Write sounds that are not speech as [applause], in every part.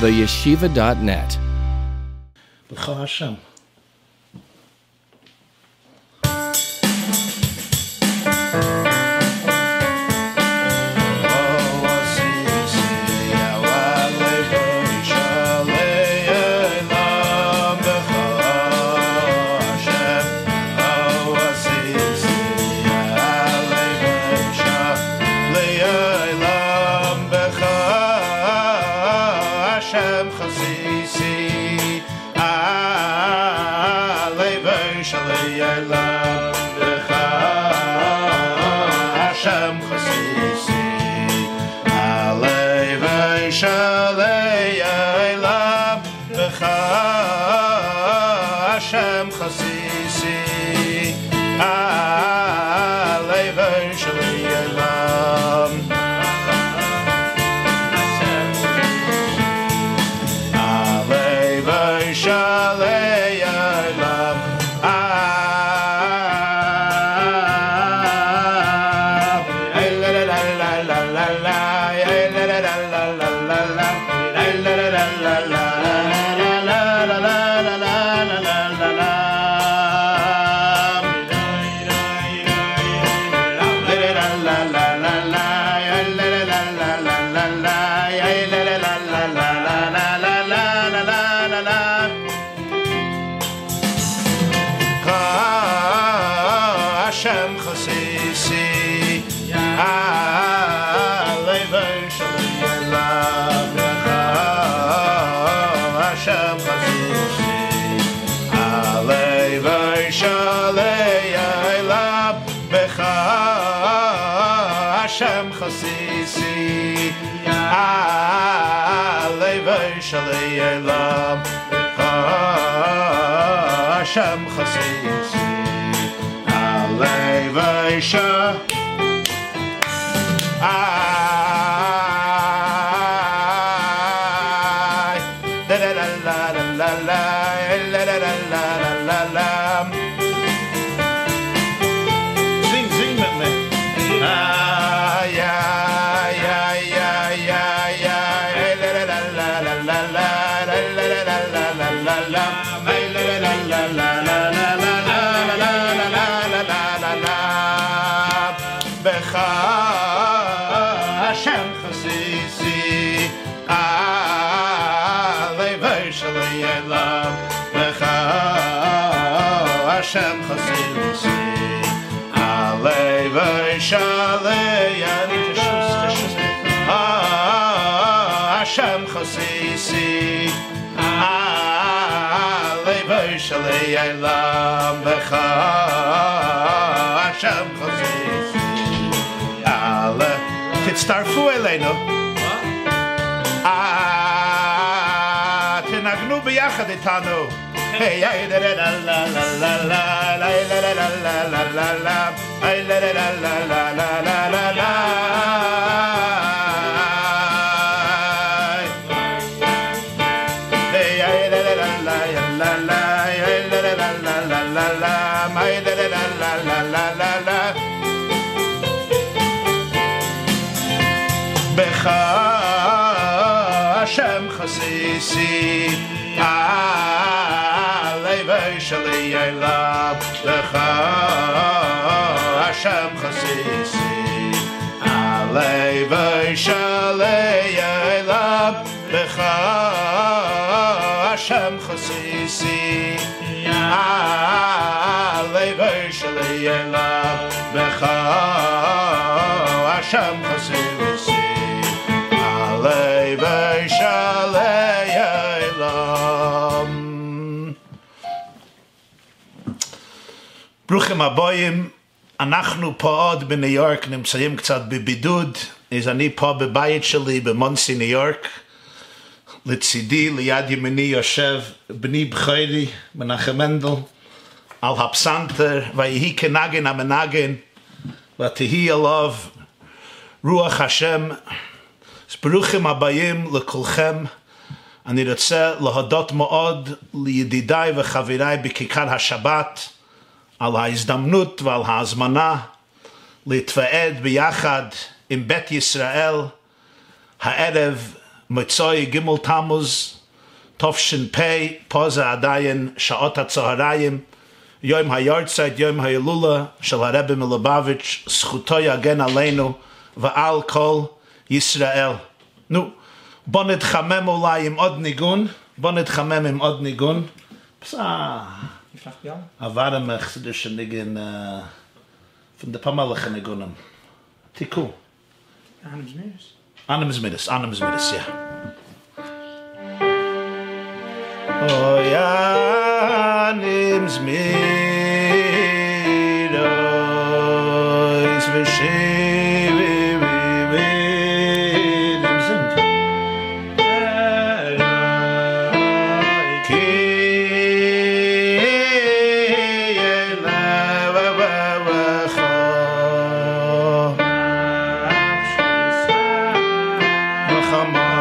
theyeshiva.net. B'chol Hashem. Caetano. Hey, ay, da da da la la la la, ay, da da da la la la la, ay, da da da la la la la la la. Hashem chasisi. Alevei shali yelav lecha Hashem chasisi. Alevei shali yelav lecha Hashem chasisi. Alevei shali yelav lecha Hashem chasisi. ברוכים הבאים, אנחנו פה עוד בניו יורק, נמצאים קצת בבידוד, אז אני פה בבית שלי במונסי ניו יורק. לצידי, ליד ימיני יושב בני בכירי, מנחם מנדל, על הפסנתר, ויהי כנגן המנגן, ותהי עליו רוח השם. אז ברוכים הבאים לכולכם. אני רוצה להודות מאוד לידידיי וחבריי בכיכר השבת ההזדמנות ועל ההזמנה להתוועד ביחד עם בית ישראל הערב מצוי גימל תמוז, תופשן פי, פה זה עדיין שעות הצהריים, יום היורצייט, יום ההילולה של הרבי מלובביץ', זכותו יגן עלינו ועל כל ישראל. נו, בוא נתחמם אולי עם עוד ניגון, בוא נתחמם עם עוד ניגון. בסדר. Ich sag ja. עבר עם החסידische ניגון, אה, von der פמלכה ניגונים. תיקו. Hannes Meers. Animus Midas, Animus Midas, ja. Oh ja, Animus Midas, mama.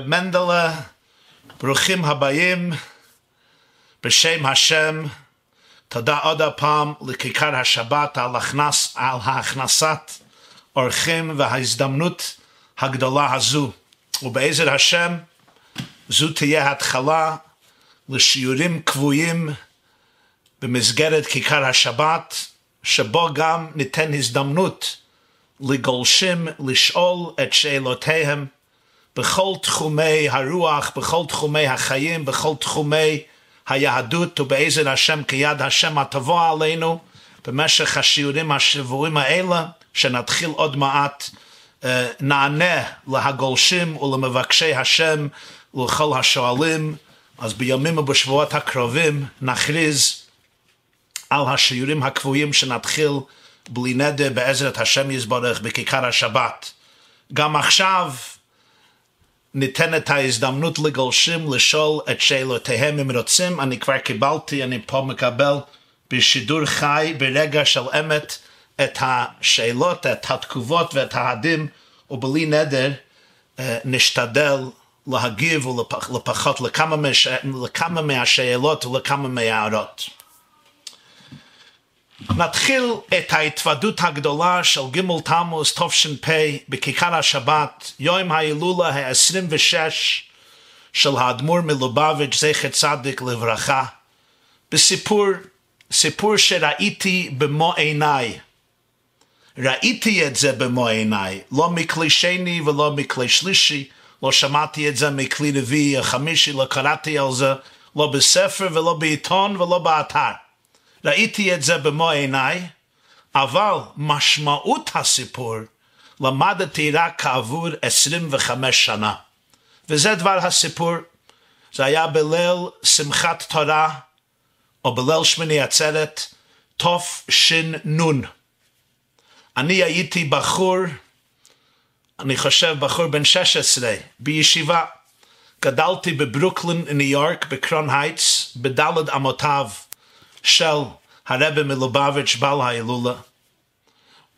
רב מנדלה, ברוכים הבאים בשם השם. תודה עוד הפעם לכיכר השבת על, הכנס, על הכנסת אורחים וההזדמנות הגדולה הזו. ובעזר השם, זו תהיה התחלה לשיעורים קבועים במסגרת כיכר השבת, שבו גם ניתן הזדמנות לגולשים לשאול את שאלותיהם בכל תחומי הרוח, בכל תחומי החיים, בכל תחומי היהדות, ובעזר השם כיד השם התבוא עלינו במשך השיעורים השבועים האלה, שנתחיל עוד מעט, אה, נענה להגולשים ולמבקשי השם ולכל השואלים. אז בימים ובשבועות הקרובים נכריז על השיעורים הקבועים שנתחיל בלי נדר בעזרת השם יזברך בכיכר השבת. גם עכשיו ניתנת ההזדמנות לגולשים לשאול את שאלותיהם אם רוצים, אני כבר קיבלתי, אני פה מקבל בשידור חי ברגע של אמת את השאלות, את התגובות ואת ההדים, ובלי נדר אה, נשתדל להגיב ולפחות לכמה, מש... לכמה מהשאלות ולכמה מההערות. נתחיל את ההתוודות הגדולה של ג' תמוז תש"פ בכיכר השבת, יום ההילולה ה-26 של האדמו"ר מלובביץ' זכר צדיק לברכה, בסיפור, סיפור שראיתי במו עיניי. ראיתי את זה במו עיניי, לא מכלי שני ולא מכלי שלישי, לא שמעתי את זה מכלי רביעי החמישי, לא קראתי על זה, לא בספר ולא בעיתון ולא באתר. ראיתי את זה במו עיניי, אבל משמעות הסיפור למדתי רק כעבור 25 שנה. וזה דבר הסיפור. זה היה בליל שמחת תורה, או בליל שמיני עצרת, תש"ן. אני הייתי בחור, אני חושב בחור בן 16, בישיבה. גדלתי בברוקלין, ניו יורק, בקרון הייטס, בדלת אמותיו. של הרבי מלובביץ' בעל ההילולה,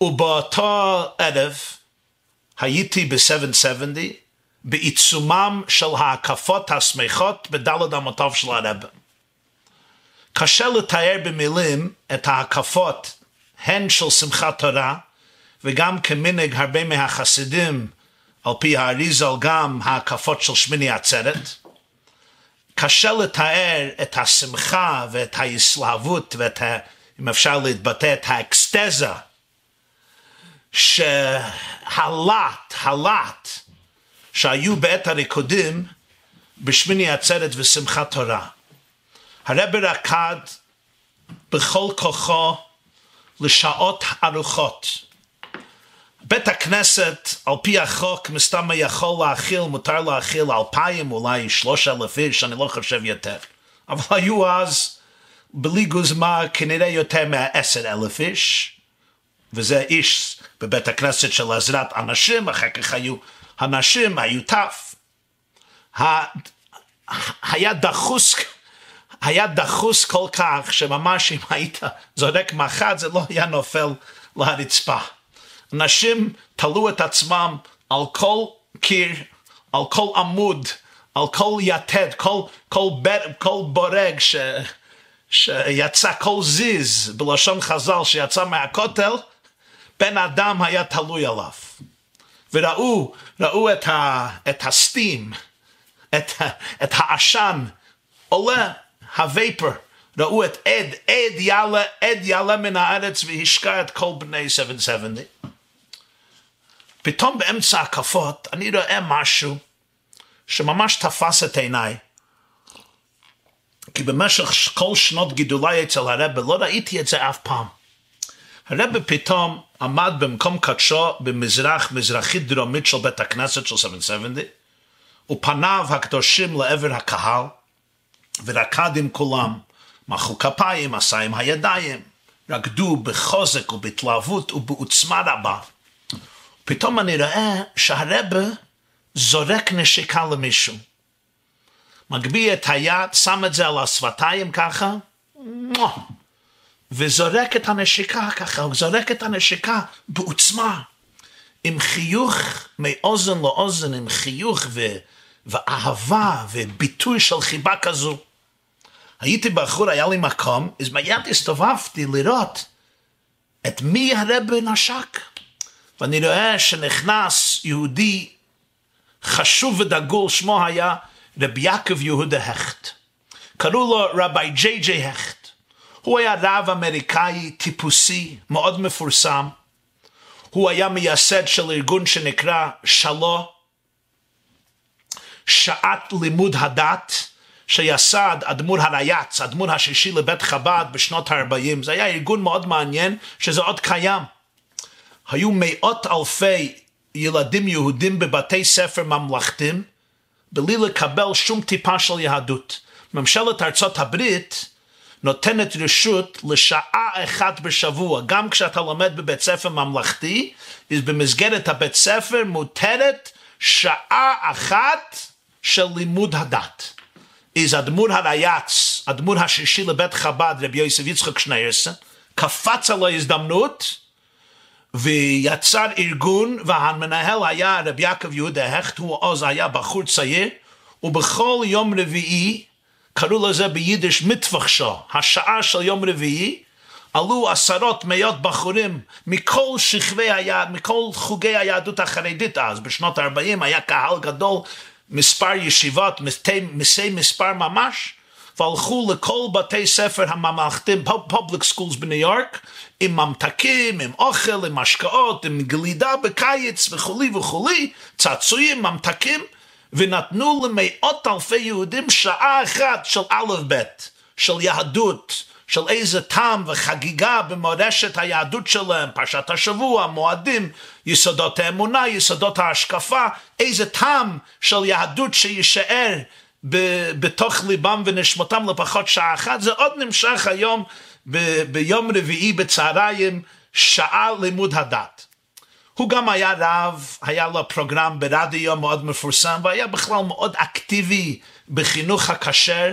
ובאותו ערב הייתי ב-770 בעיצומם של ההקפות השמחות בדלת אמותיו של הרבי. קשה לתאר במילים את ההקפות הן של שמחת תורה וגם כמנהג הרבה מהחסידים על פי האריזל גם ההקפות של שמיני עצרת. קשה לתאר את השמחה ואת ההסלהבות ואת, ה, אם אפשר להתבטא, את האקסטזה שהלט, הלט, שהיו בעת הריקודים בשמיני עצרת ושמחת תורה. הרב רקד בכל כוחו לשעות ארוכות. בית הכנסת, על פי החוק, מסתם יכול להכיל, מותר להכיל אלפיים, אולי שלוש אלף איש, אני לא חושב יותר. אבל היו אז, בלי גוזמה, כנראה יותר מעשר אלף איש, וזה איש בבית הכנסת של עזרת אנשים, אחר כך היו הנשים, היו טף. היה דחוס, היה דחוס כל כך, שממש אם היית זורק מחט, זה לא היה נופל לרצפה. נשים תלו את עצמם על כל קיר, על כל עמוד, על כל יתד, כל, כל, בר, כל בורג ש, שיצא, כל זיז, בלשון חז"ל, שיצא מהכותל, בן אדם היה תלוי עליו. וראו, ראו את, ה, את הסטים, את, את העשן, עולה הוויפר, ראו את עד, עד יעלה, עד יעלה מן הארץ והשקע את כל בני 770. פתאום באמצע הקפות אני רואה משהו שממש תפס את עיניי. כי במשך כל שנות גידולי אצל הרבה לא ראיתי את זה אף פעם. הרבה פתאום עמד במקום קדשו במזרח, מזרחית דרומית של בית הכנסת של 770, ופניו הקדושים לעבר הקהל, ורקד עם כולם, מחאו כפיים, עשה עם הידיים, רקדו בחוזק ובהתלהבות ובעוצמה רבה. פתאום אני רואה שהרבה זורק נשיקה למישהו. מגביה את היד, שם את זה על השפתיים ככה, וזורק את הנשיקה ככה, הוא זורק את הנשיקה בעוצמה, עם חיוך מאוזן לאוזן, עם חיוך ו... ואהבה וביטוי של חיבה כזו. הייתי בחור, היה לי מקום, אז מיד הסתובבתי לראות את מי הרבה נשק. ואני רואה שנכנס יהודי חשוב ודגול, שמו היה רבי יעקב יהודה הכט. קראו לו רבי ג'יי ג'יי הכט. הוא היה רב אמריקאי טיפוסי, מאוד מפורסם. הוא היה מייסד של ארגון שנקרא שלו, שעת לימוד הדת, שיסד אדמו"ר הרייץ, אדמו"ר השישי לבית חב"ד בשנות ה-40. זה היה ארגון מאוד מעניין, שזה עוד קיים. היו מאות אלפי ילדים יהודים בבתי ספר ממלכתיים, בלי לקבל שום טיפה של יהדות. ממשלת ארצות הברית, נותנת רשות לשעה אחת בשבוע, גם כשאתה לומד בבית ספר ממלכתי, אז במסגרת הבית ספר מותרת שעה אחת של לימוד הדת. אז אדמו"ר הרייץ, אדמו"ר השישי לבית חב"ד, רבי יוסף יצחק שניירסן, קפץ על ההזדמנות ויצר ארגון, והמנהל היה רבי יעקב יהודה הכט, הוא אז היה בחור צעיר, ובכל יום רביעי, קראו לזה ביידיש מיטוואך שעה, השעה של יום רביעי, עלו עשרות מאות בחורים מכל שכבי היהד, מכל חוגי היהדות החרדית. אז, בשנות ה-40 היה קהל גדול, מספר ישיבות, מסי מספר ממש, והלכו לכל בתי ספר הממלכתיים, public schools בניו יורק, עם ממתקים, עם אוכל, עם משקאות, עם גלידה בקיץ וכולי וכולי, צעצועים, ממתקים, ונתנו למאות אלפי יהודים שעה אחת של א' ב', של יהדות, של איזה טעם וחגיגה במורשת היהדות שלהם, פרשת השבוע, מועדים, יסודות האמונה, יסודות ההשקפה, איזה טעם של יהדות שיישאר בתוך ליבם ונשמותם לפחות שעה אחת, זה עוד נמשך היום ב- ביום רביעי בצהריים, שעה לימוד הדת. הוא גם היה רב, היה לו פרוגרם ברדיו מאוד מפורסם, והיה בכלל מאוד אקטיבי בחינוך הכשר,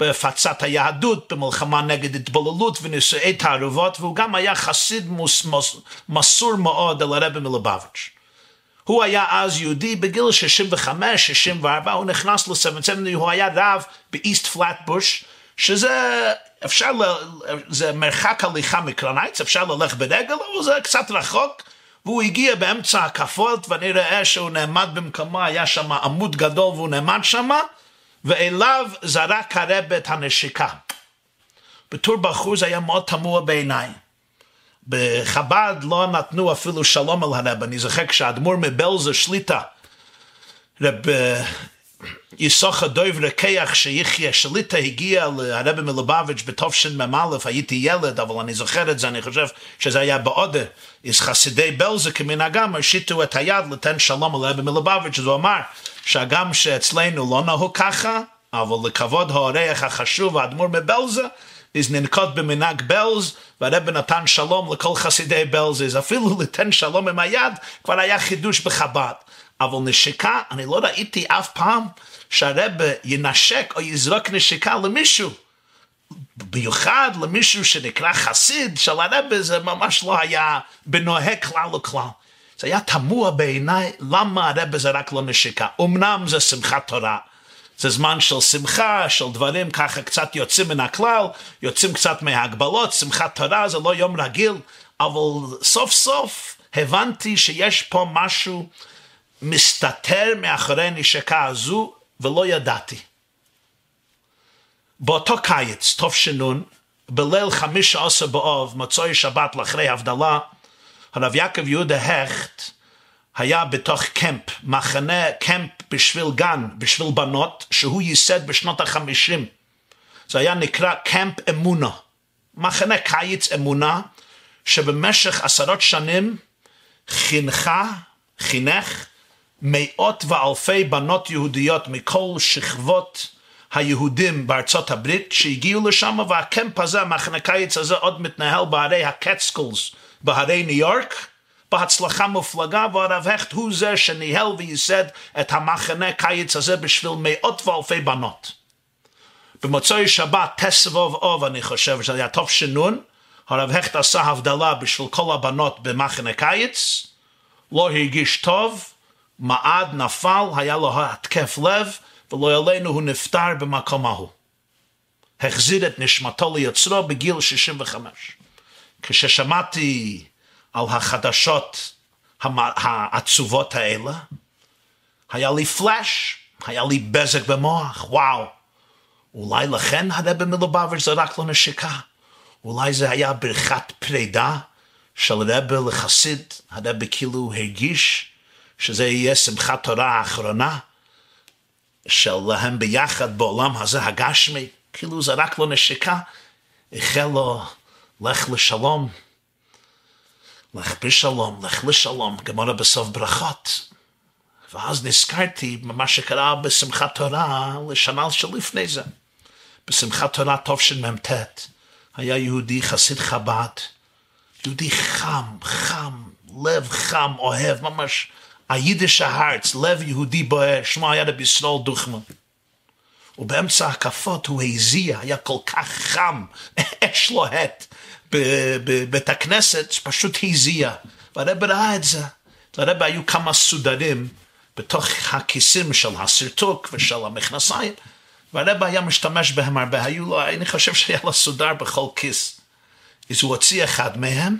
בהפצת היהדות, במלחמה נגד התבוללות ונישואי תערובות, והוא גם היה חסיד מוס, מוס, מסור מאוד אל הרבי מלובביץ'. הוא היה אז יהודי בגיל 65-64, הוא נכנס ל-770, הוא היה רב באיסט פלטבוש, שזה אפשר, ל... זה מרחק הליכה מקרנייץ, אפשר ללכת ברגל, אבל זה קצת רחוק, והוא הגיע באמצע הקפות, ואני רואה שהוא נעמד במקומו, היה שם עמוד גדול והוא נעמד שם, ואליו זרק הרב את הנשיקה. בתור בחור זה היה מאוד תמוה בעיניי. בחב"ד לא נתנו אפילו שלום על הרב, אני זוכר כשהאדמו"ר מבלזר שליטה, רב יסוכה דויב רקיח שיחיה שליטה הגיע לרבי מלובביץ' בתשמ"א, הייתי ילד, אבל אני זוכר את זה, אני חושב שזה היה בעודה, אז חסידי בלזר כמנהגם הושיטו את היד לתן שלום על רבי מלובביץ', אז הוא אמר שהגם שאצלנו לא נהוג ככה, אבל לכבוד האורח החשוב, האדמו"ר מבלזר, אז ננקוט במנהג בלז, והרב נתן שלום לכל חסידי בלז, אפילו לתן שלום עם היד, כבר היה חידוש בחב"ד. אבל נשיקה, אני לא ראיתי אף פעם שהרב ינשק או יזרוק נשיקה למישהו. במיוחד למישהו שנקרא חסיד של הרב, זה ממש לא היה בנוהג כלל וכלל. זה היה תמוה בעיניי למה הרב זרק לו נשיקה. אמנם זה שמחת תורה, זה זמן של שמחה, של דברים ככה קצת יוצאים מן הכלל, יוצאים קצת מההגבלות, שמחת תורה זה לא יום רגיל, אבל סוף סוף הבנתי שיש פה משהו מסתתר מאחורי נשיקה הזו, ולא ידעתי. באותו קיץ, תש"ן, בליל חמישה עשר באוב, מוצאי שבת לאחרי הבדלה, הרב יעקב יהודה הכט היה בתוך קמפ, מחנה קמפ בשביל גן, בשביל בנות, שהוא ייסד בשנות החמישים. זה היה נקרא קמפ אמונה, מחנה קיץ אמונה, שבמשך עשרות שנים חינכה, חינך, מאות ואלפי בנות יהודיות מכל שכבות היהודים בארצות הברית שהגיעו לשם והקמפ הזה, המחנה קיץ הזה עוד מתנהל בערי הקטסקולס בהרי ניו יורק בהצלחה מופלגה והרב הכט הוא זה שניהל וייסד את המחנה קיץ הזה בשביל מאות ואלפי בנות. במוצאי שבת תסבוב אוב אני חושב שזה היה טוב שנון הרב הכט עשה הבדלה בשביל כל הבנות במחנה קיץ לא הרגיש טוב מעד נפל, היה לו התקף לב, ולא עלינו הוא נפטר במקום ההוא. החזיר את נשמתו ליוצרו בגיל 65. כששמעתי על החדשות העצובות האלה, היה לי פלאש, היה לי בזק במוח, וואו. אולי לכן הרבי מלובביץ' זרק לו נשיקה. אולי זה היה ברכת פרידה של רבי לחסיד, הרבי כאילו הרגיש שזה יהיה שמחת תורה האחרונה שלהם ביחד בעולם הזה הגשמי, כאילו זרק לו נשיקה, החל לו לך לשלום, לך בשלום, לך לשלום, גמורה בסוף ברכות. ואז נזכרתי במה שקרה בשמחת תורה לשנה שלפני זה. בשמחת תורה תשמ"ט, היה יהודי חסיד חב"ד, יהודי חם, חם, לב חם, אוהב, ממש היידיש הארץ, לב יהודי בוער, שמו היה רבי ישראל דוכמן. ובאמצע הקפות הוא הזיע, היה כל כך חם, [laughs] אש לוהט בבית הכנסת, פשוט הזיע. והרב ראה את זה. לרב היו כמה סודרים בתוך הכיסים של הסרטוק ושל המכנסיים, והרב היה משתמש בהם הרבה. היו לו, אני חושב שהיה לו סודר בכל כיס. אז הוא הוציא אחד מהם,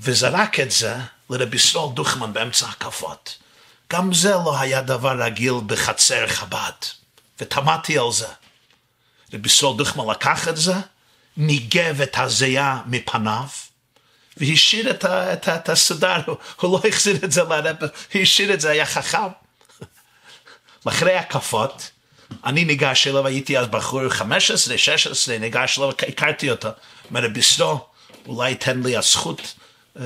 וזרק את זה לרבי ישראל דוכמן באמצע הקפות. גם זה לא היה דבר רגיל בחצר חב"ד, ותמדתי על זה. רבי ישראל דוכמן לקח את זה, ניגב את הזיעה מפניו, והשאיר את, את, את הסודר, הוא, הוא לא החזיר את זה לרב, הוא השאיר את זה, היה חכם. אחרי הקפות, אני ניגש אליו, הייתי אז בחור 15, 16, ניגש אליו, הכרתי אותו, אומר ישראל, אולי תן לי הזכות אה,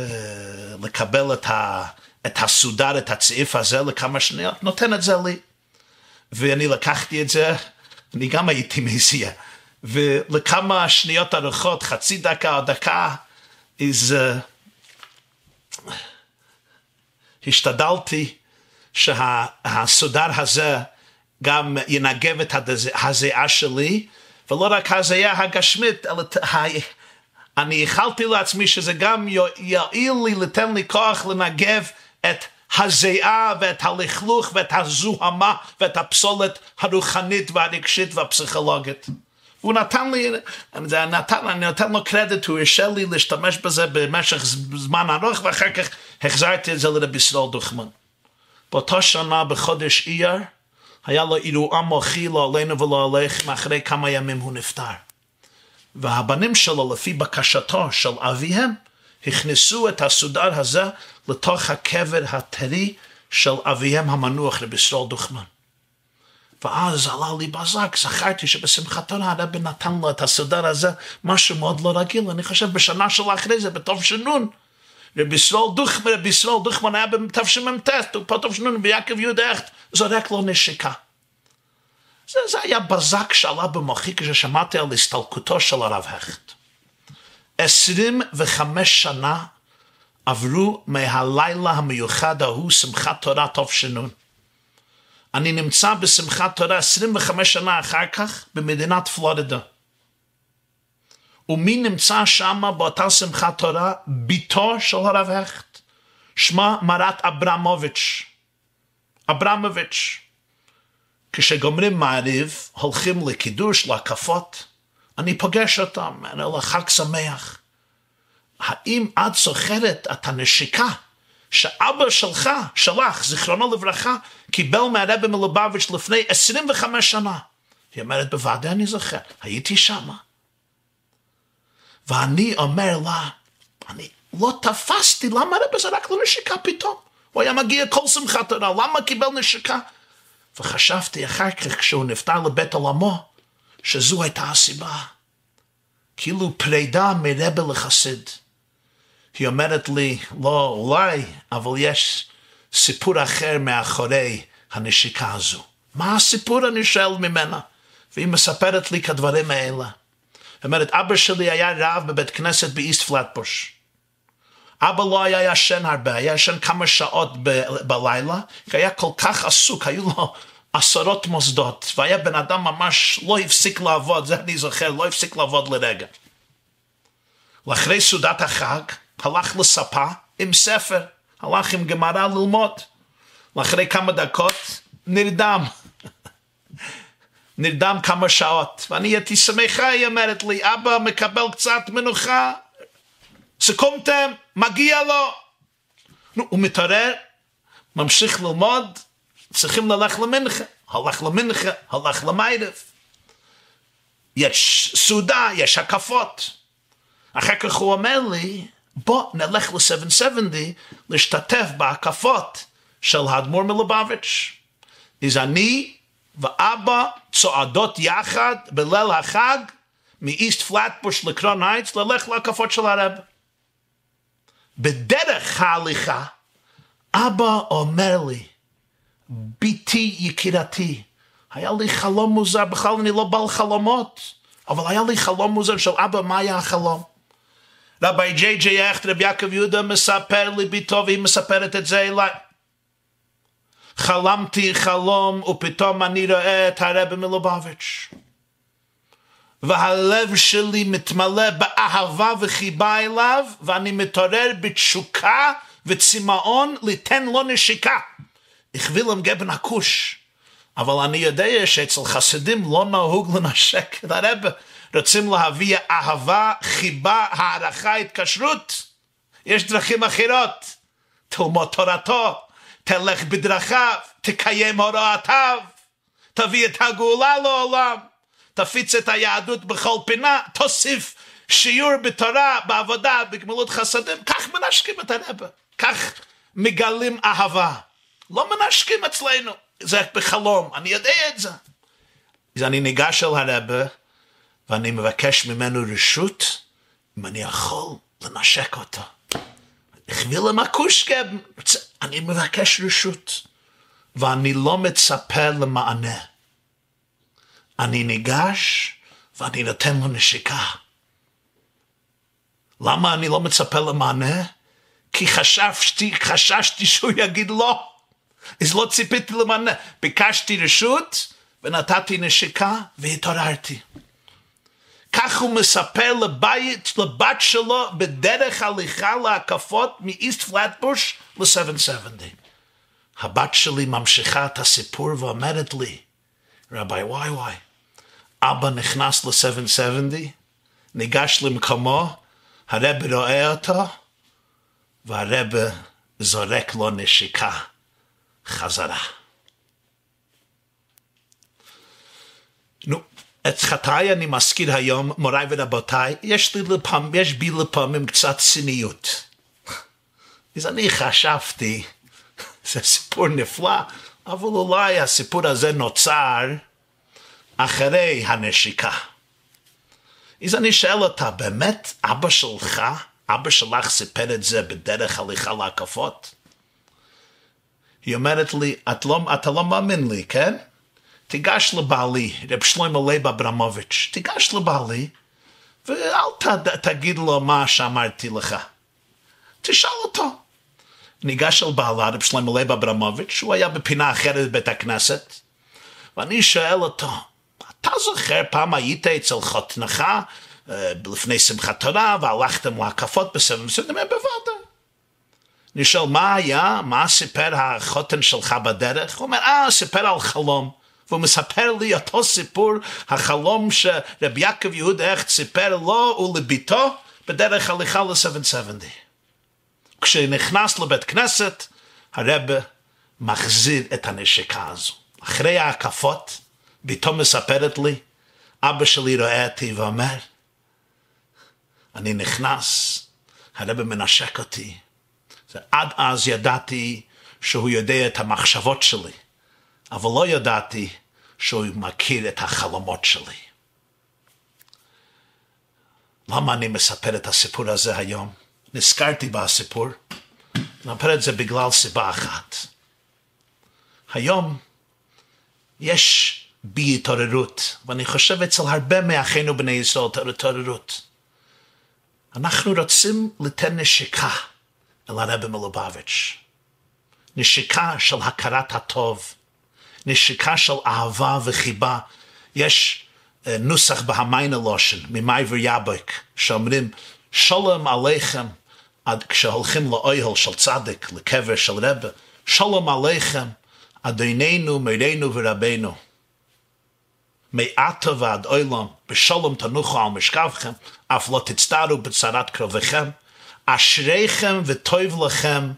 לקבל את, ה, את הסודר, את הצעיף הזה לכמה שניות, נותן את זה לי. ואני לקחתי את זה, אני גם הייתי מזיע, ולכמה שניות ארוכות, חצי דקה או דקה, אז uh, השתדלתי שהסודר הזה גם ינגב את הזיעה שלי, ולא רק הזיעה הגשמית, אלא אני איחלתי לעצמי שזה גם יועיל לי, לתן לי כוח לנגב את הזיעה ואת הלכלוך ואת הזוהמה ואת הפסולת הרוחנית והרגשית והפסיכולוגית. והוא נתן לי, נתן, אני נותן לו קרדיט, הוא הרשה לי להשתמש בזה במשך זמן ארוך, ואחר כך החזרתי את זה לרבי ישראל דוכמן. באותה שנה בחודש אייר, היה לו אירוע מוחי לא עלינו ולא עליך, מאחרי כמה ימים הוא נפטר. והבנים שלו, לפי בקשתו של אביהם, הכניסו את הסודר הזה לתוך הקבר הטרי של אביהם המנוח, רבי ישראל דוכמן. ואז עלה לי בזק, זכרתי שבשמחת תורה הרבי נתן לו את הסודר הזה, משהו מאוד לא רגיל, אני חושב בשנה של אחרי זה, בתש"ן, רבי ישראל דוכמן, רבי ישראל דוכמן היה בתשמ"ט, בתש"ן, ביעקב יהודה הכט, זורק לו נשיקה. זה, זה היה בזק שעלה במוחי כששמעתי על הסתלקותו של הרב הכט. עשרים וחמש שנה עברו מהלילה המיוחד ההוא, שמחת תורה תש"ן. אני נמצא בשמחת תורה 25 שנה אחר כך במדינת פלורידה. ומי נמצא שם באותה שמחת תורה? ביתו של הרב הכט. שמה מרת אברמוביץ'. אברמוביץ'. כשגומרים מעריב, הולכים לקידוש, להקפות, אני פוגש אותם, אני אומר חג שמח. האם את זוכרת את הנשיקה שאבא שלך, שלך, זיכרונו לברכה, קיבל מהרבי מלובביץ' לפני 25 שנה. היא אומרת, בוודאי אני זוכר, הייתי שמה. ואני אומר לה, אני לא תפסתי, למה הרבי זרק לו נשיקה פתאום? הוא היה מגיע כל שמחת תורה, למה קיבל נשיקה? וחשבתי אחר כך, כשהוא נפטר לבית עולמו, שזו הייתה הסיבה. כאילו פרידה מרבי לחסיד. היא אומרת לי, לא, אולי, אבל יש סיפור אחר מאחורי הנשיקה הזו. מה הסיפור אני שואל ממנה? והיא מספרת לי כדברים האלה. היא אומרת, אבא שלי היה רב בבית כנסת באיסט פלטבוש. אבא לא היה ישן הרבה, היה ישן כמה שעות ב- בלילה, כי היה כל כך עסוק, היו לו עשרות מוסדות, והיה בן אדם ממש לא הפסיק לעבוד, זה אני זוכר, לא הפסיק לעבוד לרגע. ואחרי סעודת החג, הלך לספה עם ספר, הלך עם גמרא ללמוד. ואחרי כמה דקות נרדם. נרדם כמה שעות. ואני הייתי שמחה, היא אומרת לי, אבא מקבל קצת מנוחה, סכומתם, מגיע לו. נו, הוא מתעורר, ממשיך ללמוד, צריכים ללך למנחה. הלך למנחה, הלך למיירב. יש סעודה, יש הקפות. אחר כך הוא אומר לי, בוא נלך ל-770 להשתתף בהקפות של האדמו"ר מלובביץ'. אז אני ואבא צועדות יחד בליל החג מאיסט פלטבוש לקרון הייטס ללך להקפות של הרב. בדרך ההליכה אבא אומר לי, ביתי יקירתי, היה לי חלום מוזר, בכלל אני לא בעל חלומות, אבל היה לי חלום מוזר של אבא, מה היה החלום? רבי ג'יי ג'יי אכט, רבי יעקב יהודה מספר לי ביתו, והיא מספרת את זה אליי. חלמתי חלום, ופתאום אני רואה את הרבי מלובביץ'. והלב שלי מתמלא באהבה וחיבה אליו, ואני מתעורר בתשוקה וצמאון ליתן לו נשיקה. הכבילם גבן הכוש. אבל אני יודע שאצל חסידים לא נהוג לנשק את הרבה. רוצים להביא אהבה, חיבה, הערכה, התקשרות. יש דרכים אחרות. תלמוד תורתו, תלך בדרכיו, תקיים הוראותיו, תביא את הגאולה לעולם, תפיץ את היהדות בכל פינה, תוסיף שיעור בתורה, בעבודה, בגמילות חסדים, כך מנשקים את הרבה, כך מגלים אהבה. לא מנשקים אצלנו, זה בחלום, אני יודע את זה. אז אני ניגש אל הרבה, ואני מבקש ממנו רשות, אם אני יכול לנשק אותו. החביא למקושקב, אני מבקש רשות, ואני לא מצפה למענה. אני ניגש ואני נותן לו נשיקה. למה אני לא מצפה למענה? כי חששתי, חששתי שהוא יגיד לא. אז לא ציפיתי למענה. ביקשתי רשות ונתתי נשיקה והתעוררתי. כך הוא מספר לבית, לבת שלו, בדרך הליכה להקפות מאיסט פלטבוש ל-770. הבת שלי ממשיכה את הסיפור ואומרת לי, רבי וואי וואי, אבא נכנס ל-770, ניגש למקומו, הרב רואה אותו, והרב זורק לו נשיקה חזרה. נו, את חטאי אני מזכיר היום, מוריי ורבותיי, יש, לי לפעמים, יש בי לפעמים קצת ציניות. אז אני חשבתי, זה סיפור נפלא, אבל אולי הסיפור הזה נוצר אחרי הנשיקה. אז אני שואל אותה, באמת אבא שלך, אבא שלך סיפר את זה בדרך הליכה להקפות? היא אומרת לי, את לא, אתה לא מאמין לי, כן? תיגש לבעלי, רב שלמה לייב אברמוביץ', תיגש לבעלי, ואל ת, תגיד לו מה שאמרתי לך. תשאל אותו. ניגש אל בעלה, רב שלמה לייב אברמוביץ', הוא היה בפינה אחרת בבית הכנסת, ואני שואל אותו, אתה זוכר פעם היית אצל חותנך לפני שמחת תורה והלכתם להקפות בסבב מסוים? בוודאי. אני שואל, מה היה? מה סיפר החותן שלך בדרך? הוא אומר, אה, סיפר על חלום. והוא מספר לי אותו סיפור, החלום שרבי יעקב יהודה איך סיפר לו ולביתו בדרך הליכה ל-770. כשנכנס לבית כנסת, הרב מחזיר את הנשיקה הזו. אחרי ההקפות, ביתו מספרת לי, אבא שלי רואה אותי ואומר, אני נכנס, הרב מנשק אותי. עד אז ידעתי שהוא יודע את המחשבות שלי. אבל לא ידעתי שהוא מכיר את החלומות שלי. למה אני מספר את הסיפור הזה היום? נזכרתי בסיפור, נספר את זה בגלל סיבה אחת. היום יש בי התעוררות, ואני חושב אצל הרבה מאחינו בני ישראל התעוררות. אנחנו רוצים לתת נשיקה אל הרבי מלובביץ'. נשיקה של הכרת הטוב, נשיקה של אהבה וחיבה. יש uh, נוסח בהמיינה לושן, ממייבר יבק, שאומרים, שלום עליכם, עד כשהולכים לאוהל של צדיק, לקבר של רבה, שלום עליכם, אדוננו, מרנו ורבנו. מעתה ועד עולם, בשלום תנוחו על משכבכם, אף לא תצטערו בצרת קרוביכם, אשריכם וטוב לכם,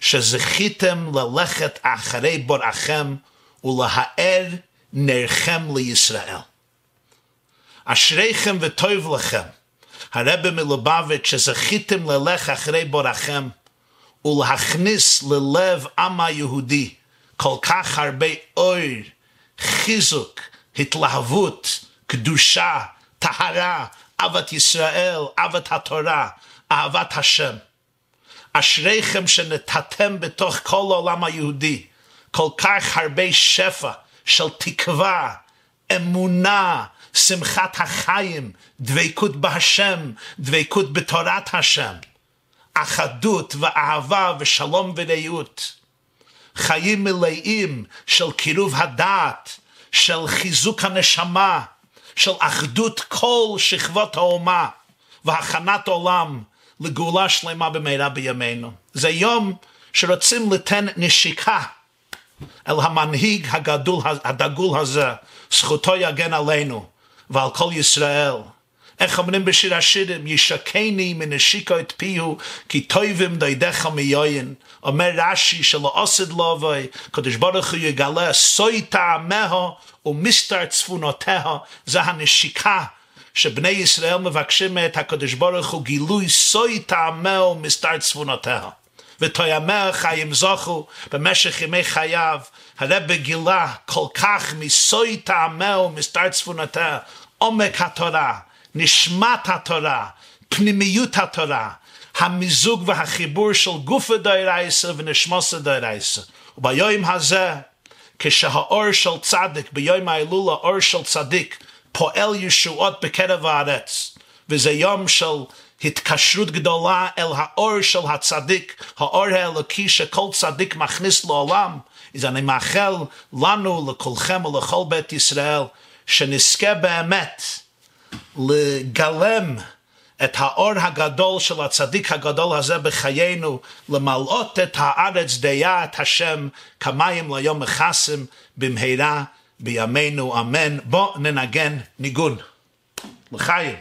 שזכיתם ללכת אחרי בוראכם, ולהאר נרכם לישראל. אשריכם וטוב לכם, הרבי מלובביץ' שזכיתם ללך אחרי בורכם ולהכניס ללב עם היהודי כל כך הרבה אור, חיזוק, התלהבות, קדושה, טהרה, אהבת ישראל, אהבת התורה, אהבת השם. אשריכם שנתתם בתוך כל העולם היהודי כל כך הרבה שפע של תקווה, אמונה, שמחת החיים, דבקות בהשם, דבקות בתורת השם, אחדות ואהבה ושלום ורעות, חיים מלאים של קירוב הדעת, של חיזוק הנשמה, של אחדות כל שכבות האומה והכנת עולם לגאולה שלמה במהרה בימינו. זה יום שרוצים ליתן נשיקה אל המנהיג הגדול, הדגול הזה, זכותו יגן עלינו ועל כל ישראל. איך אומרים בשיר השירים, ישקני מנשיקו את פיהו, כי טויבים דידך מיועין. אומר רש"י שלא עושד לו אבוי, קדוש ברוך הוא יגלה סוי טעמהו ומסתר צפונותיה, זה הנשיקה שבני ישראל מבקשים מאת הקדוש ברוך הוא גילוי סוי טעמהו ומסתר צפונותיה. ותוימר חיים זוכו במשך ימי חייו, הרב גילה כל כך מסוי טעמהו ומסתר צפונותיה, עומק התורה, נשמת התורה, פנימיות התורה, המיזוג והחיבור של גופה דיירייסה ונשמוסה דיירייסה. וביום הזה, כשהאור של צדיק, ביום ההילול האור של צדיק, פועל ישועות בקרב הארץ, וזה יום של התקשרות גדולה אל האור של הצדיק, האור האלוקי שכל צדיק מכניס לעולם, אז אני מאחל לנו, לכולכם ולכל בית ישראל, שנזכה באמת לגלם את האור הגדול של הצדיק הגדול הזה בחיינו, למלאות את הארץ דיה את השם כמים ליום מכסים במהרה בימינו אמן. בוא ננגן ניגון. לחיים.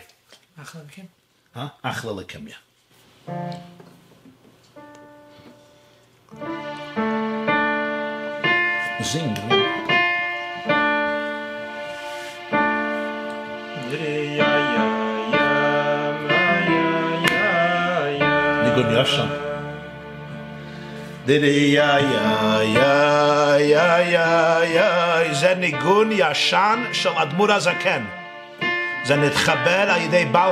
אחלה מכם. ha? Achle le kemia zing. Re ya ya ya ma ya ya ya. Ni gun ya sha de re ya ya ya ya ya ya. Ze ni gun ya shan shal admura zaken. Ze netkhabel ayde bal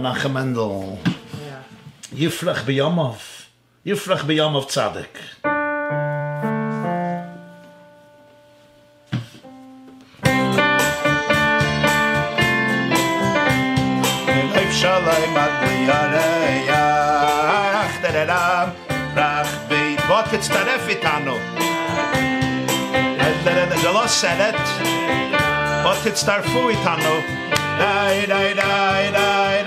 Menachem Mendel. Yeah. Yifrach b'yomov. Yifrach b'yomov tzaddik. shalom ad liyareyach Da-da-da-dam, rach it's taref itano Da-da-da-da-da-da, said it But it's tarfu itano Da-da-da-da-da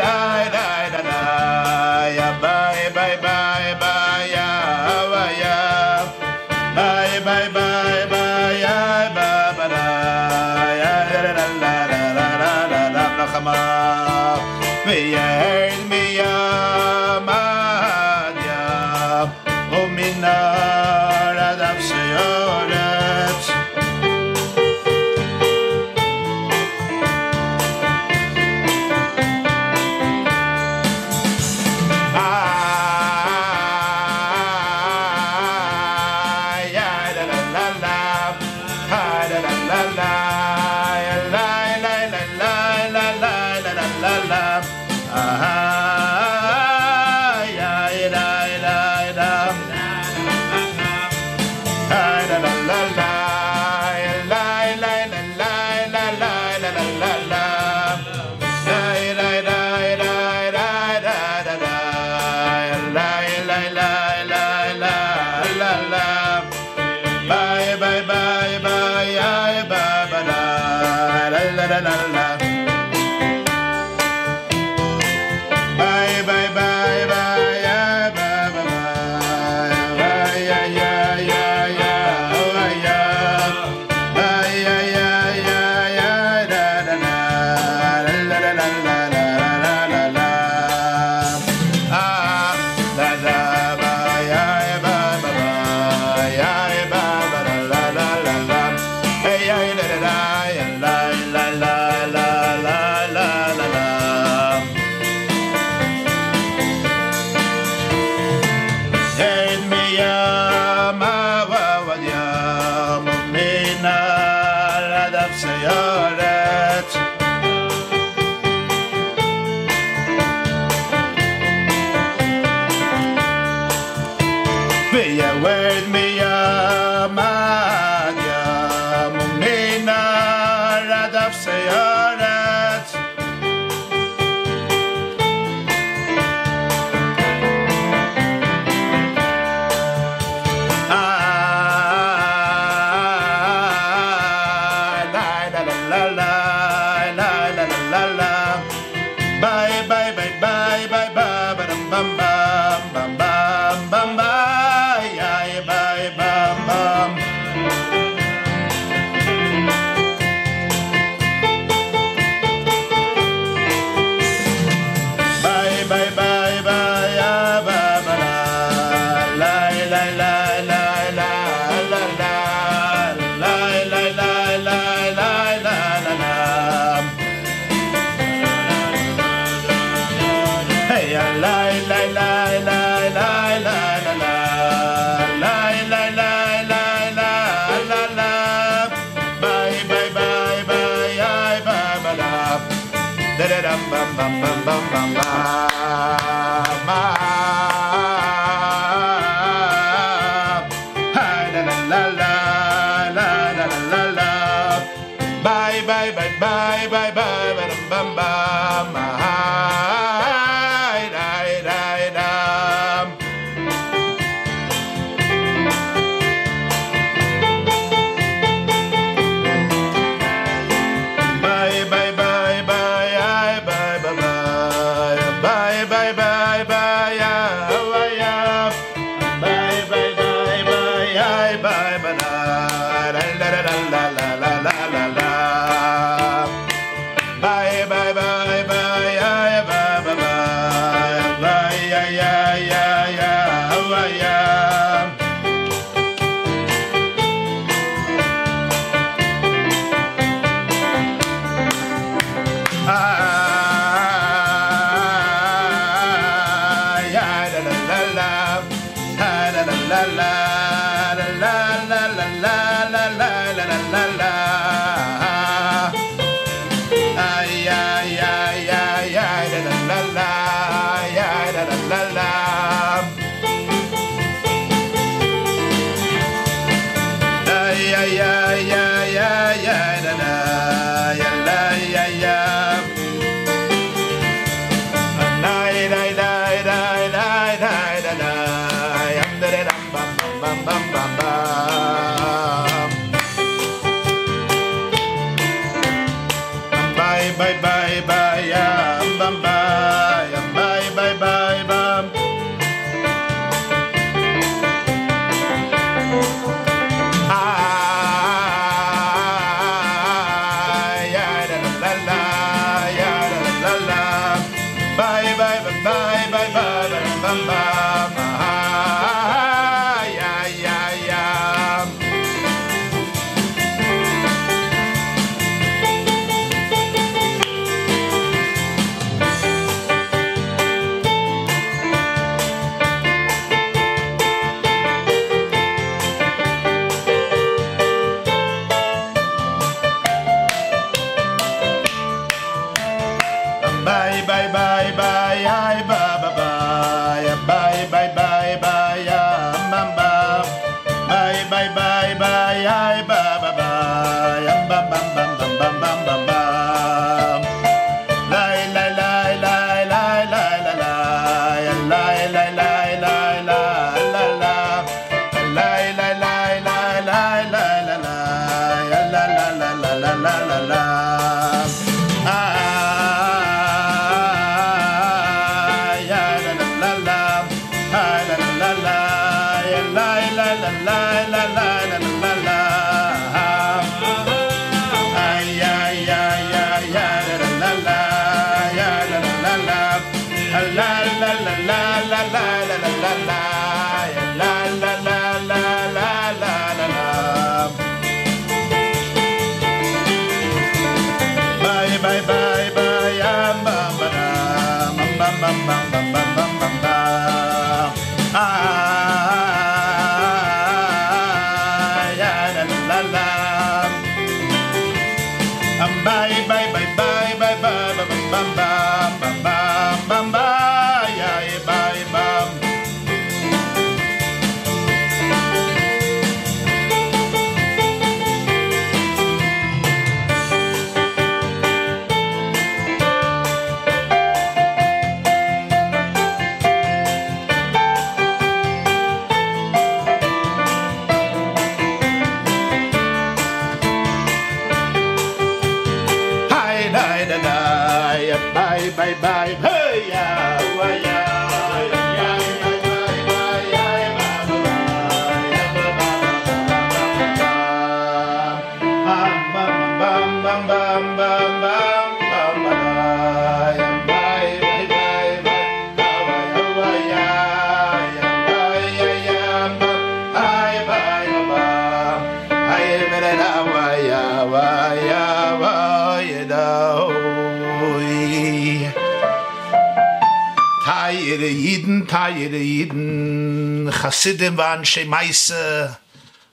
חסידים ואנשי מייסה, אה,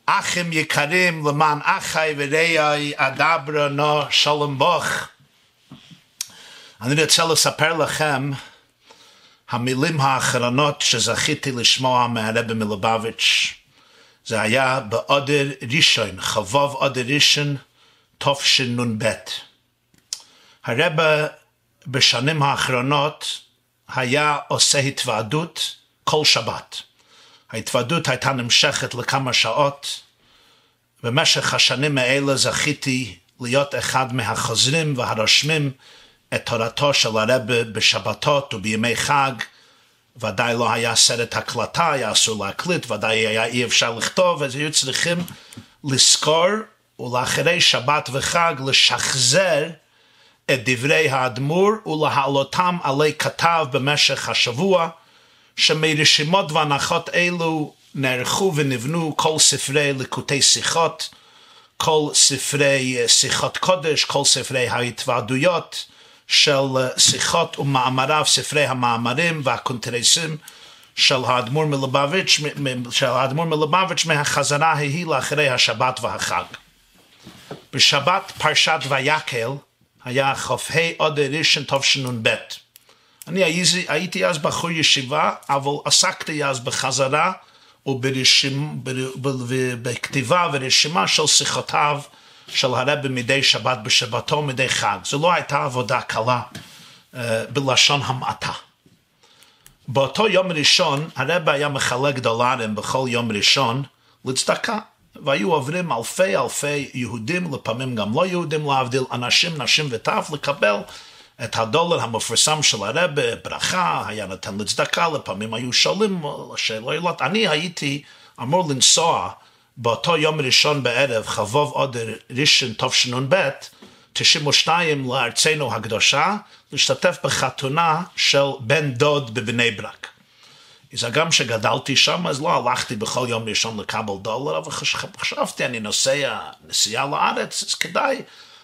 אחים יקרים למען אחי ורעי אדברה נו שלום בוך. אני רוצה לספר לכם המילים האחרונות שזכיתי לשמוע מהרבי מלובביץ'. זה היה באודר ראשון, חבוב אודר ראשון, תשנ"ב. הרבה בשנים האחרונות היה עושה התוועדות כל שבת. ההתוודות הייתה נמשכת לכמה שעות. במשך השנים האלה זכיתי להיות אחד מהחוזרים והרושמים את תורתו של הרבה בשבתות ובימי חג. ודאי לא היה סרט הקלטה, היה אסור להקליט, ודאי היה אי אפשר לכתוב, אז היו צריכים לזכור ולאחרי שבת וחג לשחזר את דברי האדמו"ר ולהעלותם עלי כתב במשך השבוע, שמרשימות והנחות אלו נערכו ונבנו כל ספרי ליקוטי שיחות, כל ספרי שיחות קודש, כל ספרי ההתוועדויות של שיחות ומאמריו, ספרי המאמרים והקונטרסים של האדמו"ר מלובביץ', של האדמו"ר מלובביץ' מהחזרה ההיא לאחרי השבת והחג. בשבת פרשת ויקל היה כ"ה אדר ראשון תשנ"ב. אני הייתי, הייתי אז בחור ישיבה, אבל עסקתי אז בחזרה וברשימ, בכתיבה ורשימה של שיחותיו של הרבי מדי שבת בשבתו מדי חג. זו לא הייתה עבודה קלה uh, בלשון המעטה. באותו יום ראשון הרבי היה מחלק דולרים בכל יום ראשון לצדקה. והיו עוברים אלפי אלפי יהודים, לפעמים גם לא יהודים להבדיל, אנשים, נשים וטף, לקבל את הדולר המפורסם של הרבה, ברכה, היה נותן לצדקה, לפעמים היו שואלים שאלות. אני הייתי אמור לנסוע באותו יום ראשון בערב, חבוב עוד ראשון תשנ"ב, 92 לארצנו הקדושה, להשתתף בחתונה של בן דוד בבני ברק. אז גם שגדלתי שם, אז לא הלכתי בכל יום ראשון לקבל דולר, אבל חשבתי, אני נוסע נסיעה לארץ, אז כדאי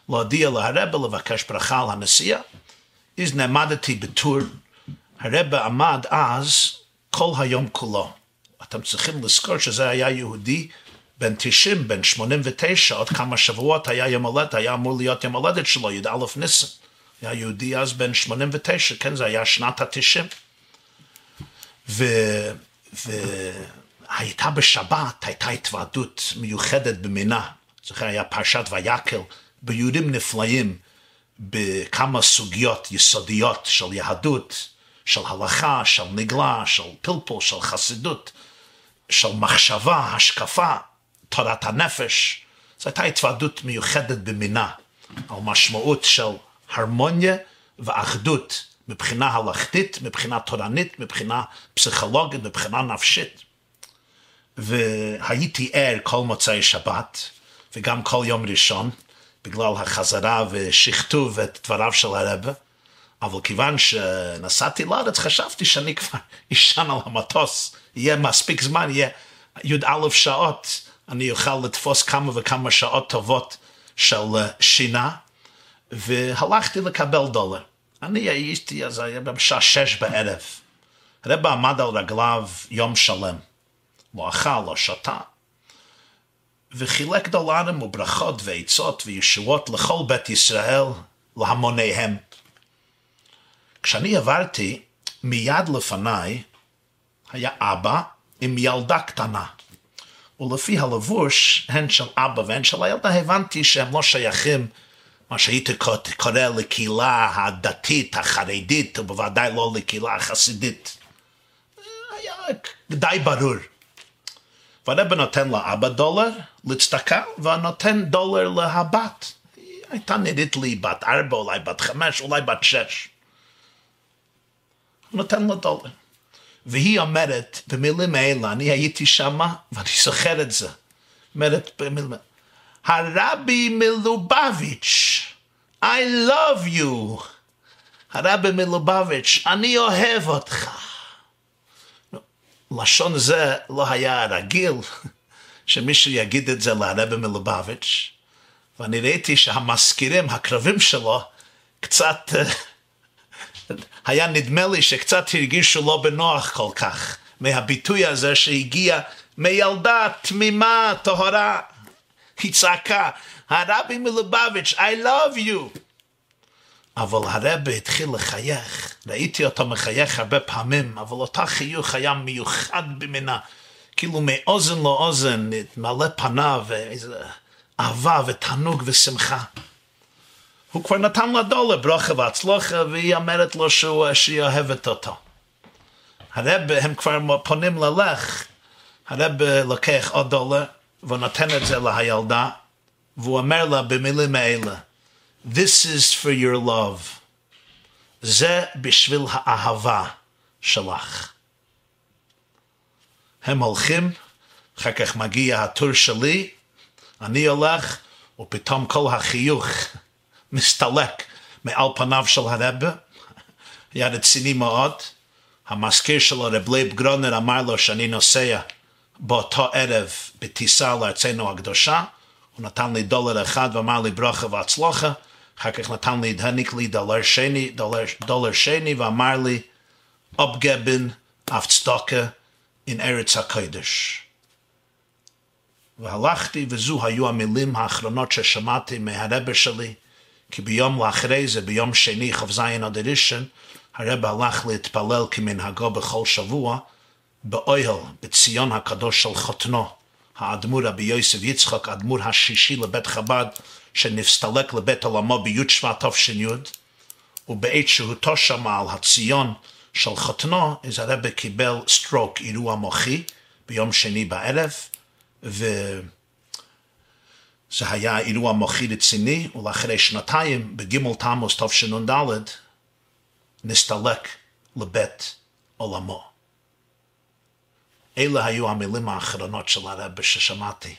להודיע להרבה לבקש ברכה על הנסיעה. אז נעמדתי בטור, הרבה עמד אז כל היום כולו. אתם צריכים לזכור שזה היה יהודי בן 90, בן 89, עוד כמה שבועות היה יום הולדת, היה אמור להיות יום הולדת שלו, י"א ניסן. היה יהודי אז בן 89, כן, זה היה שנת ה-90. והייתה בשבת, הייתה התוועדות מיוחדת במינה. זוכר, היה פרשת ויקל, ביהודים נפלאים, בכמה סוגיות יסודיות של יהדות, של הלכה, של נגלה, של פלפול, של חסידות, של מחשבה, השקפה, תורת הנפש. זו הייתה התוועדות מיוחדת במינה, על משמעות של הרמוניה ואחדות מבחינה הלכתית, מבחינה תורנית, מבחינה פסיכולוגית, מבחינה נפשית. והייתי ער כל מוצאי שבת, וגם כל יום ראשון, בגלל החזרה ושכתוב את דבריו של הרבה, אבל כיוון שנסעתי לארץ, חשבתי שאני כבר [laughs] אשן על המטוס, יהיה מספיק זמן, יהיה י"א שעות, אני אוכל לתפוס כמה וכמה שעות טובות של שינה, והלכתי לקבל דולר. אני הייתי, אז היה בשעה שש בערב. הרב עמד על רגליו יום שלם. לא אכל, לא שתה. וחילק דולרים וברכות ועצות וישועות לכל בית ישראל, להמוניהם. כשאני עברתי, מיד לפניי היה אבא עם ילדה קטנה. ולפי הלבוש, הן של אבא והן של הילדה, הבנתי שהם לא שייכים מה שהיית קורא לקהילה הדתית, החרדית, ובוודאי לא לקהילה החסידית. היה די ברור. והרבא נותן לאבא דולר לצדקה, ונותן דולר להבת. היא הייתה נראית לי בת ארבע, אולי בת חמש, אולי בת שש. הוא נותן לה דולר. והיא אומרת, במילים האלה, אני הייתי שמה, ואני זוכר את זה. אומרת במילים הרבי מלובביץ', I love you. הרבי מלובביץ', אני אוהב אותך. לשון זה לא היה רגיל שמישהו יגיד את זה לרבי מלובביץ', ואני ראיתי שהמזכירים, הקרבים שלו, קצת, היה נדמה לי שקצת הרגישו לא בנוח כל כך מהביטוי הזה שהגיע מילדה תמימה, טהרה. היא צעקה, הרבי מלובביץ', I love you. אבל הרבי התחיל לחייך, ראיתי אותו מחייך הרבה פעמים, אבל אותה חיוך היה מיוחד במינה, כאילו מאוזן לאוזן, מלא פניו, ואיזה אהבה ותענוג ושמחה. הוא כבר נתן לה דולר, ברוכה והצלוחה, והיא אומרת לו שהוא, שהיא אוהבת אותו. הרבי, הם כבר פונים ללך, הרבי לוקח עוד דולר, והוא נותן את זה לילדה, והוא אומר לה במילים האלה, This is for your love. זה בשביל האהבה שלך. הם הולכים, אחר כך מגיע התור שלי, אני הולך, ופתאום כל החיוך מסתלק מעל פניו של הרבה, היה רציני מאוד. המזכיר שלו, רב לייב גרונר, אמר לו שאני נוסע באותו ערב בטיסה לארצנו הקדושה, הוא נתן לי דולר אחד ואמר לי ברכה והצלחה, אחר כך נתן לי, העניק לי דולר שני, דולר, דולר שני ואמר לי, אפגעבן אויף צדקה אין ארץ הקודש. והלכתי וזו היו המילים האחרונות ששמעתי מהרבה שלי, כי ביום לאחרי זה, ביום שני, כ"ז עד ראשון, הרב הלך להתפלל כמנהגו בכל שבוע, באוהל, בציון הקדוש של חותנו, האדמו"ר רבי יוסף יצחק, האדמו"ר השישי לבית חב"ד, שנפסתלק לבית עולמו בי' שבט תש"י, ובעת שהותו שמה על הציון של חותנו, אז הרב קיבל סטרוק, אירוע מוחי, ביום שני בערב, וזה היה אירוע מוחי רציני, ולאחרי שנתיים, בגימל תמוז תשנ"ד, נסתלק לבית עולמו. אלה היו המילים האחרונות של הרב ששמעתי.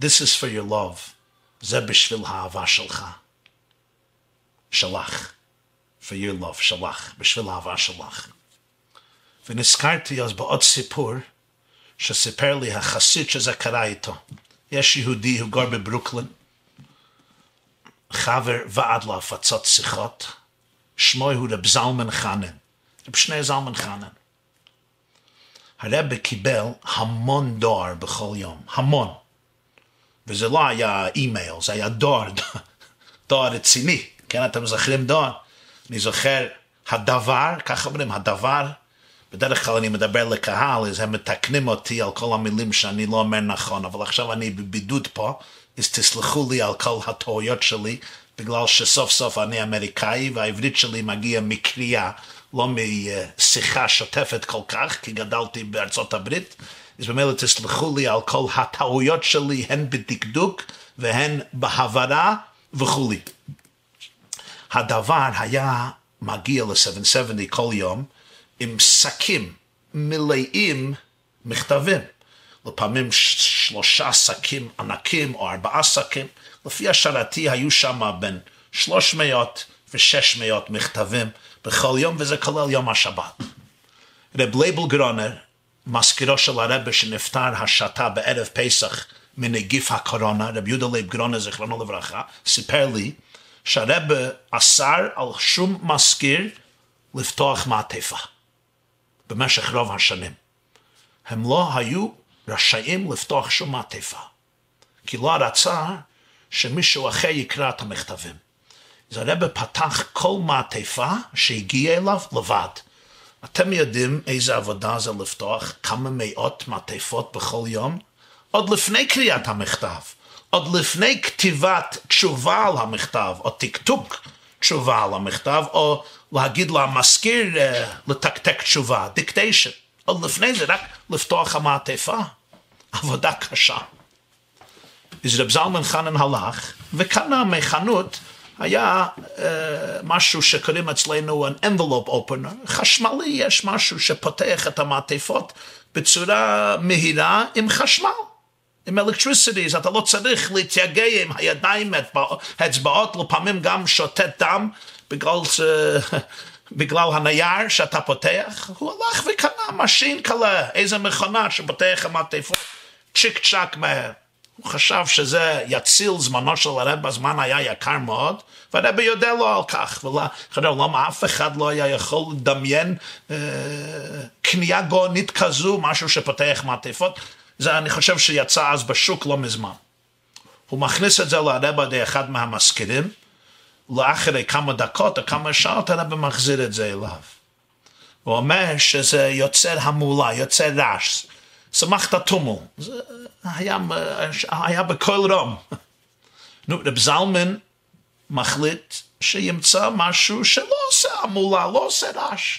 This is for your love. זה בשביל האהבה שלך. שלך. For your love, שלך. בשביל האהבה שלך. ונזכרתי אז בעוד סיפור שסיפר לי החסיד שזה קרה איתו. יש יהודי, הוא גר בברוקלין, חבר ועד להפצות שיחות, שמו הוא רב זלמן חנן, רב שני זלמן חנן. הרב קיבל המון דואר בכל יום, המון. וזה לא היה אימייל, זה היה דואר, [laughs] דואר רציני. כן, אתם זוכרים דואר? אני זוכר הדבר, ככה אומרים, הדבר, בדרך כלל אני מדבר לקהל, אז הם מתקנים אותי על כל המילים שאני לא אומר נכון, אבל עכשיו אני בבידוד פה, אז תסלחו לי על כל הטעויות שלי, בגלל שסוף סוף אני אמריקאי והעברית שלי מגיעה מקריאה, לא משיחה שוטפת כל כך, כי גדלתי בארצות הברית. אז במילא תסלחו לי על כל הטעויות שלי, הן בדקדוק והן בהברה וכולי. הדואר היה מגיע ל-770 כל יום עם שקים מלאים מכתבים. לפעמים שלושה שקים ענקים או ארבעה שקים. לפי השערתי היו שם בין 300 ו-600 מכתבים בכל יום, וזה כולל יום השבת. רב לייבל גרונר, מזכירו של הרבה שנפטר השתא בערב פסח מנגיף הקורונה, רב יהודה לייב גרונר, זיכרונו לברכה, סיפר לי שהרבה אסר על שום מזכיר לפתוח מעטפה במשך רוב השנים. הם לא היו רשאים לפתוח שום מעטפה, כי לא רצה שמישהו אחר יקרא את המכתבים. אז הרבה פתח כל מעטפה שהגיע אליו לבד. אתם יודעים איזה עבודה זה לפתוח כמה מאות מעטפות בכל יום? עוד לפני קריאת המכתב, עוד לפני כתיבת תשובה על המכתב, או טקטוק תשובה על המכתב, או להגיד למזכיר uh, לתקתק תשובה, דיקטיישן. עוד לפני זה רק לפתוח המעטפה. עבודה קשה. אז רב זלמן חנן הלך וקנה מחנות, היה uh, משהו שקוראים אצלנו an envelope opener, חשמלי, יש משהו שפותח את המעטפות בצורה מהירה עם חשמל. עם electricity, אתה לא צריך להתייגע עם הידיים, האצבעות, לפעמים גם שותת דם, בגלל, [laughs] בגלל הנייר שאתה פותח. הוא הלך וקנה מאשינקעלע, איזה מכונה שפותח המעטפות, צ'יק צ'אק מהר. הוא חשב שזה יציל זמנו של הרב, הזמן היה יקר מאוד, והרב יודה לו על כך, ולא, למה אף אחד לא היה יכול לדמיין אה, קנייה גאונית כזו, משהו שפותח מעטפות, זה אני חושב שיצא אז בשוק לא מזמן. הוא מכניס את זה לרב על ידי אחד מהמזכירים, לאחרי כמה דקות או כמה שעות הרב מחזיר את זה אליו. הוא אומר שזה יוצר המולה, יוצר רעש. שמחת תומל. זה היה, היה בקול רום. נו, רב זלמן מחליט שימצא משהו שלא עושה המולה, לא עושה רעש.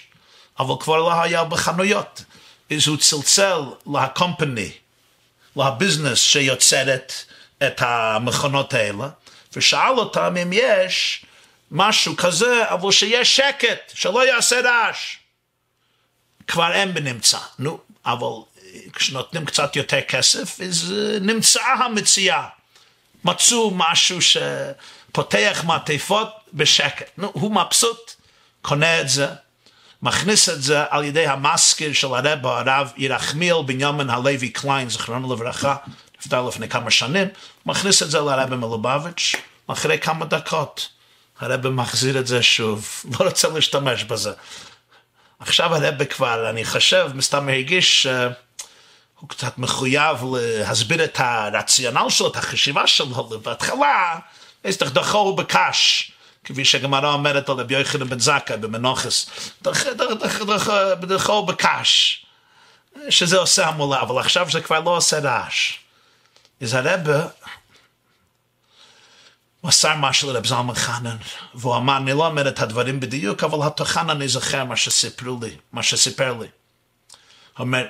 אבל כבר לא היה בחנויות. אז הוא צלצל לקומפני, לביזנס שיוצרת את המכונות האלה, ושאל אותם אם יש משהו כזה, אבל שיהיה שקט, שלא יעשה רעש. כבר אין בנמצא. נו, אבל כשנותנים קצת יותר כסף, אז אה, נמצאה המציאה. מצאו משהו שפותח מעטפות בשקט. נו, הוא מבסוט, קונה את זה, מכניס את זה על ידי המזכיר של הרב, הרב ירחמיאל בנימין הלוי קליין, זכרונו לברכה, נפטר לפני כמה שנים, מכניס את זה לרב מלובביץ', אחרי כמה דקות הרב מחזיר את זה שוב, [laughs] לא רוצה להשתמש בזה. עכשיו הרב כבר, אני חושב, מסתם הרגיש שהוא uh, קצת מחויב להסביר את הרציונל שלו, את החשיבה שלו, בהתחלה, אז דחו בקש. כפי שגמרא אומרת על רבי יוחנן בן זכאי במנוחס, דרכו בקש, שזה עושה המולה, אבל עכשיו זה כבר לא עושה רעש. אז הרבה מסר משהו לרב זלמן חנן, והוא אמר, אני לא אומר את הדברים בדיוק, אבל התוכן אני זוכר מה שסיפרו לי, מה שסיפר לי. הוא אומר,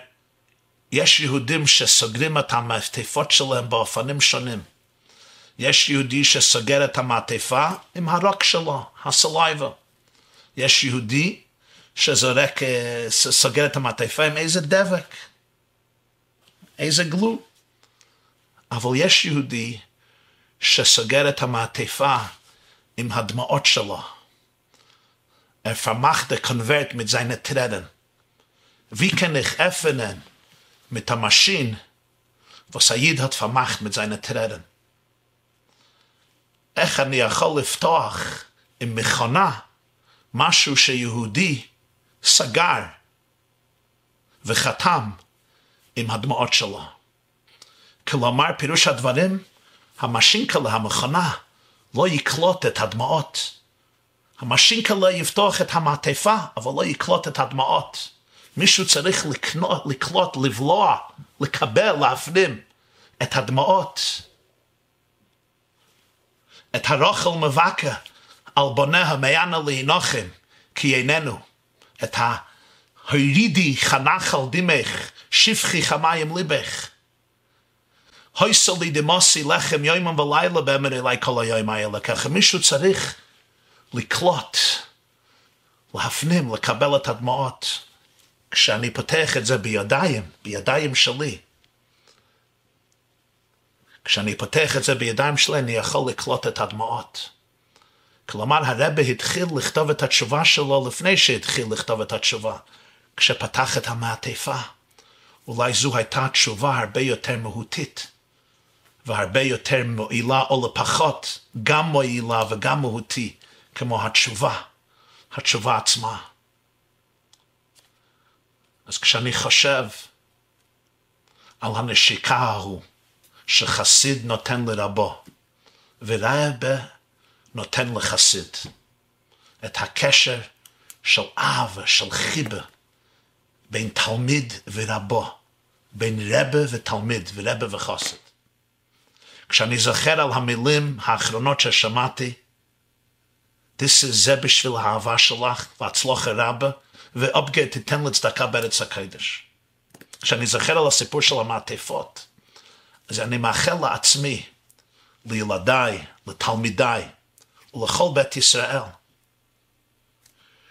יש יהודים שסוגרים את המעטפות שלהם באופנים שונים. יש יהודי שסוגר את המעטפה עם הרוק שלו, הסלייבה. יש יהודי שזורק, סוגר את המעטפה עם איזה דבק, איזה גלו. אבל יש יהודי שסוגר את המעטפה עם הדמעות שלו. Er vermacht der Konvert mit seinen Tränen. Wie mit der Maschine, was Said hat vermacht mit seinen Tränen? איך אני יכול לפתוח עם מכונה משהו שיהודי סגר וחתם עם הדמעות שלו. כלומר, פירוש הדברים, המשינקלה, המכונה, לא יקלוט את הדמעות. המשינקלה יפתוח את המעטפה, אבל לא יקלוט את הדמעות. מישהו צריך לקנות, לקלוט, לבלוע, לקבל, להפנים את הדמעות. את הרוכל מבקה על בוניה מענה להנוחם, כי איננו. את ההורידי חנך על דמך, שפכי חמיים ליבך. הויסו לי דמוסי לחם יוימם ולילה באמר אליי כל היום האלה, ככה מישהו צריך לקלוט, להפנים, לקבל את הדמעות. כשאני פותח את זה בידיים, בידיים שלי, כשאני פותח את זה בידיים שלי, אני יכול לקלוט את הדמעות. כלומר, הרבה התחיל לכתוב את התשובה שלו לפני שהתחיל לכתוב את התשובה, כשפתח את המעטפה. אולי זו הייתה תשובה הרבה יותר מהותית, והרבה יותר מועילה או לפחות, גם מועילה וגם מהותי, כמו התשובה, התשובה עצמה. אז כשאני חושב על הנשיקה ההוא, שחסיד נותן לרבו, ורבה נותן לחסיד. את הקשר של אב, של חיבה, בין תלמיד ורבו, בין רבה ותלמיד, ורבה וחסיד. כשאני זוכר על המילים האחרונות ששמעתי, זה בשביל האהבה שלך, והצלוח הרבה, ואופגה תיתן לצדקה בארץ הקודש. כשאני זוכר על הסיפור של המעטפות, אז אני מאחל לעצמי, לילדיי, לתלמידיי ולכל בית ישראל,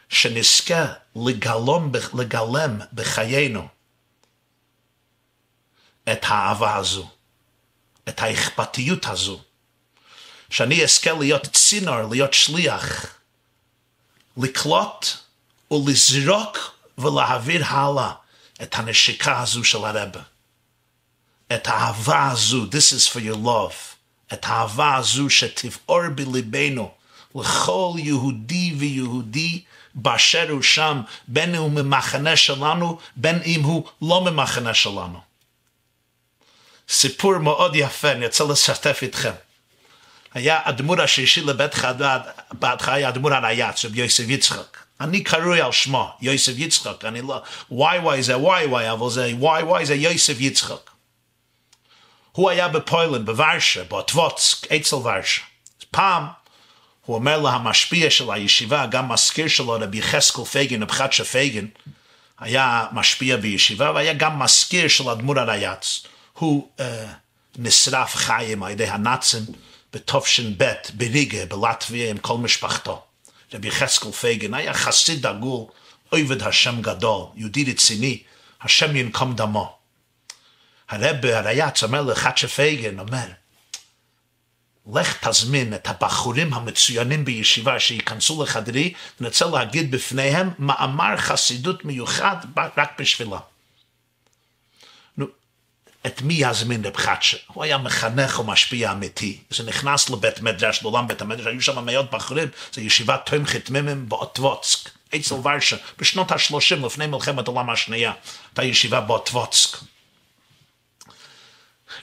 שנזכה לגלום, לגלם בחיינו את האהבה הזו, את האכפתיות הזו, שאני אזכה להיות צינור, להיות שליח, לקלוט ולזרוק ולהעביר הלאה את הנשיקה הזו של הרבה. את האהבה הזו, this is for your love, את האהבה הזו שתבעור בליבנו לכל יהודי ויהודי באשר הוא שם, בין הוא ממחנה שלנו, בין אם הוא לא ממחנה שלנו. סיפור מאוד יפה, אני רוצה לשתף איתכם. היה אדמו"ר השלישי לבית חדד, בהתחלה היה אדמו"ר הרייץ, רבי יוסף יצחק. אני קרוי על שמו, יוסף יצחק, אני לא, וואי וואי זה וואי וואי, אבל זה וואי וואי זה יוסף יצחק. הוא היה בפוילן, בוורשה, באוטווצק, אצל ורשה. פעם הוא אומר להמשפיע של הישיבה, גם מזכיר שלו, רבי יחזקאל פייגן, רבי חאטשע פייגן, היה משפיע בישיבה, והיה גם מזכיר של אדמו"ר הריי"צ. הוא uh, נשרף חיים על ידי הנאצים בתש"ב, בריגה, בלטביה, עם כל משפחתו. רבי יחזקאל פייגן היה חסיד דגול, עובד השם גדול, יהודי רציני, השם ינקום דמו. הרב הרייץ אומר לחדשה פייגן, אומר, לך תזמין את הבחורים המצוינים בישיבה שייכנסו לחדרי, אני רוצה להגיד בפניהם מאמר חסידות מיוחד רק בשבילם. את מי יזמין רב חדשה? הוא היה מחנך ומשפיע אמיתי. זה נכנס לבית מדרש, לעולם בית המדרש, היו שם מאות בחורים, זה ישיבת תומכת מימים באוטבוצק, אצל ורשה, בשנות ה-30 לפני מלחמת העולם השנייה, הייתה ישיבה באוטבוצק.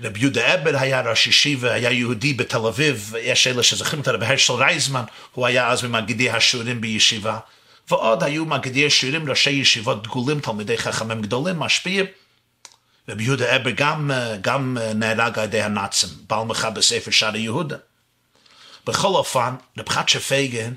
רב יהודה אבר היה ראש ישיבה, היה יהודי בתל אביב, יש אלה שזוכרים את רב הרשל רייזמן, הוא היה אז ממגידי השיעורים בישיבה, ועוד היו מגידי השיעורים, ראשי ישיבות דגולים, תלמידי חכמים גדולים, משפיעים. רב יהודה אבר גם, גם נהרג על ידי הנאצים, בעל מחה בספר שער יהודה. בכל אופן, רב חדשה פייגן,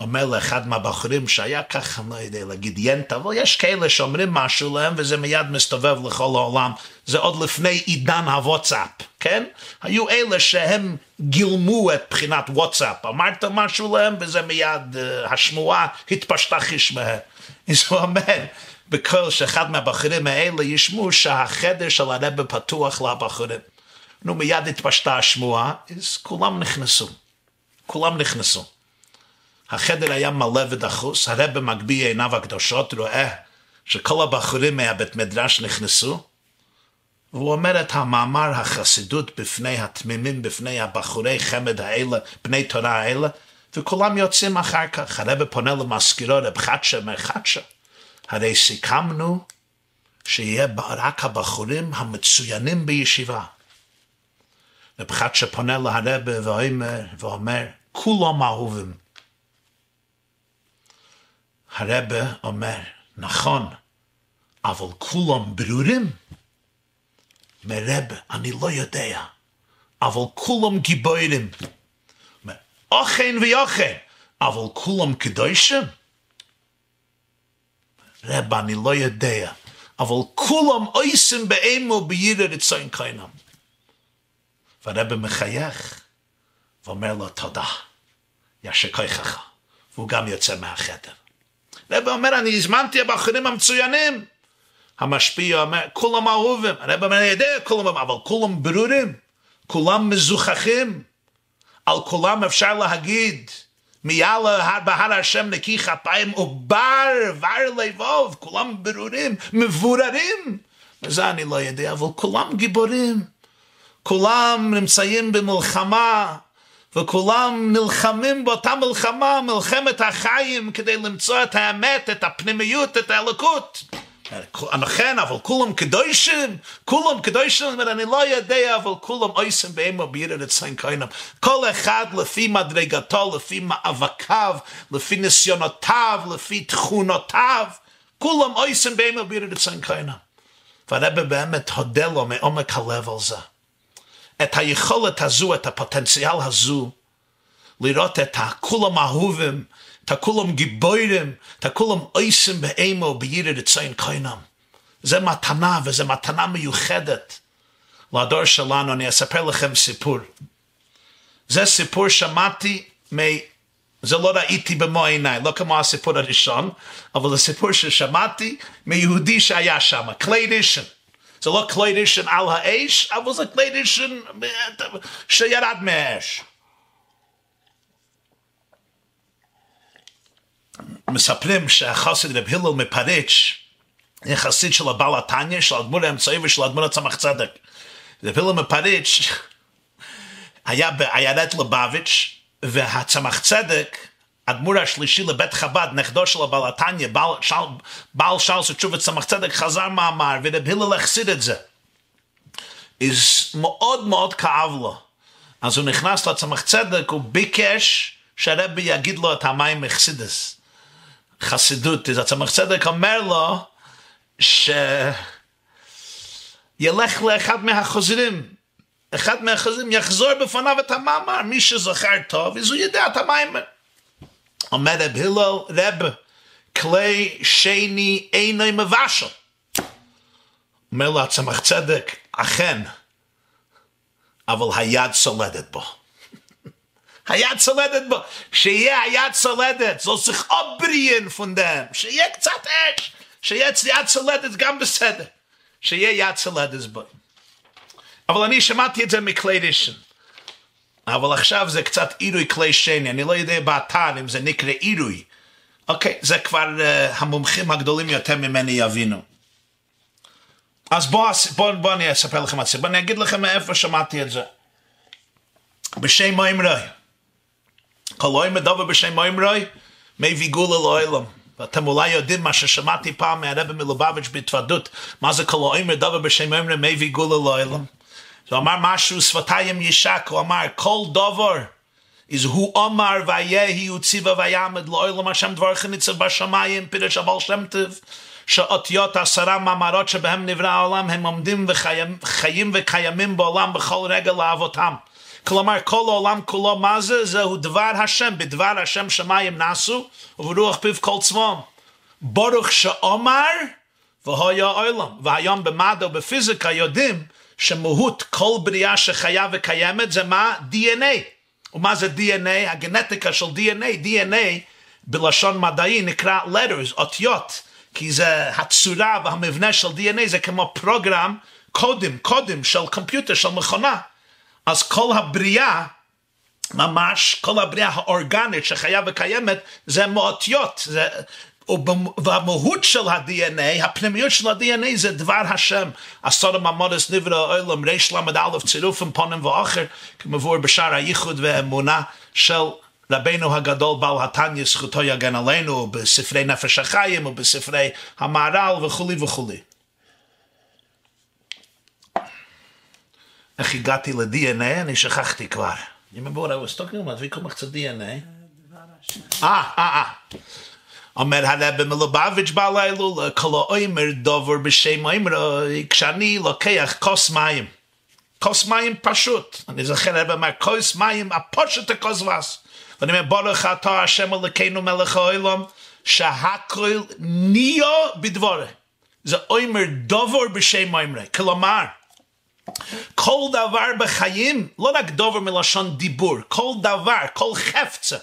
אומר לאחד מהבחורים שהיה ככה, אני לא יודע להגיד ינט, אבל יש כאלה שאומרים משהו להם וזה מיד מסתובב לכל העולם. זה עוד לפני עידן הוואטסאפ, כן? היו אלה שהם גילמו את בחינת וואטסאפ. אמרת משהו להם וזה מיד, uh, השמועה התפשטה חשמהם. [laughs] אז הוא אומר, בקול שאחד מהבחורים האלה ישמעו שהחדר של הרב פתוח לבחורים. נו, מיד התפשטה השמועה, אז כולם נכנסו. כולם נכנסו. החדר היה מלא ודחוס, הרב מגביה עיניו הקדושות, רואה שכל הבחורים מהבית מדרש נכנסו, והוא אומר את המאמר החסידות בפני התמימים, בפני הבחורי חמד האלה, בני תורה האלה, וכולם יוצאים אחר כך. הרב פונה למזכירו, רב חדשה, אומר חדשה, הרי סיכמנו שיהיה רק הבחורים המצוינים בישיבה. רב חדשה פונה להרב ואומר, ואומר, כולם אהובים. הרבה אומר, נכון, אבל כולם ברורים? מרבה, אני לא יודע, אבל כולם גיבורים. אוכן ויוכן, אבל כולם קדושים? רב, אני לא יודע, אבל כולם עושים באמו בירא רצון קיינם. והרב מחייך ואומר לו תודה, ישר כוחך, והוא גם יוצא מהחדר. רב אומר, אני הזמנתי הבחורים המצוינים. המשפיע אומר, כולם אהובים. הרב אומר, אני יודע כולם, אבל כולם ברורים, כולם מזוכחים. על כולם אפשר להגיד, מיאללה בהר השם נקי כפיים ובר, בר לבוב, כולם ברורים, מבוררים. וזה אני לא יודע, אבל כולם גיבורים. כולם נמצאים במלחמה, וכולם נלחמים באותה מלחמה, מלחמת החיים, כדי למצוא את האמת, את הפנימיות, את האלוקות. לכן, אבל כולם קדושים, כולם קדושים, אני לא יודע, אבל כולם עושים באמו בירא רצון קיינם. כל אחד לפי מדרגתו, לפי מאבקיו, לפי ניסיונותיו, לפי תכונותיו, כולם עושים באמו בירא רצון קיינם. והרבא באמת הודה לו מעומק הלב על זה. את היכולת הזו, את הפוטנציאל הזו, לראות את הכולם אהובים, את הכולם גיבורים, את הכולם עושים באמו בירא רצון קיינם. זה מתנה, וזו מתנה מיוחדת לדור שלנו. אני אספר לכם סיפור. זה סיפור שמעתי מ... זה לא ראיתי במו עיניי, לא כמו הסיפור הראשון, אבל זה סיפור ששמעתי מיהודי שהיה שם, כלי ראשון. זה לא כלי ראשון על האש, אבל זה כלי ראשון שירד מהאש. מספרים שהחסיד רב הלל מפריץ', יחסית של הבעל התניא, של האדמו"ר האמצעי ושל האדמו"ר הצמח צדק. רב הלל מפריץ' היה בעיירת לבביץ', והצמח צדק האדמו"ר השלישי לבית חב"ד, נכדו של הבעל התניא, בעל, בעל שאל שתשובת צמח צדק, חזר מאמר, ורב הלל החסיד את זה. אז מאוד מאוד כאב לו. אז הוא נכנס לצמח צדק, הוא ביקש שהרבי יגיד לו את המים מחסידס. חסידות. אז הצמח צדק אומר לו, שילך לאחד מהחוזרים. אחד מהחוזרים יחזור בפניו את המאמר, מי שזוכר טוב, אז הוא ידע את המים. אומר רב הלל, רב, כלי שני אינו מבשל. אומר לו הצמח צדק, אכן, אבל היד סולדת בו. היד סולדת בו. שיהיה היד סולדת, זאל זיך אפבריען פון דעם. שיהיה קצת אש. שיהיה יד סולדת גם בסדר. שיהיה יד סולדס בו. אבל אני שמעתי את זה מכלי ראשון. אבל עכשיו זה קצת עירוי כלי שני, אני לא יודע באתר אם זה נקרא עירוי. אוקיי, זה כבר uh, המומחים הגדולים יותר ממני יבינו. אז בואו בוא, בוא אני אספר לכם את זה, בואו אני אגיד לכם מאיפה שמעתי את זה. בשם מימרוי. אוהים מדובר בשם מימרוי, מביא גולה לעולם. ואתם אולי יודעים מה ששמעתי פעם מהרבי מלובביץ' בהתוודות, מה זה אוהים מדובר בשם מימרוי, מביא גולה לעולם. הוא אמר משהו שפתיים ישק, הוא אמר כל דובר, is hu omar vayehi utziva vayamad lo'olam Hashem dvarcha nitzav bashamayim pirish abal shem tev שאותיות עשרה מאמרות שבהם נברא העולם הם עומדים וחיים וקיימים בעולם בכל רגע לאבותם. כלומר כל העולם כולו מה זה? זהו דבר השם, בדבר השם שמיים נעשו וברוח פיו כל צבאם. ברוך שאומר והיה עולם. והיום במדע ובפיזיקה יודעים שמהות כל בריאה שחיה וקיימת זה מה? DNA. ומה זה DNA? הגנטיקה של DNA. DNA בלשון מדעי נקרא letters, אותיות. כי זה הצורה והמבנה של DNA זה כמו פרוגרם, קודם, קודם של קומפיוטר, של מכונה. אז כל הבריאה, ממש, כל הבריאה האורגנית שחיה וקיימת, זה מאותיות. זה, והמהות של ה-DNA, הפנימיות של ה-DNA זה דבר השם. עשור הממודס נברא העולם, ריש ל"א צירופים פונים ואחר, כמבואר בשער הייחוד והאמונה של רבנו הגדול בעל התניא זכותו יגן עלינו בספרי נפש החיים ובספרי המהר"ל וכולי וכולי. איך הגעתי ל-DNA? אני שכחתי כבר. You remember what I was talking about? We come to DNA. אה, אה, אה. אומר הרב מלובביץ' בלילה, כל האומר דובר בשם אומרו, כשאני לוקח כוס מים. כוס מים פשוט. אני זוכר הרב אמר, כוס מים, הפושט הכוס וסט. ואני אומר, ברוך אתה השם אלוקינו מלך העולם, שהכל ניו בדבורה. זה אומר דובר בשם אומרי. כלומר, כל דבר בחיים, לא רק דובר מלשון דיבור, כל דבר, כל חפצה,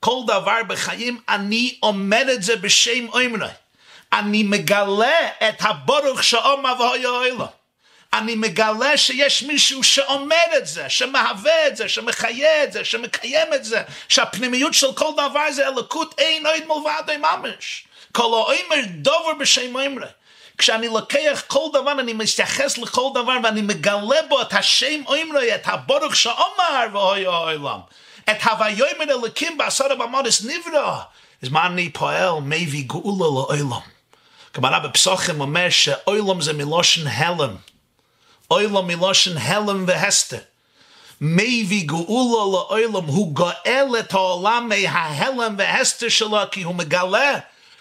כל דבר בחיים, אני אומר את זה בשם אומרי. אני מגלה את הברוך שאומר והויה אוהלה. אני מגלה שיש מישהו שאומר את זה, שמהווה את זה, שמחיה את זה, שמקיים את זה, שהפנימיות של כל דבר זה אלוקות אין עוד מלבד ממש. כל האומר דובר בשם אומרי. כשאני לוקח כל דבר, אני מתייחס לכל דבר ואני מגלה בו את השם אומרי, את הברוך שאומר ואוי העולם. את הוויומר אלוקים בעשרה במודס נברא. אז מה אני פועל? מביא גאולה לעולם. גמרא בפסוחים אומר שעולם זה מלושן הלם. אוילם מלושן הלם והסתר. מביא גאולה לאוילם, הוא גואל את העולם מההלם והסתר שלו, כי הוא מגלה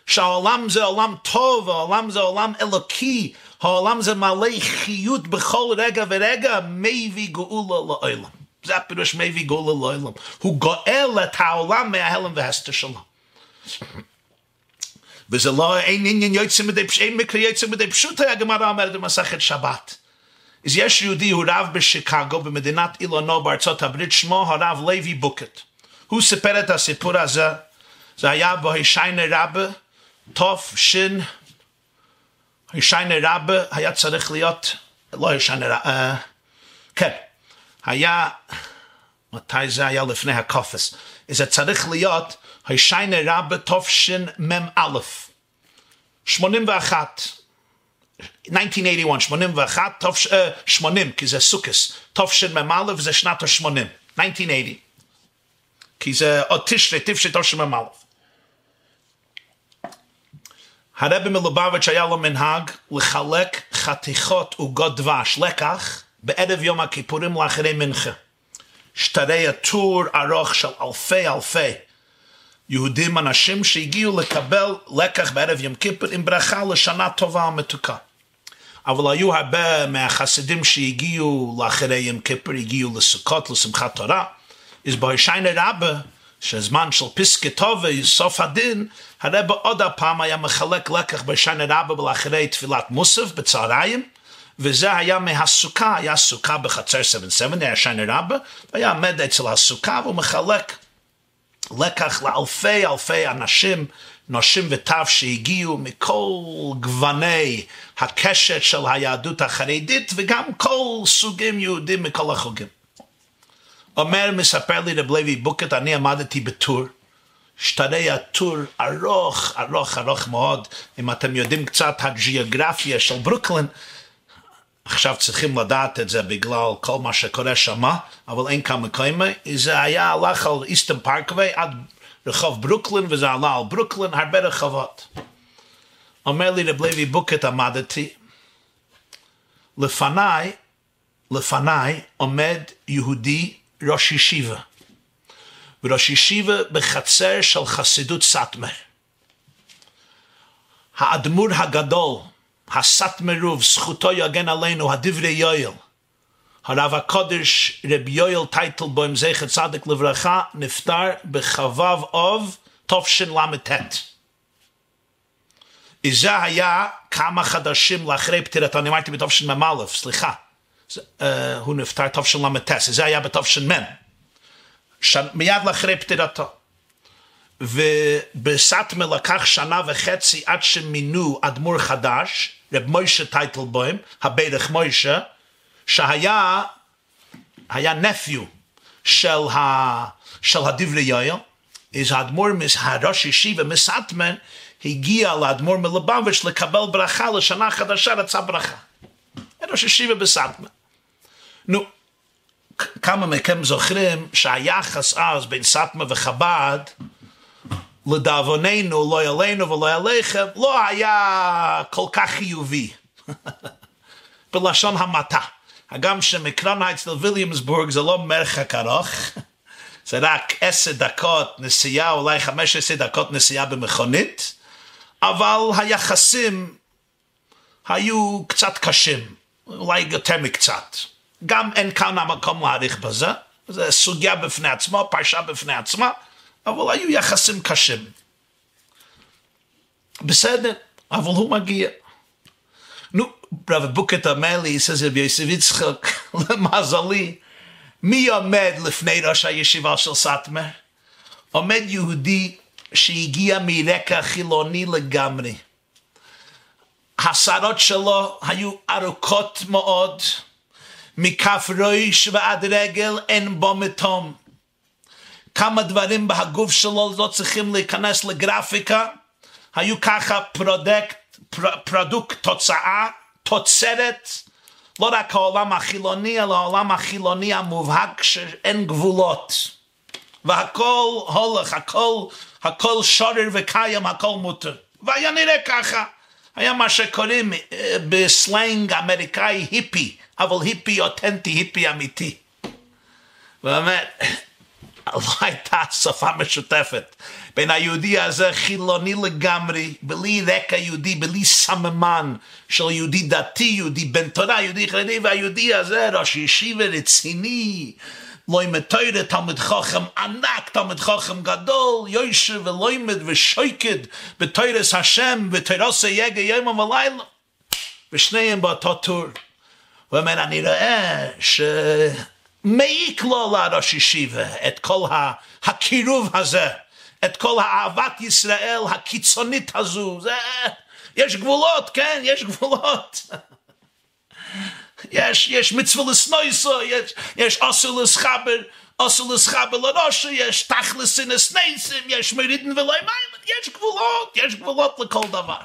שהעולם זה עולם טוב, העולם זה עולם אלוקי, העולם זה מלא חיות בכל רגע ורגע, מביא גאולה לאוילם. זה הפירוש מביא גאולה לאוילם. הוא גואל את העולם מההלם והסתר שלו. וזה לא, אין עניין יוצא מדי פשוט, אין מקרה יוצא מדי פשוט, הגמרא אומרת במסכת שבת. אז יש יהודי, הוא רב בשיקגו, במדינת אילונו בארצות הברית, שמו הרב לוי בוקט. הוא סיפר את הסיפור הזה, זה היה בהישיינה רבה, תוף שין, הישיינה רבה היה צריך להיות, לא הישיינה רבה, כן, היה, מתי זה היה לפני הקופס? זה צריך להיות הישיינה רבה תוף שין מם א', 81. 1981, 81, טוב, uh, 80, כי זה סוכס, טוב של ממלא וזה שנת ה-80, 1980. כי זה עוד תשרי, תשרי טוב של ממלא. הרבי מלובביץ' היה לו מנהג לחלק חתיכות עוגות דבש, לקח, בערב יום הכיפורים לאחרי מנחה. שטרי הטור ארוך של אלפי אלפי יהודים, אנשים שהגיעו לקבל לקח בערב יום כיפור עם ברכה לשנה טובה ומתוקה. אבל היו הרבה מהחסידים שהגיעו לאחרי יום כיפור, הגיעו לסוכות, לשמחת תורה. אז בהשיינה רבה, שהזמן של פסקי טובה, סוף הדין, הרבה עוד הפעם היה מחלק לקח בהשיינה רבה ולאחרי תפילת מוסף בצהריים, וזה היה מהסוכה, היה סוכה בחצר 77, היה שיינה רבה, והיה עמד אצל הסוכה והוא מחלק לקח לאלפי אלפי אנשים נשים וטף שהגיעו מכל גווני הקשת של היהדות החרדית וגם כל סוגים יהודים מכל החוגים. אומר, מספר לי רב לוי בוקט, אני עמדתי בטור, שטרי הטור ארוך, ארוך, ארוך מאוד. אם אתם יודעים קצת הגיאוגרפיה של ברוקלין, עכשיו צריכים לדעת את זה בגלל כל מה שקורה שמה, אבל אין כמה כמה. זה היה הלך על איסטן פארקווי עד רחוב ברוקלין, וזה עלה על ברוקלין, הרבה רחובות. אומר לי רב לוי בוקט עמדתי, לפניי, לפניי עומד יהודי ראש ישיבה. וראש ישיבה בחצר של חסידות סאטמר. האדמו"ר הגדול, הסאטמרוב, זכותו יגן עלינו, הדברי יואל, הרב הקודש רב יואל טייטלבוים זכר צדיק לברכה, נפטר בכ"ו אוב תשל"ט. זה היה כמה חדשים לאחרי פטירתו, אני אמרתי בתשמ"א, סליחה. Uh, הוא נפטר תשל"ט, זה היה בתש"מ. ש... מיד לאחרי פטירתו. ובסטמה לקח שנה וחצי עד שמינו אדמו"ר חדש, רב מוישה טייטלבוים, הברך מוישה, שהיה היה נפיו של, ה, של הדברי יואל, אז האדמו"ר, הראש ישיבה מסטמן, הגיע לאדמו"ר מלובביץ' לקבל ברכה לשנה חדשה, רצה ברכה. ראש ישיבה בסטמן. נו, כמה מכם זוכרים שהיחס אז בין סטמה וחב"ד לדאבוננו, לא אלינו ולא אליכם, לא היה כל כך חיובי. [laughs] בלשון המעטה. הגם שמקרונהייטס לוויליאמסבורג זה לא מרחק ארוך, [laughs] זה רק עשר דקות נסיעה, אולי חמש עשר דקות נסיעה במכונית, אבל היחסים היו קצת קשים, אולי יותר מקצת. גם אין כאן המקום להעריך בזה, זו סוגיה בפני עצמו, פרשה בפני עצמה, אבל היו יחסים קשים. בסדר, אבל הוא מגיע. נו, רב בוקט אומר לי, says רבי יוסף יצחק, [laughs] למזלי, מי עומד לפני ראש הישיבה של סאטמר? עומד יהודי שהגיע מרקע חילוני לגמרי. השערות שלו היו ארוכות מאוד, מכף ראש ועד רגל אין בו מתום. כמה דברים בהגוף שלו לא צריכים להיכנס לגרפיקה, היו ככה product, פר, product, תוצאה, תוצרת, לא רק העולם החילוני, אלא העולם החילוני המובהק שאין גבולות. והכל הולך, הכל, הכל שורר וקיים, הכל מותר. והיה נראה ככה. היה מה שקוראים בסלנג אמריקאי היפי, אבל היפי אותנטי, היפי אמיתי. באמת, [laughs] לא הייתה שפה משותפת בין היהודי הזה חילוני לגמרי, בלי רקע יהודי, בלי סממן של יהודי דתי, יהודי בן תורה, יהודי חרדי, והיהודי הזה ראש ישיבה רציני, לא מתוירה, תלמיד חוכם ענק, תלמיד חוכם גדול, יושב ולוימד ושויקד בתוירס השם, בתוירס היגע יום ולילה, ושניהם באותו טור. הוא אומר, אני רואה ש... מעיק לו לראש ישיבה את כל הקירוב הזה, את כל האהבת ישראל הקיצונית הזו. זה, יש גבולות, כן, יש גבולות. יש, יש מצווה לסנויסו, יש, יש אסור לסחבר, אסור לסחבר לראשו, יש תכלס נסנסים, יש מרידן ולא מים, יש גבולות, יש גבולות לכל דבר.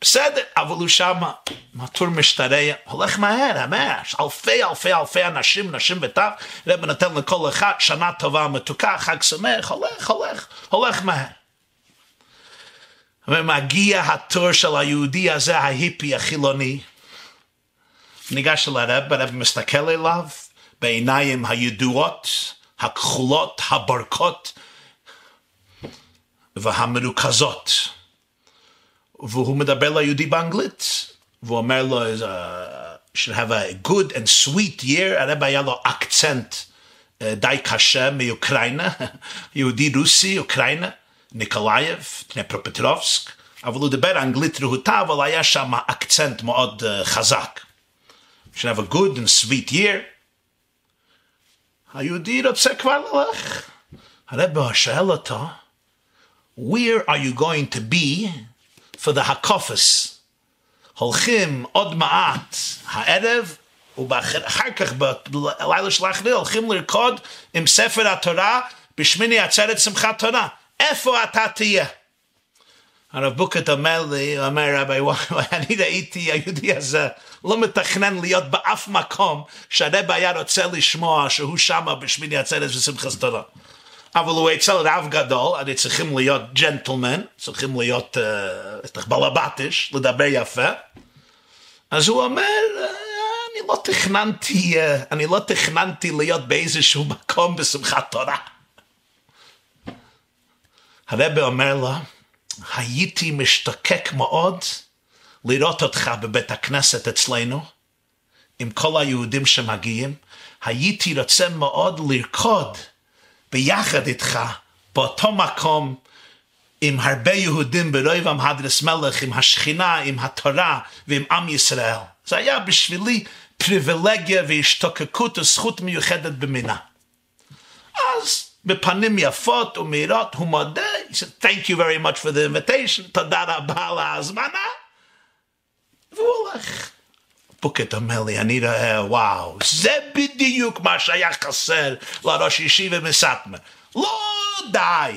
בסדר, אבל הוא שמה, מטור משתרע, הולך מהר, ממש, אלפי אלפי אלפי אנשים, נשים וטף, רב נותן לכל אחד שנה טובה מתוקה, חג שמח, הולך, הולך, הולך מהר. ומגיע התור של היהודי הזה, ההיפי החילוני, ניגש אל הרב, הרב מסתכל אליו בעיניים הידועות, הכחולות, הבורקות והמרוכזות. והוא מדבר ליהודי באנגלית, והוא אומר לו, should have a good and sweet year, הרב היה לו אקצנט די קשה מאוקראינה, [laughs] יהודי רוסי, אוקראינה, ניקולאייב, דנפרופטרובסק, אבל הוא דיבר אנגלית רהוטה, אבל היה שם accent מאוד חזק. Should have a good and sweet year. היהודי רוצה כבר ללכת. הרב שואל אותו, where are you going to be for the הקפות? הולכים עוד מעט הערב, ואחר כך בלילה של האחריר הולכים לרקוד עם ספר התורה בשמיני עצרת שמחת תורה. איפה אתה תהיה? הרב בוקט אומר לי, אומר רבי וואי, אני ראיתי היהודי הזה לא מתכנן להיות באף מקום שהרבי היה רוצה לשמוע שהוא שמה בשמיני עצרת ושמחת תורה. אבל הוא אצל רב גדול, אני צריכים להיות ג'נטלמן, צריכים להיות uh, בלבטיש, לדבר יפה. אז הוא אומר, אני לא תכננתי, אני לא תכננתי להיות באיזשהו מקום בשמחת תורה. הרב אומר לו, הייתי משתוקק מאוד לראות אותך בבית הכנסת אצלנו, עם כל היהודים שמגיעים, הייתי רוצה מאוד לרקוד ביחד איתך באותו מקום עם הרבה יהודים ברוב עם הדרס מלך, עם השכינה, עם התורה ועם עם ישראל. זה היה בשבילי פריבילגיה והשתוקקות וזכות מיוחדת במינה. אז בפנים יפות ומהירות הוא מודה, he said, thank you very much for the invitation, תודה רבה על ההזמנה, והוא הולך. בוקט אומר לי, אני רואה, וואו, זה בדיוק מה שהיה חסר לראש ישיבה מסטמה. לא די.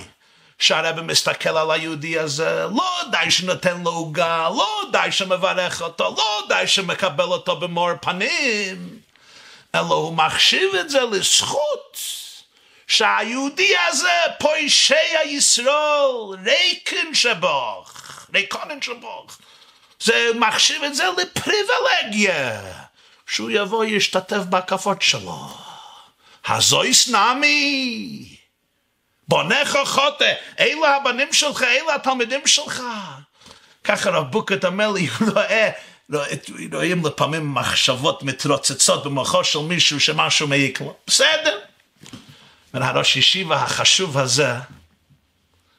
שהרבא מסתכל על היהודי הזה, לא די שנותן לו עוגה, לא די שמברך אותו, לא די שמקבל אותו במאור פנים, אלא הוא מחשיב את זה לזכות שהיהודי הזה, פוישי הישראל, ריקן שבוך, ריקונן שבוך, זה מחשיב את זה לפריבילגיה, שהוא יבוא ישתתף בהקפות שלו. הזויס נמי, בונך חוטא, אלה הבנים שלך, אלה התלמידים שלך. ככה רב בוקט אומר לי, הוא רואה, רואים לפעמים מחשבות מתרוצצות במוחו של מישהו שמשהו מעיק לו. בסדר. והראש ישיבה החשוב הזה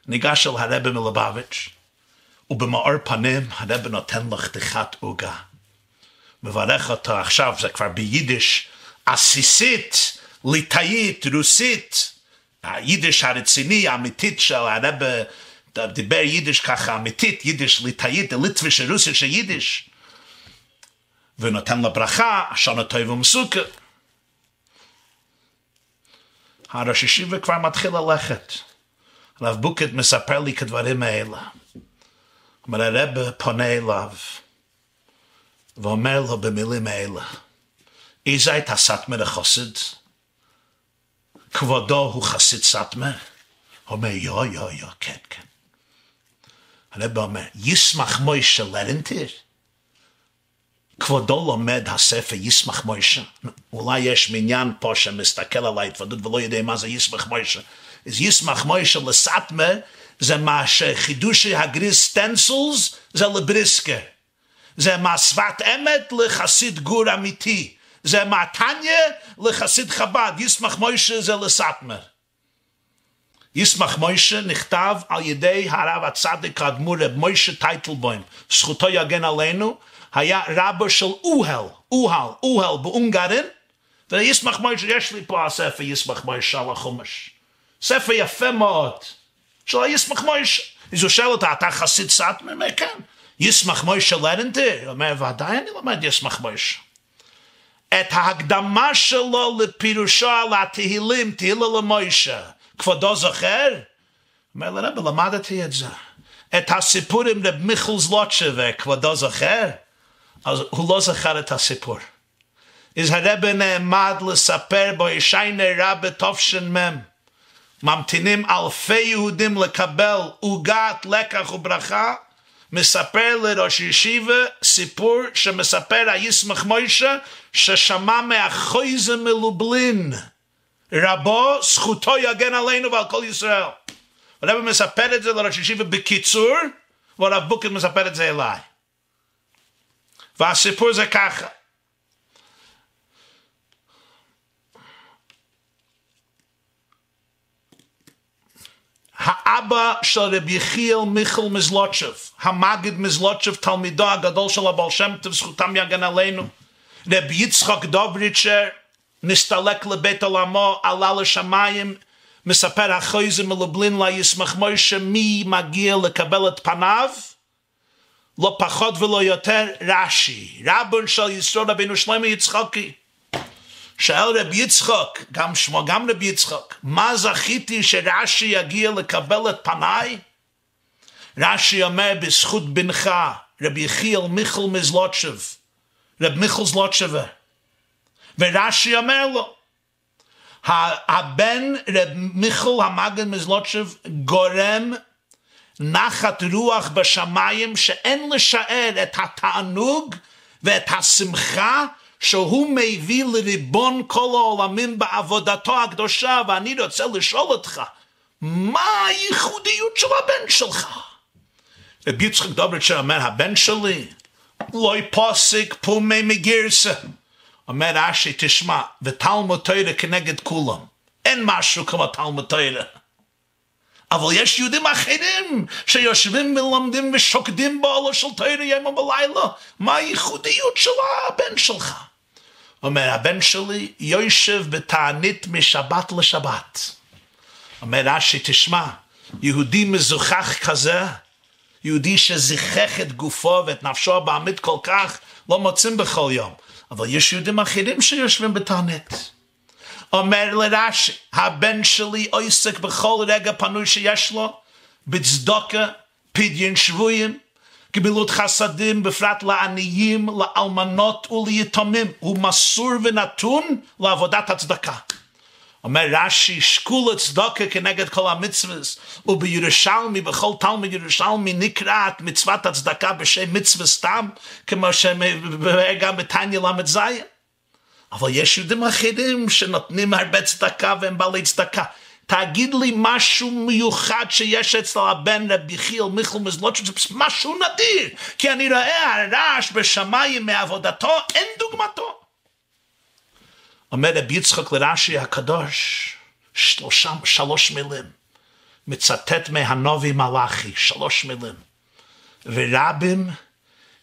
ניגש אל הרבי מלובביץ', ובמאור פנים הרבי נותן לו חתיכת עוגה. מברך אותו עכשיו, זה כבר ביידיש עסיסית, ליטאית, רוסית, היידיש הרציני, האמיתית של הרבי, דיבר יידיש ככה אמיתית, יידיש ליטאית, ליטביש, רוסית של יידיש. ונותן לו ברכה, שנה טוב ומסוכה. הראש ישיבה כבר מתחיל ללכת. הרב בוקט מספר לי כדברים האלה. אומר הרב פונה אליו ואומר לו במילים האלה, איזה הייתה סטמר החסיד? כבודו הוא חסיד סטמר? הוא אומר, יו, יו, יו, כן, כן. הרב אומר, ישמח מוישה לערנט איר? כבודו לומד הספר ישמח מוישה. אולי יש מניין פה שמסתכל על ההתוועדות ולא יודע מה זה ישמח מוישה. אז ישמח מוישה לסטמר זה מה שחידושי הגרי"ז stencils זה לבריסקה. זה מה שהשפת אמת לחסיד גור אמיתי. זה מה שהתניא לחסיד חב"ד. ישמח מוישה זה לסטמר. ישמח מוישה נכתב על ידי הרב הצדיק האדמו"ר מוישה טייטלבוים. זכותו יגן עלינו. היה רבו של אוהל, אוהל, אוהל באונגרן, וישמח מוישה, יש לי פה הספר ישמח מוישה על החומש. ספר יפה מאוד. של ישמח מוישה. אז הוא שואל אותה, אתה חסיד סאטמר? אומר, כן. ישמח מוישה לרנטי? הוא אומר, ודאי אני לומד ישמח מוישה. את ההקדמה שלו לפירושו על התהילים, תהילה למוישה, כבודו זוכר? אומר לרב, למדתי את זה. את הסיפור עם רב מיכל זלוטשווה, כבודו זוכר? אז הוא לא זכר את הסיפור. אז הרב נעמד לספר בו ישיינה רב תש"מ. ממתינים אלפי יהודים לקבל עוגת לקח וברכה, מספר לראש ישיבה סיפור שמספר הישמח מוישה ששמע מהחויזה מלובלין. רבו, זכותו יגן עלינו ועל כל ישראל. הרב מספר את זה לראש ישיבה בקיצור, והרב בוקר מספר את זה אליי. והסיפור זה ככה. האבא של רב יחיאל מיכל מזלוטשב, המגיד מזלוטשב, תלמידו הגדול של הבעל שם טוב, זכותם יגן עלינו. רב יצחק דובריצ'ר, נסתלק לבית עולמו, עלה לשמיים, מספר החויזה מלובלין לה ישמח מוישה מי מגיע לקבל את פניו, לא פחות ולא יותר רש"י, רבון של ישרוד רבינו שלמה יצחקי. שאל רב יצחק, גם שמו גם רב יצחק, מה זכיתי שרש"י יגיע לקבל את פניי? רש"י אומר בזכות בנך, רב יחיאל מיכל מזלוטשב, רב מיכל זלוטשבה. ורש"י אומר לו, הבן רב מיכל המגן מזלוטשב גורם נחת רוח בשמיים שאין לשער את התענוג ואת השמחה שהוא מביא לריבון כל העולמים בעבודתו הקדושה ואני רוצה לשאול אותך מה הייחודיות של הבן שלך? רבי יצחק דוברצ'ר אומר הבן שלי לא פוסק פומי מגירסה. אומר רש"י תשמע ותלמוד תוירה כנגד כולם. אין משהו כמו תלמוד תוירה אבל יש יהודים אחרים שיושבים ולומדים ושוקדים בעולו של תוירה יום ובלילה. מה הייחודיות של הבן שלך? אומר, הבן שלי יושב בתענית משבת לשבת. אומר רש"י, תשמע, יהודי מזוכח כזה, יהודי שזיכך את גופו ואת נפשו בעמית כל כך, לא מוצאים בכל יום. אבל יש יהודים אחרים שיושבים בתענית. אומר לרש"י, הבן שלי עוסק בכל רגע פנוי שיש לו, בצדוקה, פדיון שבויים, גמילות חסדים, בפרט לעניים, לאלמנות וליתומים. הוא מסור ונתון לעבודת הצדקה. אומר רש"י, שקול הצדוקה כנגד כל המצוות, ובירושלמי, בכל תלמיד ירושלמי נקראת מצוות הצדקה בשם מצווה סתם, כמו שגם בתניא ל"ז. אבל יש יהודים אחרים שנותנים הרבה צדקה והם בעלי צדקה. תגיד לי משהו מיוחד שיש אצל הבן רבי חיל מיכל מזלוט, שזה משהו נדיר, כי אני רואה הרעש בשמיים מעבודתו, אין דוגמתו. אומר רבי יצחק לרש"י הקדוש, שלושה, שלוש מילים, מצטט מהנובי מלאכי, שלוש מילים, ורבים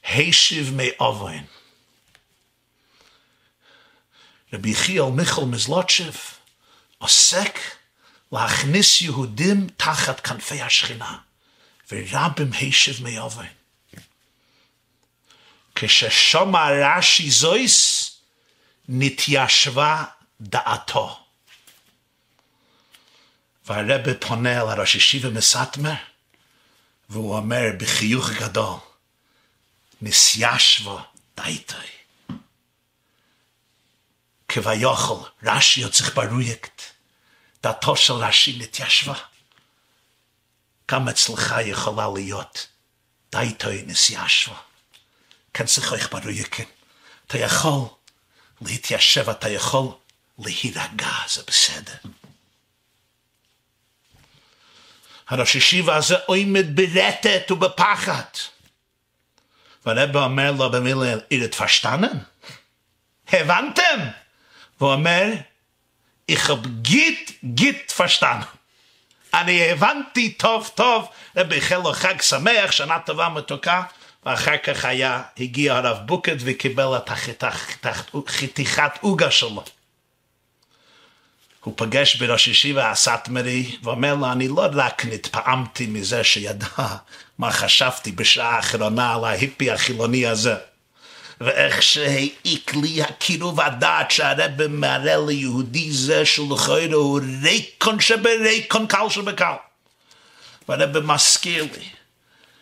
השיב מאובוין. רבי יחיאל מיכל מזלוטשב עוסק להכניס יהודים תחת כנפי השכינה, ורבים הישב מיובי. כששומע רש"י זויס, נתיישבה דעתו. והרבה פונה אל הראש ישיבה מסתמר, והוא אומר בחיוך גדול, נסיישבו דייטוי. כביוכל, רש"י יוצא ברויקט, דעתו של רש"י נתיישבה. גם אצלך יכולה להיות דייטוי נסיישבה. כן צריך ברויקט. אתה יכול להתיישב, אתה יכול להירגע, זה בסדר. הראש ישיבה הזה עומד ברטט ובפחד. והרבא אומר לו במילה, אירת פשטנן? הבנתם? והוא אומר, ich hab git git verstanden. אני הבנתי טוב טוב, רבי חלו חג שמח, שנה טובה מתוקה, ואחר כך היה, הגיע הרב בוקט וקיבל את החתיכת עוגה שלו. הוא פגש בראש ישיבה הסאטמרי, ואומר לו, אני לא רק נתפעמתי מזה שידע מה חשבתי בשעה האחרונה על ההיפי החילוני הזה. ואיך שהעיק לי הקירוב הדעת שהרבא מראה ליהודי זה שלכאורה הוא ריקון שבריקון קל שבקל. והרבא מזכיר לי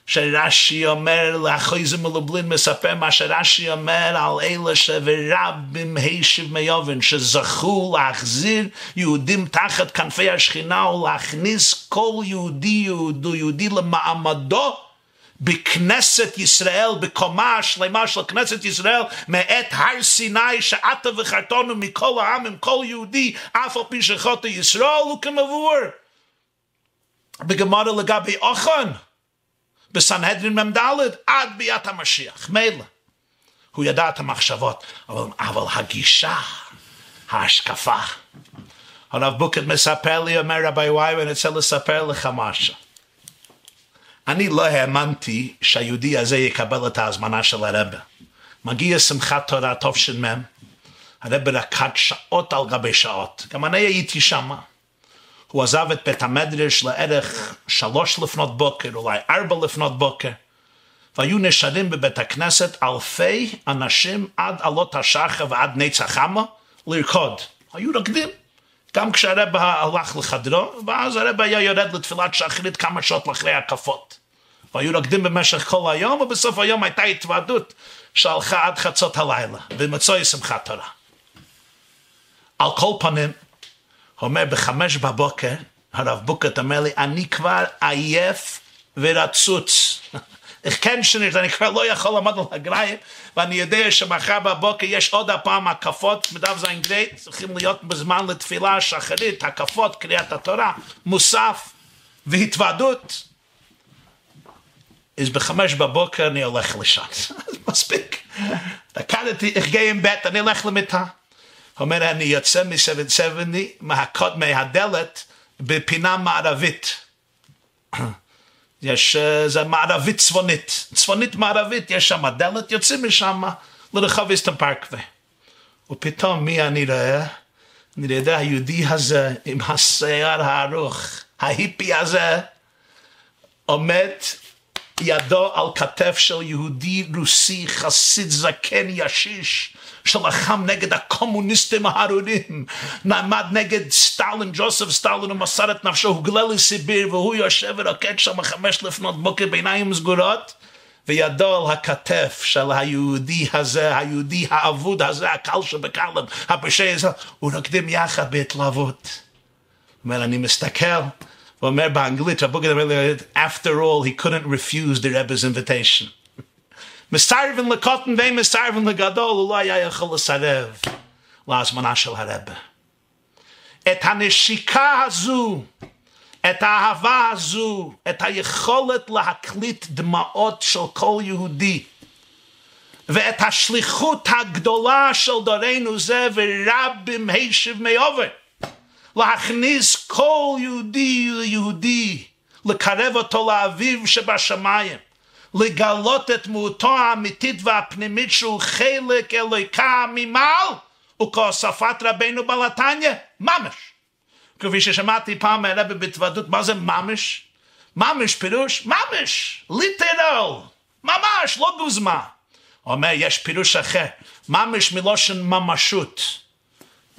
שרש"י אומר לאחויזה מלובלין מספר מה שרש"י אומר על אלה שברבים הישיב מיובן שזכו להחזיר יהודים תחת כנפי השכינה ולהכניס כל יהודי יהודי, יהודי למעמדו בכנסת ישראל, בקומה השלמה של כנסת ישראל, מאת הר סיני שעטה וחרטונו מכל העם עם כל יהודי, אף על פי שחוטא ישראל, הוא כמבואר. בגמרא לגבי אוכן, בסנהדרין מ"ד, עד ביאת המשיח, מילא. הוא ידע את המחשבות, אבל, אבל הגישה, ההשקפה. הרב בוקר מספר לי, אומר רבי וואי, ואני רוצה לספר לך משהו. אני לא האמנתי שהיהודי הזה יקבל את ההזמנה של הרבה. מגיע שמחת תורה מם, הרבה רקד שעות על גבי שעות, גם אני הייתי שם. הוא עזב את בית המדרש לערך שלוש לפנות בוקר, אולי ארבע לפנות בוקר, והיו נשארים בבית הכנסת אלפי אנשים עד עלות השחר ועד נצח חמה לרקוד. היו רוקדים. גם כשהרבא הלך לחדרו, ואז הרבא היה יורד לתפילת שחרית כמה שעות לאחרי הקפות. והיו רוקדים במשך כל היום, ובסוף היום הייתה התוועדות שהלכה עד חצות הלילה, ומצוי שמחת תורה. על כל פנים, אומר בחמש בבוקר, הרב בוקט אומר לי, אני כבר עייף ורצוץ. כן שנית, אני כבר לא יכול לעמוד על הגריים, ואני יודע שמחר בבוקר יש עוד הפעם הקפות, בדף זין גרייט, צריכים להיות בזמן לתפילה שחרית, הקפות, קריאת התורה, מוסף והתוועדות. אז בחמש בבוקר אני הולך לשם, [laughs] מספיק. רקדתי, אחגי עם בית, אני הולך למיטה. אומר, אני יוצא מ-770 מהקוד, מהדלת בפינה מערבית. [clears throat] יש, זה מערבית צפונית, צפונית מערבית, יש שם דלת, יוצאים משם לרחוב איסטן פארקווי. ופתאום מי אני רואה? אני רואה היהודי הזה עם השיער הארוך, ההיפי הזה, עומד ידו על כתף של יהודי רוסי, חסיד זקן ישיש, שלחם נגד הקומוניסטים הארורים, נעמד נגד סטלין, ג'וסף סטלין, הוא מסר את נפשו, הוא גלה לסיביר, והוא יושב ורוקד שם חמש לפנות בוקר בעיניים סגורות, וידו על הכתף של היהודי הזה, היהודי האבוד הזה, הקל שבקלם, הפשע הזה, ורוקדים יחד בהתלהבות. הוא אומר, אני מסתכל, הוא אומר באנגלית, רבו גדול, after all, he couldn't refuse the Rebbe's invitation. מסתרבן לקוטן ומסתרבן לגדול, הוא לא היה יכול לסרב להזמנה של הרבה. את הנשיקה הזו, את האהבה הזו, את היכולת להקליט דמעות של כל יהודי, ואת השליחות הגדולה של דורנו זה ורבים הישב מעובר, להכניס כל יהודי ליהודי, לקרב אותו לאביו שבשמיים. לגלות את דמותו האמיתית והפנימית שהוא חלק אלוהיקה ממעל וכהוספת רבנו בלתניה, ממש. כפי ששמעתי פעם מהרבי בהתוודות, מה זה ממש? ממש פירוש, ממש, ליטרל, ממש, לא גוזמה. אומר, יש פירוש אחר, ממש מלושן ממשות.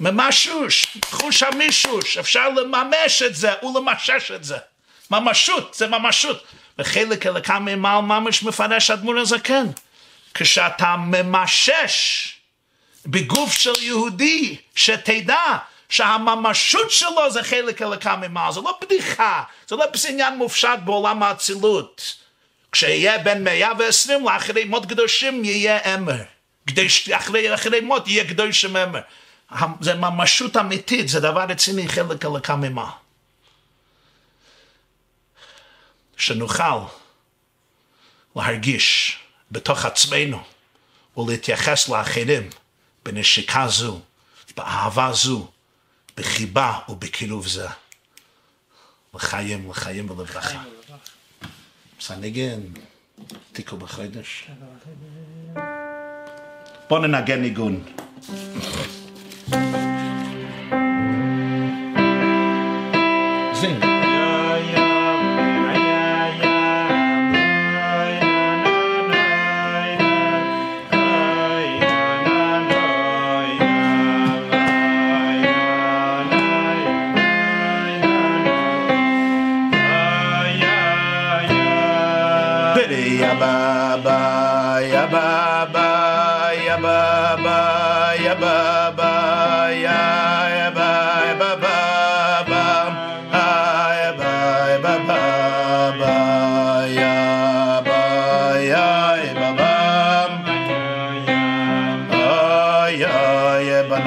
ממשוש, חוש המישוש, אפשר לממש את זה ולמשש את זה. ממשות, זה ממשות. וחלק אלוקה ממעל ממש מפרש אדמו"ר הזקן. כשאתה ממשש בגוף של יהודי, שתדע שהממשות שלו זה חלק אלוקה ממעל, זה לא בדיחה, זה לא עניין מופשט בעולם האצילות. כשיהיה בין 120 לאחרי מות קדושים יהיה אמר. קדש, אחרי, אחרי מות יהיה קדושים אמר. זה ממשות אמיתית, זה דבר רציני, חלק אלוקה ממעל. שנוכל להרגיש בתוך עצמנו ולהתייחס לאחרים בנשיקה זו, באהבה זו, בחיבה ובקירוב זה. לחיים, לחיים ולברכה. סנגן, תיקו בחודש. בוא ננגן ניגון. זינג. Yeah, but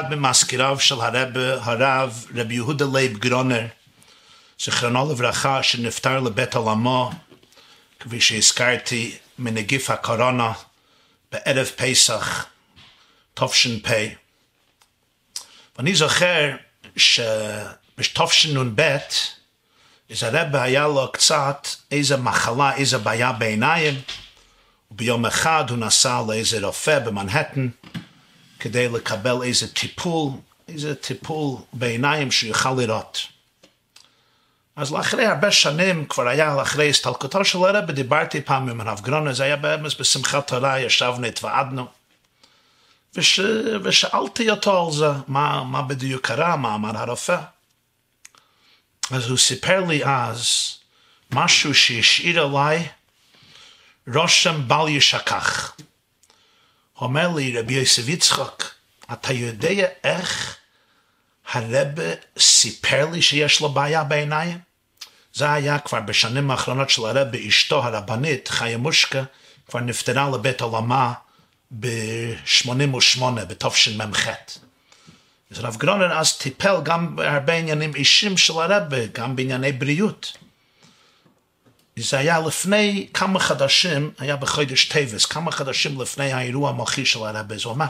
אחד ממזכיריו של הרב, הרב רבי יהודה לייב גרונר, זיכרונו לברכה, שנפטר לבית עולמו, כפי שהזכרתי, מנגיף הקורונה, בערב פסח, תש"פ. ואני זוכר שבתשנ"ב, אז הרב היה לו קצת איזה מחלה, איזה בעיה בעיניים, וביום אחד הוא נסע לאיזה רופא במנהטן כדי לקבל איזה טיפול, איזה טיפול בעיניים שיוכל לראות. אז לאחרי הרבה שנים, כבר היה אחרי הסתלקותו של הרב, דיברתי פעם עם הרב גרונר, זה היה באמץ בשמחת תורה, ישבנו, התוועדנו, וש... ושאלתי אותו על זה, מה, מה בדיוק קרה, מה אמר הרופא. אז הוא סיפר לי אז משהו שהשאיר עליי רושם בל ישכח. אומר לי, רבי יוסף יצחק, אתה יודע איך הרבה סיפר לי שיש לו בעיה בעיניים? זה היה כבר בשנים האחרונות של הרבה, אשתו הרבנית, חיה מושקה, כבר נפטרה לבית עולמה ב-88, בתשמ"ח. אז הרב גרונר אז טיפל גם בהרבה עניינים אישיים של הרבה, גם בענייני בריאות. זה היה לפני כמה חודשים, היה בחודש טבעס, כמה חודשים לפני האירוע המוחי של הרבה, אז הוא אמר,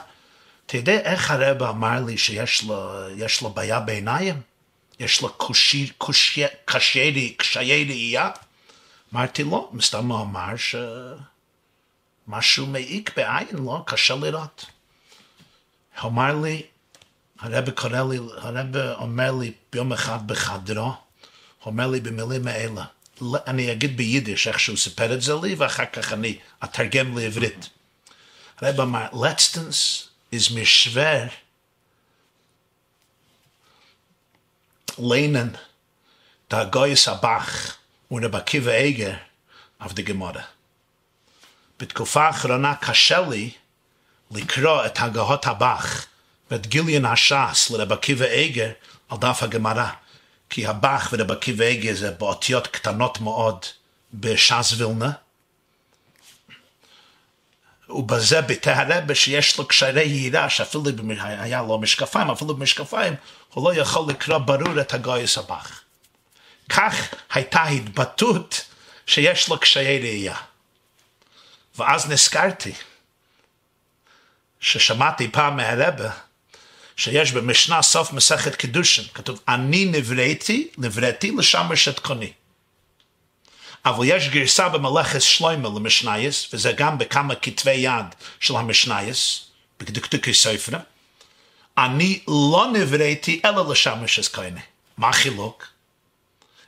אתה יודע איך הרבה אמר לי שיש לו, לו בעיה בעיניים? יש לו קושי, קושי, קשיי, קשיי ראייה? אמרתי לו, מסתם הוא אמר שמשהו מעיק בעין, לא? קשה לראות. הוא אמר לי, הרבה קורא לי, הרבה אומר לי ביום אחד בחדרו, הוא אומר לי במילים האלה, אני אגיד ביידיש איך שהוא סיפר את זה לי, ואחר כך אני אתרגם לעברית. הרב אמר, letztens ist mir schwer lehnen der Goyes Abach und der Bakiva Eger auf die Gemorre. בתקופה האחרונה קשה לי לקרוא את הגהות הבח ואת גיליון הש"ס לרב עקיבא על דף הגמרא. כי ורב עקיבא איגר זה באותיות קטנות מאוד בש"ס וילנה. ובזה ביטא הרבה שיש לו קשרי יראה, שאפילו היה לו משקפיים, אפילו במשקפיים, הוא לא יכול לקרוא ברור את הגויס הבח. כך הייתה התבטאות שיש לו קשיי ראייה. ואז נזכרתי ששמעתי פעם מהרבה שיש במשנה סוף מסכת קידושין, כתוב, אני נבראתי, נבראתי לשמש את קוני. אבל יש גרסה במלאכת שלוימה למשנייס, וזה גם בכמה כתבי יד של המשנייס, בדקדוקי ספרה, אני לא נבראתי אלא לשמש את קוני. מה החילוק?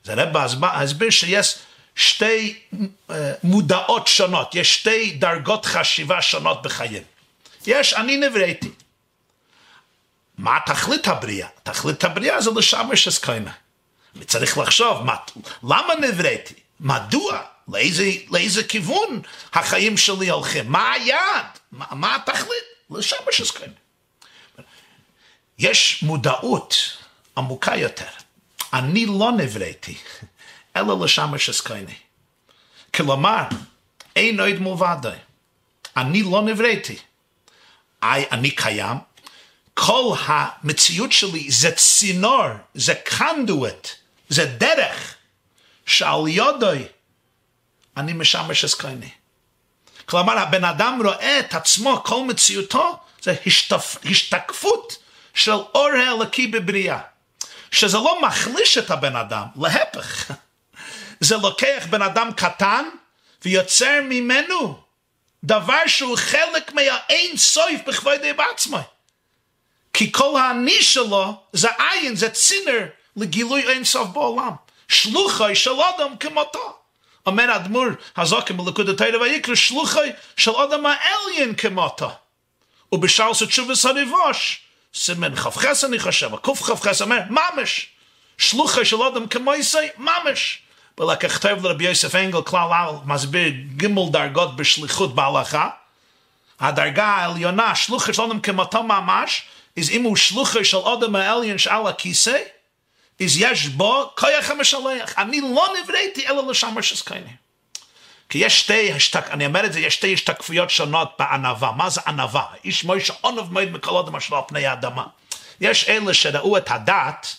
זה רב הסביר שיש שתי uh, מודעות שונות, יש שתי דרגות חשיבה שונות בחיים. יש, אני נבראתי. מה תכלית הבריאה? תכלית הבריאה זה לשמש את קוני. אני צריך לחשוב, מה, למה נבראתי? מדוע? לאיזה, לאיזה כיוון החיים שלי הולכים? מה היעד? מה, מה התכלית? לשמש קוני. יש מודעות עמוקה יותר. אני לא נבראתי, אלא לשמש עסקייני. כלומר, אין עוד מלבדי. אני לא נבראתי. אני קיים. כל המציאות שלי זה צינור, זה קנדואט, זה דרך, שעל יודוי אני משמש עסקייני. כלומר, הבן אדם רואה את עצמו, כל מציאותו, זה השתפ... השתקפות של אור האלוקי בבריאה. שזה לא מחליש את הבן אדם, להפך. [laughs] זה לוקח בן אדם קטן ויוצר ממנו דבר שהוא חלק מהאין סוף בכבודי בעצמו. כי כל האני שלו זה עין, זה צינר לגילוי אין סוף בעולם. שלוחי של אדם כמותו. אומר אדמו"ר הזוקם בלכוד התרא ויקרא שלוחי של אדם העליין כמותו. ובשאר תשובס הריבוש, סימן כ"ח אני חושב, קכ"ח אומר, ממש, שלוחי של אדם כמו יסי, ממש. ולככתב לרבי יוסף אנגל כלל על מסביר גימל דרגות בשליחות בהלכה. הדרגה העליונה, שלוחי של אדם כמותו ממש, is הוא שלוחי של אדם העליין שעל הכיסא, is יש בו כוח המשלח. אני לא נבראתי אלא לשמש עסקייני. כי יש שתי, השתק, אני אומר את זה, יש שתי השתקפויות שונות בענווה. מה זה ענווה? איש מוישה עונב מועד מכל אדם אשר על פני האדמה. יש אלה שראו את הדת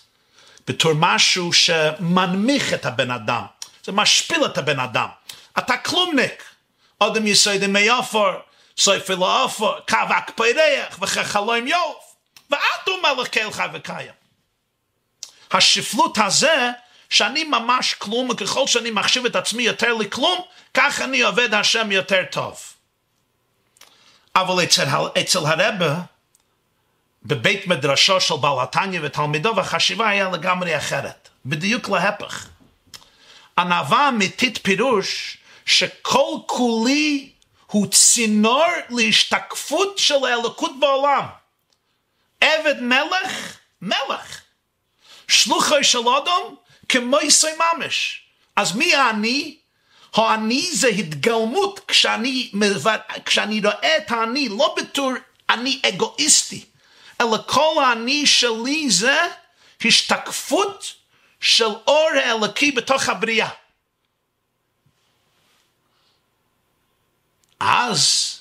בתור משהו שמנמיך את הבן אדם. זה משפיל את הבן אדם. אתה כלומניק. אדם יסודי מיופר, סופי לאופר, קאבק פרח וכחלום יוף. קהל חי וקיים. השפלות הזה, שאני ממש כלום, וככל שאני מחשיב את עצמי יותר לכלום, כך אני עובד השם יותר טוב. אבל אצל, אצל הרבה, בבית מדרשו של בעל התניא ותלמידו, החשיבה היה לגמרי אחרת. בדיוק להפך. ענווה אמיתית פירוש שכל כולי הוא צינור להשתקפות של האלוקות בעולם. עבד מלך, מלך. שלוחי של אדם, כמו יסוי ממש. אז מי האני? האני זה התגלמות כשאני, כשאני רואה את האני, לא בתור אני אגואיסטי, אלא כל האני שלי זה השתקפות של אור האלוקי בתוך הבריאה. אז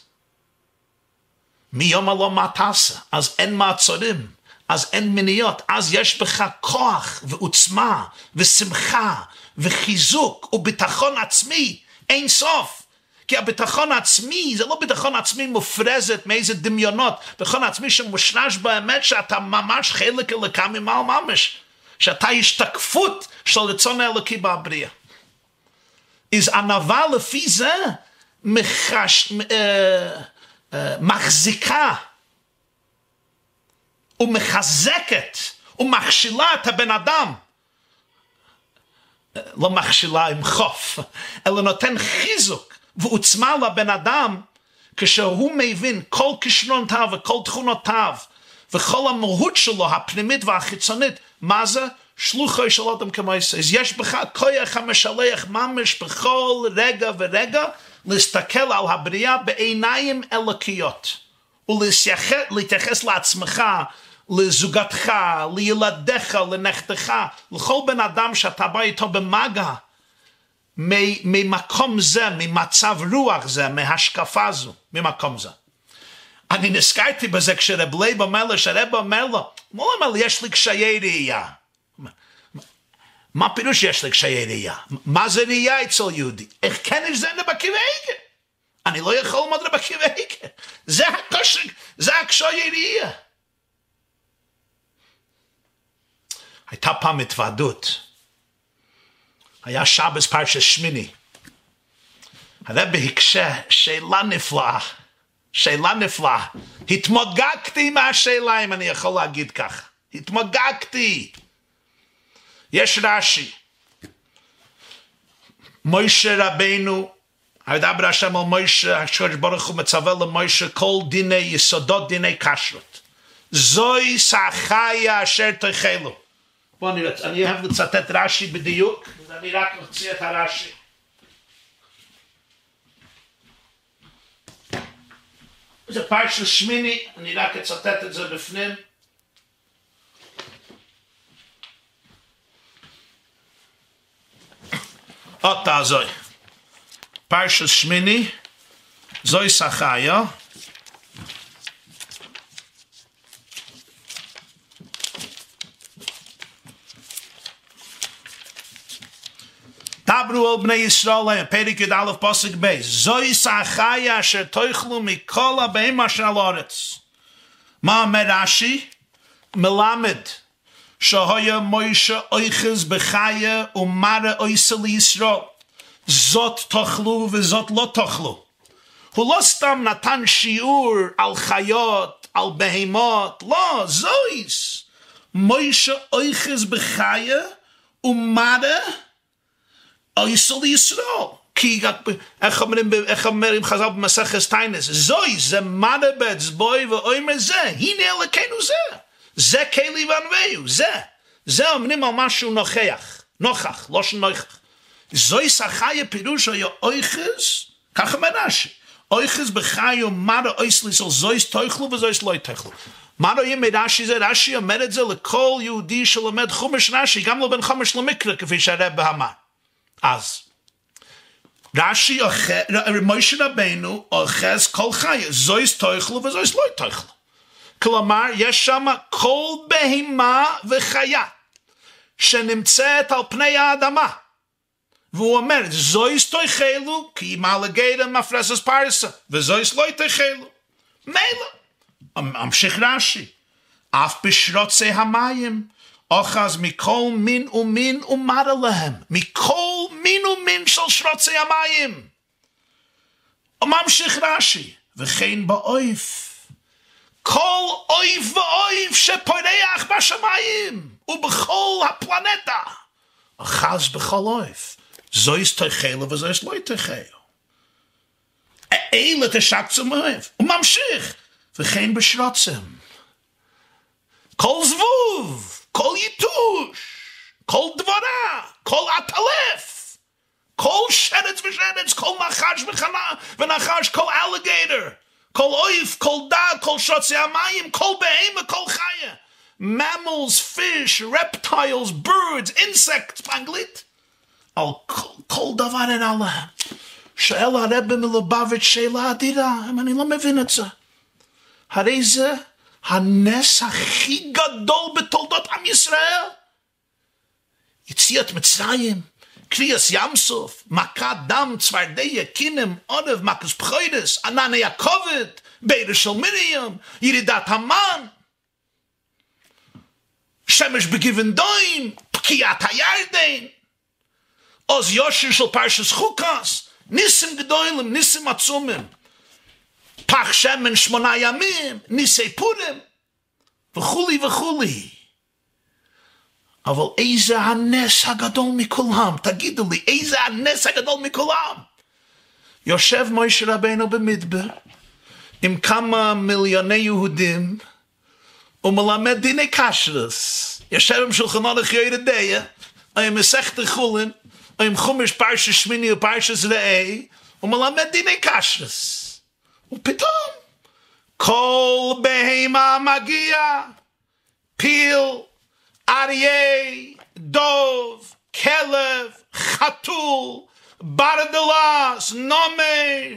מיום הלא תעשה, אז אין מעצורים, אז אין מניות, אז יש בך כוח ועוצמה ושמחה וחיזוק וביטחון עצמי אין סוף. כי הביטחון העצמי זה לא ביטחון עצמי מופרזת מאיזה דמיונות, ביטחון עצמי שמושרש באמת שאתה ממש חלק אלוקה ממעל ממש, שאתה השתקפות של רצון האלוקי בבריאה. אז ענווה לפי זה מחש, אה, מחזיקה ומחזקת ומכשילה את הבן אדם. לא מכשילה עם חוף, אלא נותן חיזוק ועוצמה לבן אדם כשהוא מבין כל כישרונותיו וכל תכונותיו וכל המהות שלו, הפנימית והחיצונית, מה זה? שלוחו של אדם כמייסה. אז יש בך כוח המשלח ממש בכל רגע ורגע להסתכל על הבריאה בעיניים אלוקיות ולהתייחס לעצמך לזוגתך, לילדיך, לנכדך, לכל בן אדם שאתה בא איתו במגע, ממקום זה, ממצב רוח זה, מהשקפה זו, ממקום זה. אני נזכרתי בזה כשרב לייב אומר לו, שרב אומר לו, הוא אומר לי, יש לי קשיי ראייה. מה פירוש יש לי קשיי ראייה? מה זה ראייה אצל יהודי? איך קען נישט זען רב עקיבא אני לא יכול ללמוד רב עקיבא זה הקושי, זה הקשיי ראייה. הייתה פעם התוועדות. היה שבס פרשת שמיני. הרבי הקשה שאלה נפלאה, שאלה נפלאה. התמוגגתי מהשאלה, אם אני יכול להגיד כך. התמוגגתי. יש רש"י. מוישה רבנו, הידבר השם על מוישה, הקדוש ברוך הוא מצווה למוישה כל דיני יסודות דיני כשרות. זוהי סחיה אשר תחלו. בואו אני, אני אוהב לצטט רש"י בדיוק, ואני רק אוציא את הרש"י. זה פרשת שמיני, אני רק אצטט את זה בפנים. Da zoi. Parshas Shmini, zoi Sachaya. Tabru ol bnei Yisrael le'em, Perik Yud Aleph Pasuk Beis. Zoi Sachaya asher toichlu mikol habeim asher al. Ma אומר רש"י? שהיה מוישה אויכס בחיה ומרא אויסה לישראל. זאת תאכלו וזאת לא תאכלו. הוא לא סתם נתן שיעור על חיות, על בהמות, לא, זויס. מוישה אויכס בחיה ומרא אויסה לישראל. כי איך אומרים, איך אומרים חז"ל במסכת טיינס, זוי, זה מדבץ בוי ואומר זה, הנה אלוקינו זה, זה כלי וענווהו, זה, זה אומרים על משהו נוכח, נוכח, לא שנוכח. זוי שחיה פירוש היה אויכס, ככה רש"י, אויכס בחיו מרא אויס ליסל זויס תאכלו וזויס לא תאכלו. מה רואים מרש"י זה? רש"י אומר את זה לכל יהודי שלומד חומש רש"י, גם לבן חומש למקרא, כפי שהרב אמר. אז, רש"י, מוישה רבנו, אוחז כל חיה, זויס תאכלו וזויס לא תאכלו. כלומר, יש שם כל בהמה וחיה שנמצאת על פני האדמה. והוא אומר, זויס תאכלו, כי מה לגדה מפרסס פרסה, וזויס לא תאכלו. מילא. ממשיך רש"י, אף בשרוצי המים, אוחז מכל מין ומין ומר להם, מכל מין ומין של שרוצי המים. וממשיך רש"י, וכן באויף, כל אויף ואויף שפורח בשמיים, ובכל הפלנטה, אחז בכל אויף, זויס תחלו וזויס לא תחלו. אלה תשקצם אויף, וממשיך, וכן בשרוצם. כל זבוב, כל יתוש, כל דברה, כל עטלף, כל שרץ ושרץ, כל נחש ונחש, כל אלגייטר, כל אויף, כל דג, כל שרוצי המים, כל בהמה, כל חיה. mammals, fish, reptiles, birds, insects, באנגלית. על כל, דבר אין עליהם. שואל הרב מלובביץ' שאלה אדירה, אני לא מבין את זה. הרי זה הנס הכי גדול בתולדות עם ישראל. יציאת מצרים, קריאס ים סוף, מכת דם, צפרדע, קינם, עורב, מכס פחוידס, ענני הכובד, בירה של מרים, ירידת המן, שמש בגיוון דוין, פקיעת הירדן, עוז יושר של פרשס חוקס, ניסים גדולים, ניסים עצומים, פח שמן שמונה ימים, ניסי פורים, וכולי וכולי. אבל איזה הנס הגדול מכולם, תגידו לי, איזה הנס הגדול מכולם? יושב מוישה רבנו במדבר, עם כמה מיליוני יהודים, ומלמד דיני קשרס. יושב עם שולחנו לחיי רדיה, עם מסכת חולין, עם חומש פרשס שמיני ופרשס רעי, ומלמד דיני קשרס. ופתאום, כל בהמה מגיע, פיל, אריה, דוב, כלב, חתול, ברדלס, נומר,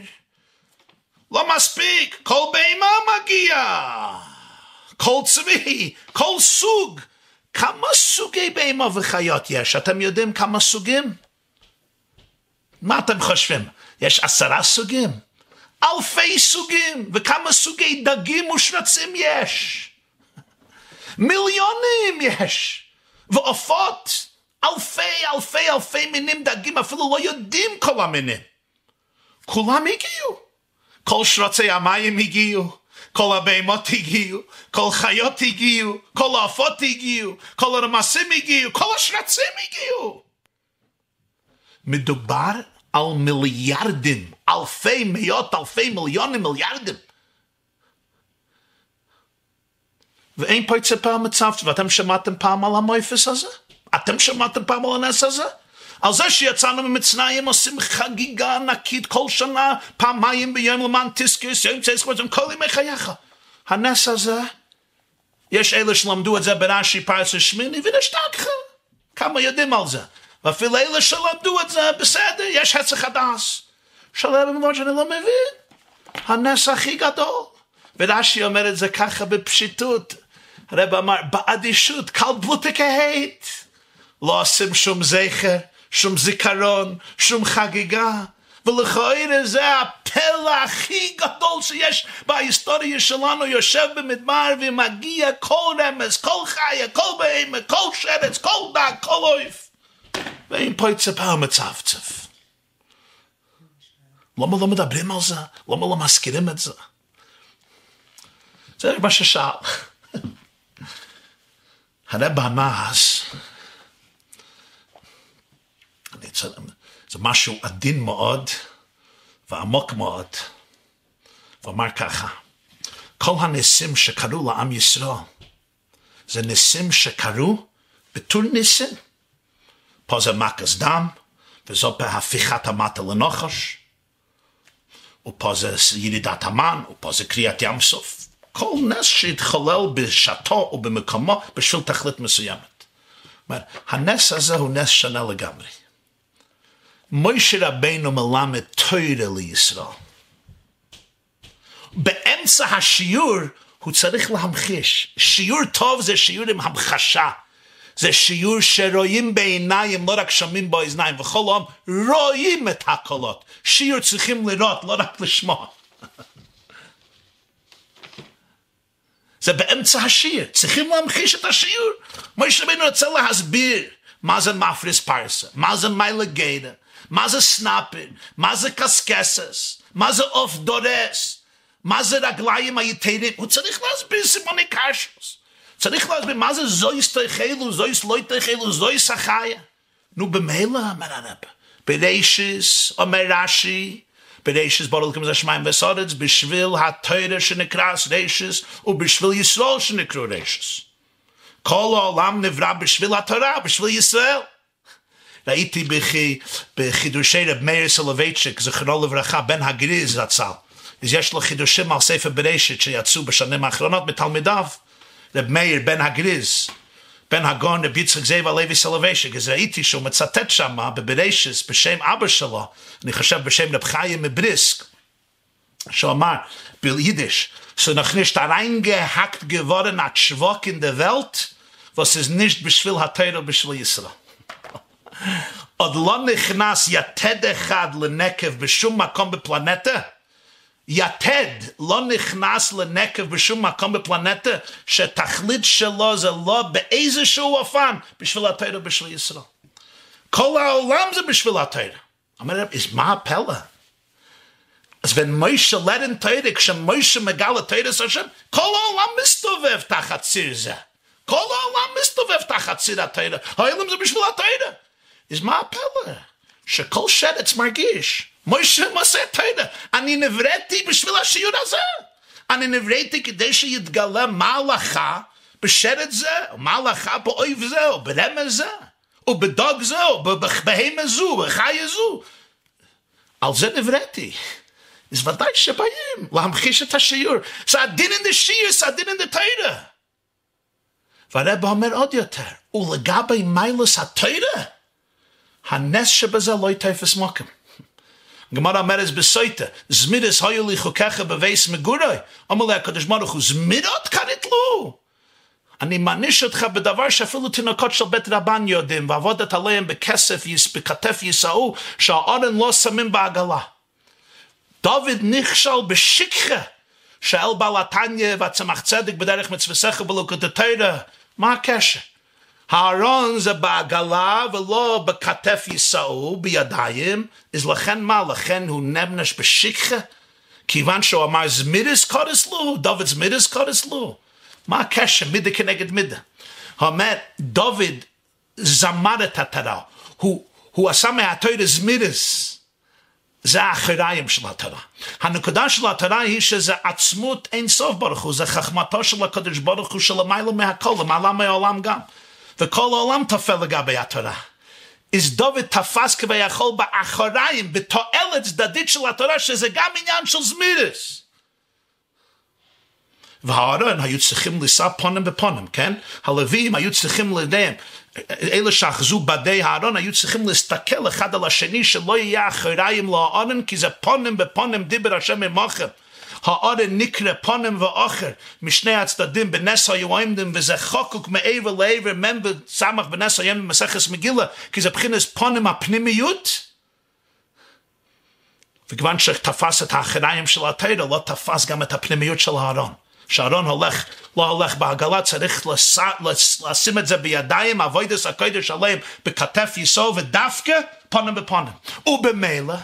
לא מספיק, כל בהמה מגיע, כל צבי, כל סוג, כמה סוגי בהמה וחיות יש? אתם יודעים כמה סוגים? מה אתם חושבים? יש עשרה סוגים? אלפי סוגים, וכמה סוגי דגים ושרצים יש. מיליונים יש. ועופות, אלפי אלפי אלפי מינים דגים, אפילו לא יודעים כל המינים. כולם הגיעו. כל שרצי המים הגיעו. כל הבהמות הגיעו, כל חיות הגיעו, כל העופות הגיעו, כל הרמסים הגיעו, כל השרצים הגיעו. מדובר על מיליארדים, אלפי, מאות, אלפי, מיליונים, מיליארדים. ואין פה יצא פעם מצב, ואתם שמעתם פעם על המויפס הזה? אתם שמעתם פעם על הנס הזה? על זה שיצאנו ממצרים עושים חגיגה ענקית כל שנה, פעמיים ביום למען תזכיס, יום תזכורת, כל ימי חייך. הנס הזה, יש אלה שלמדו את זה ברש"י פרס שמיני, ונשתכחה. כמה יודעים על זה? ואפילו אלה שלמדו את זה, בסדר, יש הצח הדס. שלם במובן שאני לא מבין. הנס הכי גדול. ורש"י אומר את זה ככה בפשיטות. הרב אמר, באדישות, קל בלוטי כהית. לא עושים שום זכר, שום זיכרון, שום חגיגה. ולכאורה זה הפלא הכי גדול שיש בהיסטוריה שלנו, יושב במדבר ומגיע כל רמז, כל חיה, כל בהמה, כל שרץ, כל דג, כל אויף. ואם פה יצפה ומצפצף. למה לא מדברים על זה? למה לא מזכירים את זה? זה מה ששאל. הרב המאז, זה משהו עדין מאוד ועמוק מאוד, ואמר ככה, כל הניסים שקרו לעם ישראל, זה ניסים שקרו בתור ניסים. פה זה מכס דם, וזו פה הפיכת המטה לנחש, ופה זה ירידת המן, ופה זה קריאת ים סוף. כל נס שהתחולל בשעתו ובמקומו בשביל תכלית מסוימת. אומר, הנס הזה הוא נס שונה לגמרי. מוישה רבינו מלמד תוירה לישראל. באמצע השיעור הוא צריך להמחיש. שיעור טוב זה שיעור עם המחשה. זה שיעור שרואים בעיניים, לא רק שומעים באוזניים, וכל העם רואים את הקולות. שיעור צריכים לראות, לא רק לשמוע. [laughs] זה באמצע השיעור, צריכים להמחיש את השיעור. מוישה רבינו רוצה להסביר מה זה מפריס פרסה, מה זה מיילה גדה, מה זה סנפיר, מה זה קסקסס, מה זה עוף דורס, מה זה רגליים היתרים, הוא צריך להסביר סימני כשרות. צריך להסביר מה זה זאת תאכלו, זאת לא תאכלו, זאת החיה. נו במילא, אומר הרב, בראשית, אומר רש"י, בראשית ברא אלוקים ואת הארץ, בשביל התורה שנקראת ראשית ובשביל ישראל שנקראו ראשית. כל העולם נברא בשביל התורה בשביל ישראל. Ra'iti b'chi b'chidushe reb meir salavetshik z'chano levracha ben ha-griz ratzal. Is yesh lo chidushe mal sefer bereshit sh'yatsu b'shanem ha-chronot reb meir ben. בן הגאון רב יצחק זאב הלוי סולובייצ'יק, אז ראיתי שהוא מצטט שם בבראשית בשם אבא שלו, אני חושב בשם רב חיים מבריסק, שהוא אמר ביידיש, so noch nicht reingehackt geworden hat Schwach in der Welt, was ist nicht בשביל התורה בשביל ישראל. [laughs] עוד לא נכנס יתד אחד לנקב בשום מקום בפלנטה, יתד לא נכנס לנקב בשום מקום בפלנטה, שתכלית שלו זה לא באיזשהו אופן בשביל התורה בשביל ישראל. כל העולם זה בשביל התורה. אומר, אז מה הפלא? אז wenn מוישה לרן תורה, כשמוישה מגל התורה של השם, כל העולם מסתובב תחת ציר זה. כל העולם מסתובב תחת ציר התורה. העולם זה בשביל התורה. אז מה הפלא? שכל שרץ מרגיש, מוישה מעשה תורה, אני נבראתי בשביל השיעור הזה. אני נבראתי כדי שיתגלה מה ההלכה בשרץ זה, או מה ההלכה באויב זה, או ברמז זה, או בדוג זה, או בהמה זו, בחיה זו. על זה נבראתי. אז ודאי שבאים להמחיש את השיעור. זה הדין אין דה שיעור, זה הדין אין דה תורה. והרב אומר עוד יותר, ולגבי מיילוס התורה, הנס שבזה לא יתפס מוקם. בסויטה, זמידס היו לי חוקיך בבייס מגורי. אומר לה הקדוש ברוך הוא, זמידות כרתלו. אני מעניש אותך בדבר שאפילו תינוקות של בית רבן יודעים, ועבודת עליהם בכסף, בכתף יישאו, שהאורן לא שמים בעגלה. דוד נכשל בשכחה, שאל בעל התניא והצמח צדק בדרך מצווסך ובלוקות התרא. מה הקשר? הארון זה בעגלה ולא בכתף יישאו, בידיים, אז לכן מה? לכן הוא נבנש בשכחה? כיוון שהוא אמר זמידס קודס לו, דוד זמידס קודס לו. מה הקשר? מידה כנגד מידה. אומר, דוד זמר את התורה, הוא, הוא עשה מהתורה זמידס. זה האחריים של התורה. הנקודה של התורה היא שזה עצמות אין סוף ברוך הוא, זה חכמתו של הקדוש ברוך הוא שלמעלה מהכל, למעלה מהעולם גם. וכל העולם תופל לגבי התורה. אז דוד תפס כביכול באחריים, בתועלת צדדית של התורה, שזה גם עניין של זמירס. והארון היו צריכים לישא פונים בפונים, כן? הלווים היו צריכים לידיהם. אלה שאחזו בדי הארון היו צריכים להסתכל אחד על השני שלא יהיה אחראים לארון כי זה פונים בפונים דיבר השם עמכם. האד ניקל פונם ווא אחר משנערט דעם בנסה יוימ דעם ביז א חוקק מאייב לייב רמנב סאמח בנסה יוימ מסחס מגילה כי זא בכינס פונם אפנימ יוט חנאים של טייד א לאט טפאס גאמט אפנימ של האדן שארון הלך לא הלך בעגלה צריך לשים את זה בידיים עבודת הקודש עליהם בכתף ישאו ודווקא פנים בפנים ובמילא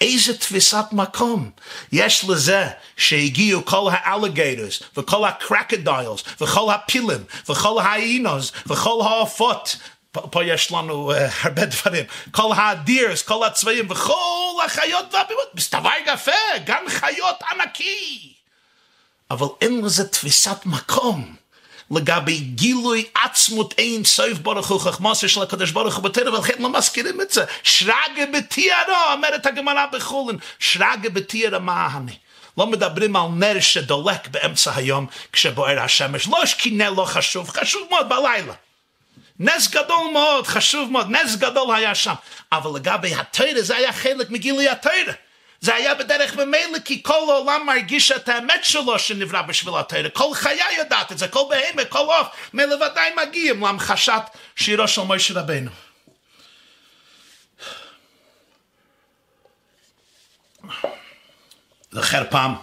איזה תפיסת מקום יש לזה שהגיעו כל ה alligators וכל ה crocodiles וכל הפילים וכל האינוס וכל העופות פה יש לנו uh, הרבה דברים, כל האריות, כל הצבעים וכל החיות והביבות, מסתבר יפה, גן חיות ענקי. אבל אין לזה תפיסת מקום לגבי גילוי עצמות אין סוף ברוך הוא חכמוסו של הקדוש ברוך הוא בתרא ולכן לא מזכירים את זה. שרגה בתיארה אומרת הגמרא בחולן שרגה בתיארה מה אני? לא מדברים על נר שדולק באמצע היום כשבוער השמש. לא כי נר לא חשוב חשוב מאוד בלילה. נס גדול מאוד חשוב מאוד נס גדול היה שם. אבל לגבי התרא זה היה חלק מגילוי התרא זה היה בדרך ממילא כי כל העולם מרגיש את האמת שלו שנברא בשביל התרא. כל חיה יודעת את זה, כל בהמה, כל עוף, מלבדי מגיעים להמחשת שירו של מוישה רבנו. זוכר פעם,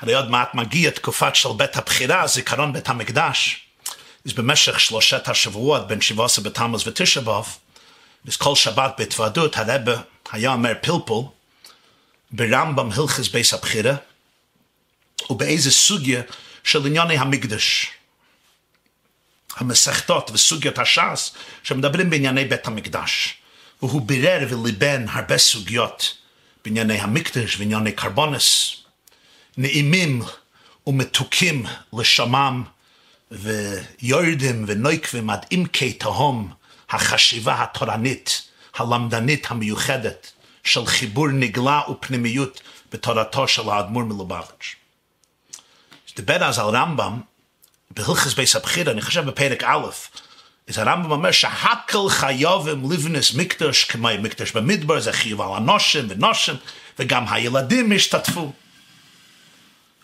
הרי עוד מעט מגיע תקופת של בית הבחירה, זיכרון בית המקדש. Is במשך שלושת השבועות בין שבעה עשר בתמוז ותשע באב, אז כל שבת בהתוועדות הרבה היה אומר פלפול ברמב"ם הלכס בייס הבחירה ובאיזה סוגיה של ענייני המקדש. המסכתות וסוגיות הש"ס שמדברים בענייני בית המקדש. והוא בירר וליבן הרבה סוגיות בענייני המקדש וענייני קרבונס, נעימים ומתוקים לשמם ויורדים ונויקבים עד עמקי תהום החשיבה התורנית, הלמדנית המיוחדת של חיבור נגלה ופנימיות בתורתו של האדמו"ר מלובביץ'. דיבר אז על רמב"ם, בהלכס בייס הבחירה, אני חושב בפרק א', אז הרמב"ם אומר שהכל חיובים לבנס מקדש כמו מקדש במדבר, זה חיוב על הנושם ונושם, וגם הילדים השתתפו.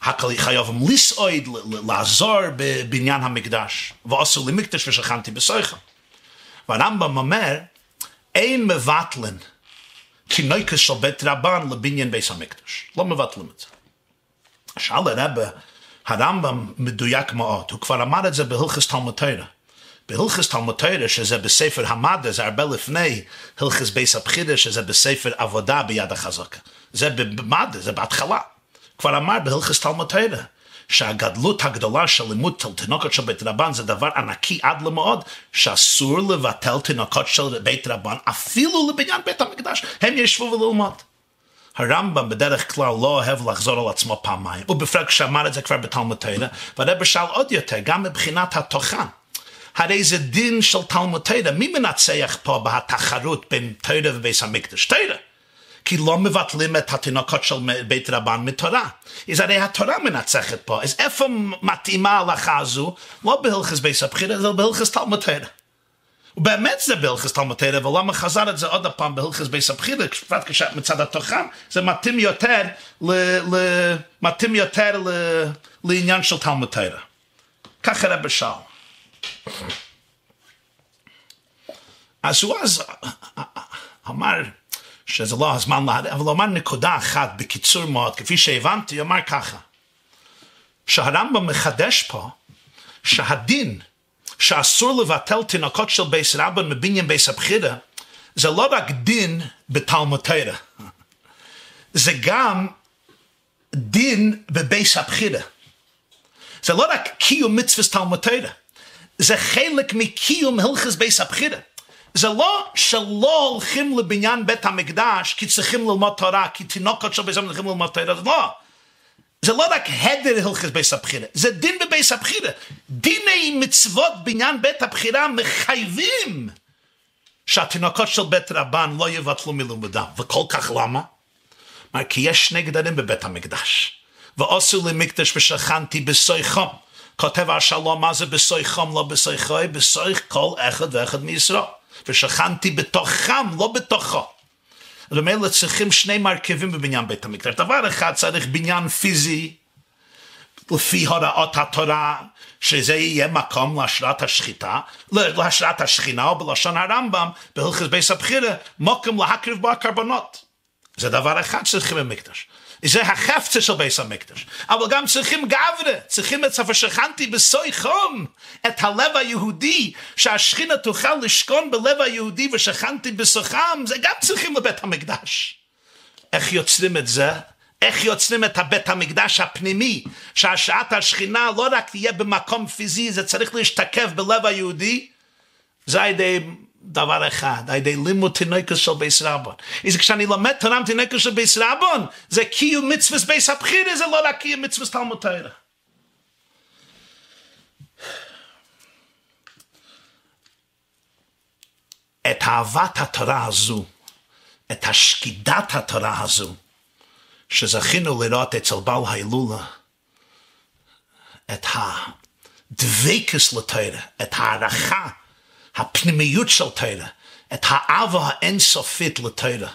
חייבים לסעוד, לעזור בבניין המקדש, ועשו לי מקדש ושכנתי בסויכה. והרמב"ם אומר, אין מבטלן כינויקס של בית רבן לבניין בית המקדש. לא מבטלים את זה. שאל הרבה, הרמב"ם מדויק מאוד, הוא כבר אמר את זה בהלכס תלמוד תורה. בהלכס תלמוד תורה, שזה בספר המדה, זה הרבה לפני הלכס בייס הבחירה, שזה בספר עבודה ביד החזקה. זה במדה, זה בהתחלה. כבר אמר בהלכס תלמוד תורה, שהגדלות הגדולה של לימוד תינוקות של בית רבן זה דבר ענקי עד למאוד, שאסור לבטל תינוקות של בית רבן אפילו לבניין בית המקדש, הם ישבו וללמוד. הרמב"ם בדרך כלל לא אוהב לחזור על עצמו פעמיים, ובפרק כשאמר את זה כבר בתלמוד תורה, והרב שאל עוד יותר, גם מבחינת התוכן. הרי זה דין של תלמוד תורה, מי מנצח פה בתחרות בין תורה ובית המקדש? תורה. כי לא מבטלים את התינוקות של בית רבן מתורה. אז הרי התורה מנצחת פה, אז איפה מתאימה ההלכה הזו? לא בהלכות בית הבחירה, אלא בהלכות תלמוד תורה. ובאמת זה בהלכות תלמוד תורה, ולמה חזר את זה עוד פעם בהלכות בית הבחירה, בפרט מצד התוכן, זה מתאים יותר, ל, ל, מתאים יותר ל, לעניין של תלמוד תורה. ככה רב שאל. אז הוא אז אמר, שזה לא הזמן להד... אבל הוא אמר נקודה אחת בקיצור מאוד, כפי שהבנתי, אמר ככה, שהרמב"ם מחדש פה שהדין שאסור לבטל תינוקות של בית רבן מבניין בית הבחירה, זה לא רק דין בתלמוד תורה, זה גם דין בבייס הבחירה. זה לא רק קיום מצווה תלמוד תורה, זה חלק מקיום הלכס בייס הבחירה. זה לא שלא הולכים לבניין בית המקדש כי צריכים ללמוד תורה, כי תינוקות של בית המקדש צריכים ללמוד תורה, זה לא. זה לא רק הדר הלכס בית הבחירה, זה דין בבית הבחירה. דיני מצוות בניין בית הבחירה מחייבים שהתינוקות של בית רבן לא יבטלו מלימודם. וכל כך למה? אמר, כי יש שני גדרים בבית המקדש. ועשו לי מקדש ושכנתי בסויכם. כותב השלום, מה זה בסויכם, לא בסויכוי? בסויך כל אחד ואחד מישראל. ושכנתי בתוכם, לא בתוכו. אז במילא צריכים שני מרכיבים בבניין בית המקדש. דבר אחד צריך בניין פיזי, לפי הוראות התורה, שזה יהיה מקום להשראת השחיטה, להשראת השכינה, או בלשון הרמב"ם, בהלכות בית הבחירה, מוכן להקריב בו הקרבנות. זה דבר אחד שצריכים במקדש. זה החפצא של בית המקדש. אבל גם צריכים גברא, צריכים את ה ושכנתי בתוכם, את הלב היהודי, שהשכינה תוכל לשכון בלב היהודי ושכנתי בתוכם, זה גם צריכים לבית המקדש. איך יוצרים את זה? איך יוצרים את הבית המקדש הפנימי, שהשראת השכינה לא רק תהיה במקום פיזי, זה צריך להשתקף בלב היהודי, זה על ידי דבר אחד, על ידי לימוד תינוקות של בית רבן. אז כשאני לומד תורה עם תינוקות של בית רבן, זה קיום מצוות בית הבחירה, זה לא רק קיום מצוות תלמוד תורה. את אהבת התורה הזו, את השקידת התורה הזו, שזכינו לראות אצל בעל ההילולה, את הדבקס לתורה, את הערכה, הפנימיות של תורה, את האהבה האינסופית לתורה,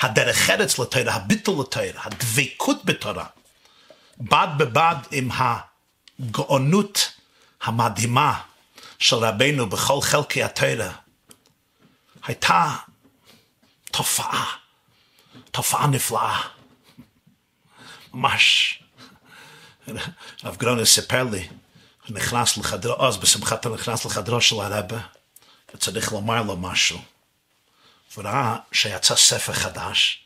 הדרך ארץ לתורה, הביטל לתורה, הדבקות בתורה, בד בבד עם הגאונות המדהימה של רבנו בכל חלקי התורה, הייתה תופעה, תופעה נפלאה. ממש. רב גרונר סיפר לי, נכנס לחדרו, אז בשמחת הוא נכנס לחדרו של הרבה, וצריך לומר לו משהו. וראה שיצא ספר חדש,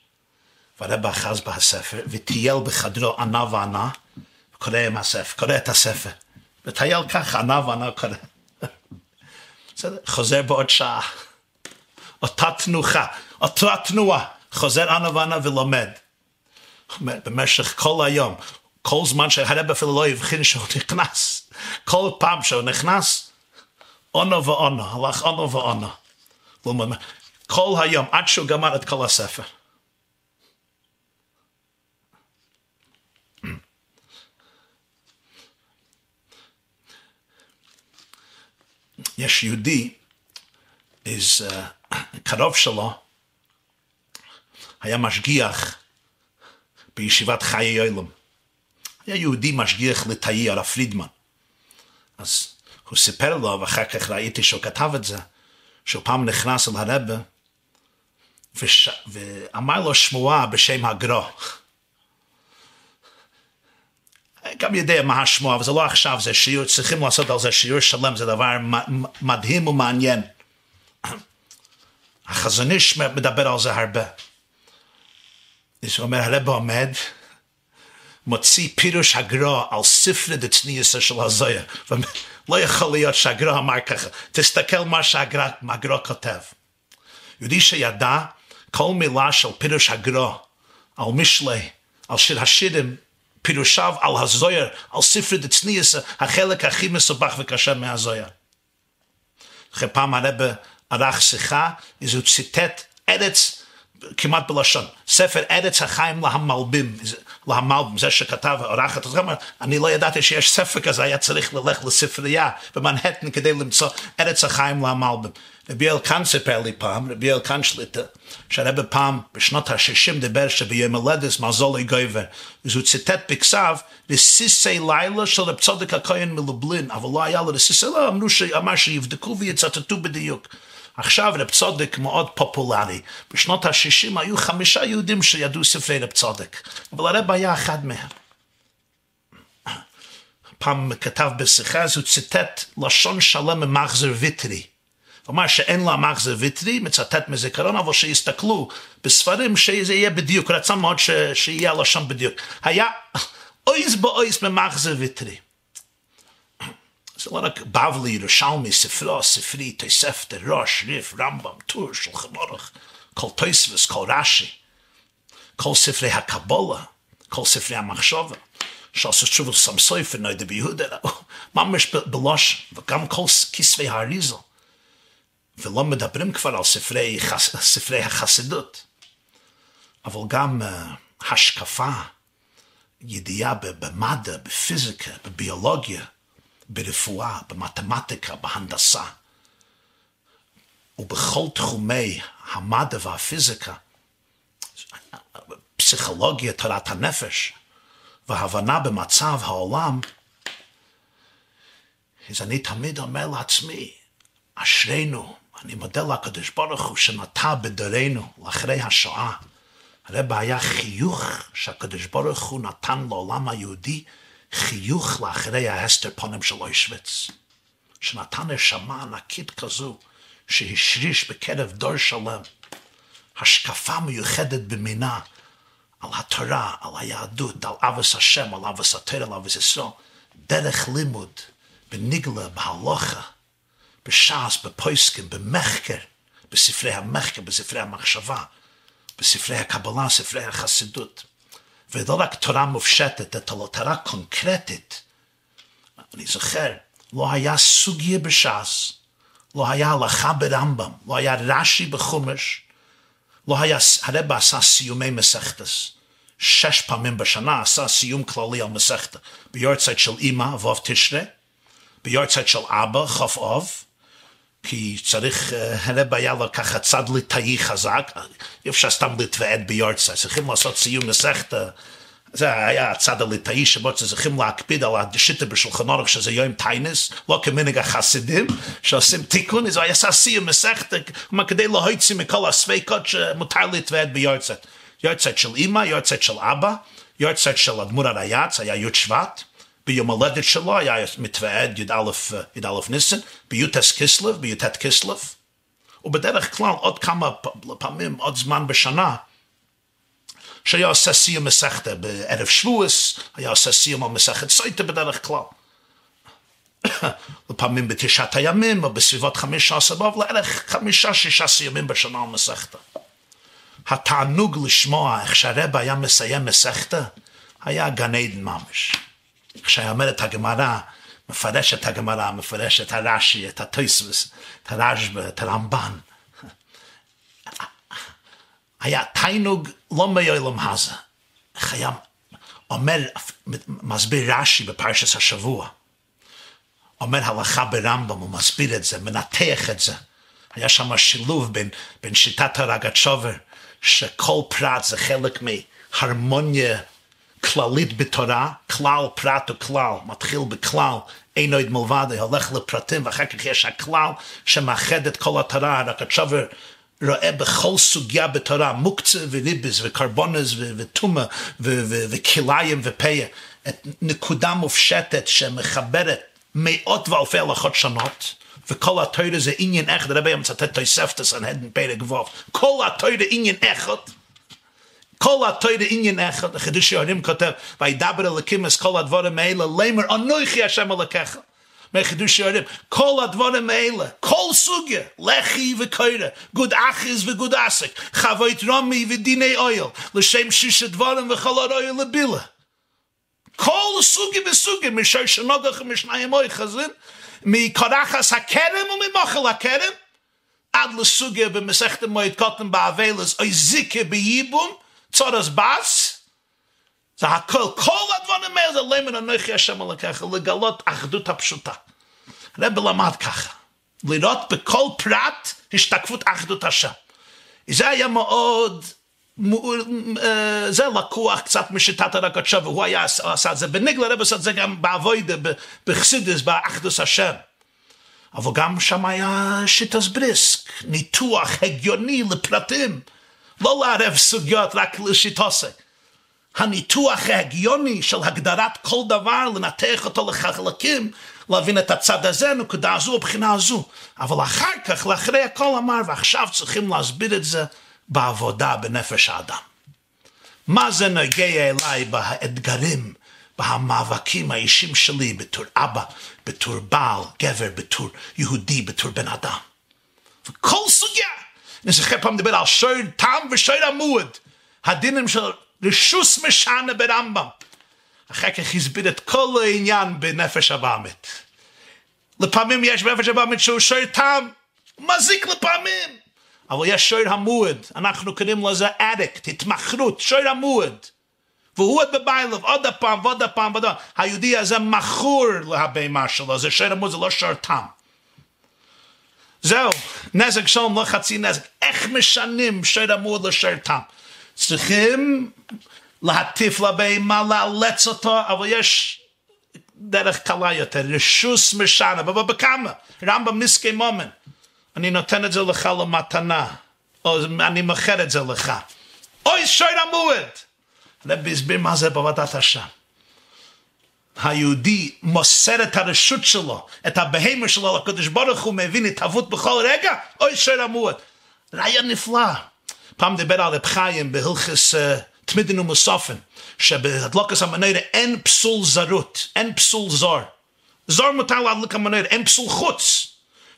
והרבה אחז בהספר, וטייל בחדרו ענה וענה, וקורא עם הספר, קורא את הספר. וטייל ככה, ענה וענה קורא. חוזר בעוד שעה. אותה תנוחה, אותה תנועה, חוזר ענה וענה ולומד. במשך כל היום, כל זמן שהרב אפילו לא הבחין שהוא נכנס, כל פעם שהוא נכנס, אונו ואונו, הלך אונו ואונו. כל היום, עד שהוא גמר את כל הספר. יש יהודי, is, uh, קרוב שלו, היה משגיח בישיבת חיי עולם. היה יהודי משגיח לתאי, הרב פרידמן. אז הוא סיפר לו, ואחר כך ראיתי שהוא כתב את זה, שהוא פעם נכנס אל הרבה, וש... ואמר לו שמועה בשם הגרו. גם יודע מה השמועה, אבל זה לא עכשיו, זה שיעור, צריכים לעשות על זה שיעור שלם, זה דבר מדהים ומעניין. החזון איש מדבר על זה הרבה. הוא אומר, הרב עומד, מוציא פירוש הגרו על ספרי דצניאסה של הזויה. לא יכול להיות שהגרו אמר ככה, תסתכל מה שהגרו כותב. יהודי שידע כל מילה של פירוש הגרו, על משלי, על שיר השירים, פירושיו על הזויר, על ספרי דצניאסה, החלק הכי מסובך וקשה מהזויר. אחרי פעם הרב ערך שיחה, אז הוא ציטט ארץ כמעט בלשון, ספר ארץ החיים להמלבים, להמלבים, זה שכתב האורחת, אני לא ידעתי שיש ספר כזה, היה צריך ללכת לספרייה במנהטן כדי למצוא ארץ החיים להמלבים. רבי אלקן סיפר לי פעם, רבי אלקן שליטה, שהרבא פעם בשנות ה-60 דיבר שביום הולדס מזולי גויבר, אז הוא ציטט בכסף רסיסי לילה של רב צודק הכהן מלובלין, אבל לא היה לו רסיסי לילה, אמרו שאמר שיבדקו ויצטטו בדיוק. עכשיו רב צודק מאוד פופולרי. בשנות ה-60 היו חמישה יהודים שידעו ספרי רב צודק, אבל הרב היה אחד מהם. פעם כתב בשיחה, אז הוא ציטט לשון שלם ממחזר ויטרי. הוא אמר שאין לו מחזר ויטרי, מצטט מזיכרון, אבל שיסתכלו בספרים שזה יהיה בדיוק, רצה מאוד ש... שיהיה הלשון בדיוק. היה אויז באויז ממחזר ויטרי. זה לא רק בבלי, ירושלמי, ספרו, ספרי, תוספתא, ראש, ריף, רמב"ם, טור, שולחן אורך, כל תוספס, כל רש"י, כל ספרי הקבולה, כל ספרי המחשבה, שעשו תשובה סמסויפר, נוידה ביהודה, ממש בלוש, וגם כל כספי האריזל. ולא מדברים כבר על ספרי, ספרי החסידות, אבל גם אה, השקפה, ידיעה במדע, בפיזיקה, בביולוגיה, ברפואה, במתמטיקה, בהנדסה, ובכל תחומי המדע והפיזיקה, פסיכולוגיה, תורת הנפש, והבנה במצב העולם, אז אני תמיד אומר לעצמי, אשרינו, אני מודה לקדוש ברוך הוא שנטע בדורנו, לאחרי השואה. הרב היה חיוך שהקדוש ברוך הוא נתן לעולם היהודי, חיוך לאחרי ההסתר פנים של אוישוויץ. שנתן נשמה ענקית כזו, שהשריש בקרב דור שלם. השקפה מיוחדת במינה על התורה, על היהדות, על אבס השם, על אבס התורה, על אבס ישראל, דרך לימוד, בניגלה, בהלוכה, בש"ס, בפויסקים, במחקר, בספרי המחקר, בספרי המחשבה, בספרי הקבלה, ספרי החסידות. ולא רק תורה מופשטת, אלא תורה קונקרטית. אני זוכר, לא היה סוגיה בש"ס, לא היה הלכה ברמב"ם, לא היה רש"י בחומש, לא היה, הרב עשה סיומי מסכתס. שש פעמים בשנה עשה סיום כללי על מסכתה. ביורצייט של אמא, ו' תשרה, ביורצייט של אבא, כ"א, כי צריך, אה, הרב היה לו ככה צד ליטאי חזק, אי אפשר סתם להתוועד ביורצייט, צריכים לעשות סיום מסכתה. זה היה הצד הליטאי שבו צריכים להקפיד על השיטה בשולחן אורך שזה יום טיינס, לא כמנהג החסידים שעושים תיקון, הוא היה עשה סיום מסכת, כלומר כדי להוציא מכל הספקות שמותר להתוועד ביורצייט. יורצייט של אמא, יורצייט של אבא, יורצייט של אדמו"ר הרייץ, היה י' שבט, ביום הולדת שלו היה מתוועד י"א י"א ניסן, בי"ט כסלו, בי"ט כסלו, ובדרך כלל עוד כמה פעמים, עוד זמן בשנה, שהיה עושה סיום מסכתה בערב שבועס, היה עושה סיום על מסכת סויטה בדרך כלל. [coughs] לפעמים בתשעת הימים, או בסביבות חמישה עשרה, אבל לערך חמישה, שישה סיומים בשנה על מסכתה. התענוג לשמוע איך שהרבא היה מסיים מסכתה, היה גן עדן ממש. את הגמרא, מפרש את הגמרא, מפרש את הרש"י, את הטויסבוס, את הרשב"א, את הרמב"ן. היה תיינוג לא מעולם הזה. איך היה אומר, מסביר רש"י בפרשת השבוע. אומר הלכה ברמב"ם, הוא מסביר את זה, מנתח את זה. היה שם שילוב בין, בין שיטת הרגצ'ובר, שכל פרט זה חלק מהרמוניה כללית בתורה, כלל פרט וכלל, מתחיל בכלל, אין עוד מלבד, הולך לפרטים, ואחר כך יש הכלל שמאחד את כל התורה, הרגצ'ובר רואה בכל סוגיה בתורה, מוקצה וריבס וקרבונס וטומאה וכליים ופה, את נקודה מופשטת שמחברת מאות ואלפי הלכות שונות, וכל התורה זה עניין אחד, הרבי מצטט תוספתא סנהדרין פרק ו', כל התורה עניין אחד, כל התורה עניין אחד, החידוש יורים כותב, וידבר אלוקים את כל הדברים האלה, לאמר אנוכי השם אלוקיך. מחידוש יורים, כל הדברים האלה, כל סוגיה, לחי וקוירה, גוד אחיז וגוד עסק, חבוית רומי ודיני אויל, לשם שיש דברים וכל הרויל לבילה. כל סוגיה וסוגיה, משי שנוגח ומשניים אוי חזין, מקורחס הכרם וממוחל הכרם, עד לסוגיה במסכת מועד קוטן באבלס, אוי זיקה בייבום, צורס בס, זה הכל, כל הדברים האלה זה למן אנוכי השם אלוקיך, לגלות אחדות הפשוטה. הרב למד ככה, לראות בכל פרט השתקפות אחדות השם. זה היה מאוד, זה לקוח קצת משיטת הרגשות, והוא היה עשה את זה בניגלה, הרב עשה את זה גם באבוידה, בחסידס, באחדוס השם. אבל גם שם היה שיטס בריסק, ניתוח הגיוני לפרטים, לא לערב סוגיות רק לשיטוסי. הניתוח ההגיוני של הגדרת כל דבר, לנתח אותו לחלקים, להבין את הצד הזה, נקודה הזו, הבחינה הזו. אבל אחר כך, לאחרי הכל אמר, ועכשיו צריכים להסביר את זה בעבודה בנפש האדם. מה זה נוגע אליי באתגרים, במאבקים האישיים שלי, בתור אבא, בתור בעל, גבר, בתור יהודי, בתור בן אדם. וכל סוגיה. זוכר פעם לדבר על שור תם ושור עמוד. הדינים של רשוס משנה ברמב"ם. אחר כך הסביר את כל העניין בנפש הבאמת. לפעמים יש בנפש הבאמת שהוא שור תם, מזיק לפעמים. אבל יש שור המועד, אנחנו קוראים לזה אדיקט, התמכרות, שור המועד. והוא בביילוב, עוד הפעם ועוד הפעם ועוד הפעם. היהודי הזה מכור להבהמה שלו, זה שור המועד, זה לא שור תם. זהו, נזק שלום לא חצי נזק. איך משנים שור המועד לשור תם? צריכים להטיף לבהמה, לאלץ אותו, אבל יש דרך קלה יותר, רשוס משנה, אבל בכמה? רמב"ם ניסקי מומן. אני נותן את זה לך למתנה, או אני מוכר את זה לך. אוי, שוי המועד! רבי הסביר מה זה בעבודת השם. היהודי מוסר את הרשות שלו, את הבהמה שלו לקדוש ברוך הוא מבין התהוות בכל רגע, אוי שוי המועד. רעיון נפלא. פעם דיבר על רב חיים בהלכס uh, תמידין ומוסופן, שבהדלוקס המנהרה אין פסול זרות, אין פסול זור. זור מותר להדליק המנהרה, אין פסול חוץ.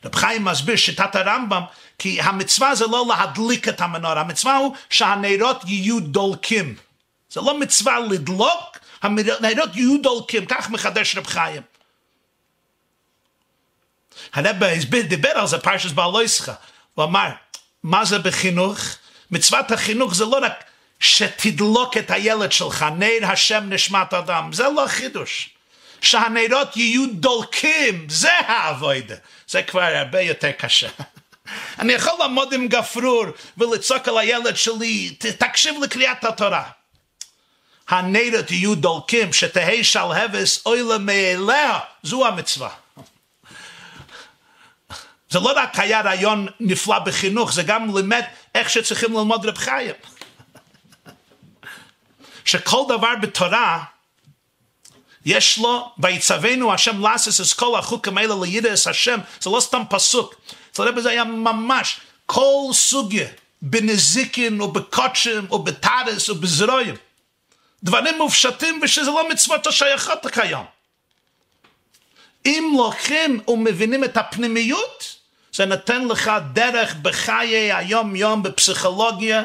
רב חיים מסביר שיטת הרמב"ם, כי המצווה זה לא להדליק את המנורה, המצווה הוא שהנרות יהיו דולקים. זה לא מצווה לדלוק, הנרות יהיו דולקים, כך מחדש רב חיים. הרב הסביר, דיבר על זה פרשס בעלויסחה, הוא אמר, מה זה בחינוך? מצוות החינוך זה לא רק שתדלוק את הילד שלך, נר השם נשמת אדם, זה לא חידוש. שהנרות יהיו דולקים, זה האבוידה. זה כבר הרבה יותר קשה. [laughs] אני יכול לעמוד עם גפרור ולצעוק על הילד שלי, תקשיב לקריאת התורה. הנרות יהיו דולקים, שתהא שלהבס אוי למאליה, זו המצווה. זה לא רק היה רעיון נפלא בחינוך, זה גם לימד איך שצריכים ללמוד רב חיים. שכל דבר בתורה, יש לו, ויצווינו השם לעשות את כל החוקים האלה לידעס השם, זה לא סתם פסוק, זה לא בזה היה ממש כל סוגיה, בנזיקין ובקודשים ובתרס ובזרועים, דברים מופשטים ושזה לא מצוות השייכות כיום. אם לוקחים ומבינים את הפנימיות, זה נותן לך דרך בחיי היום יום בפסיכולוגיה,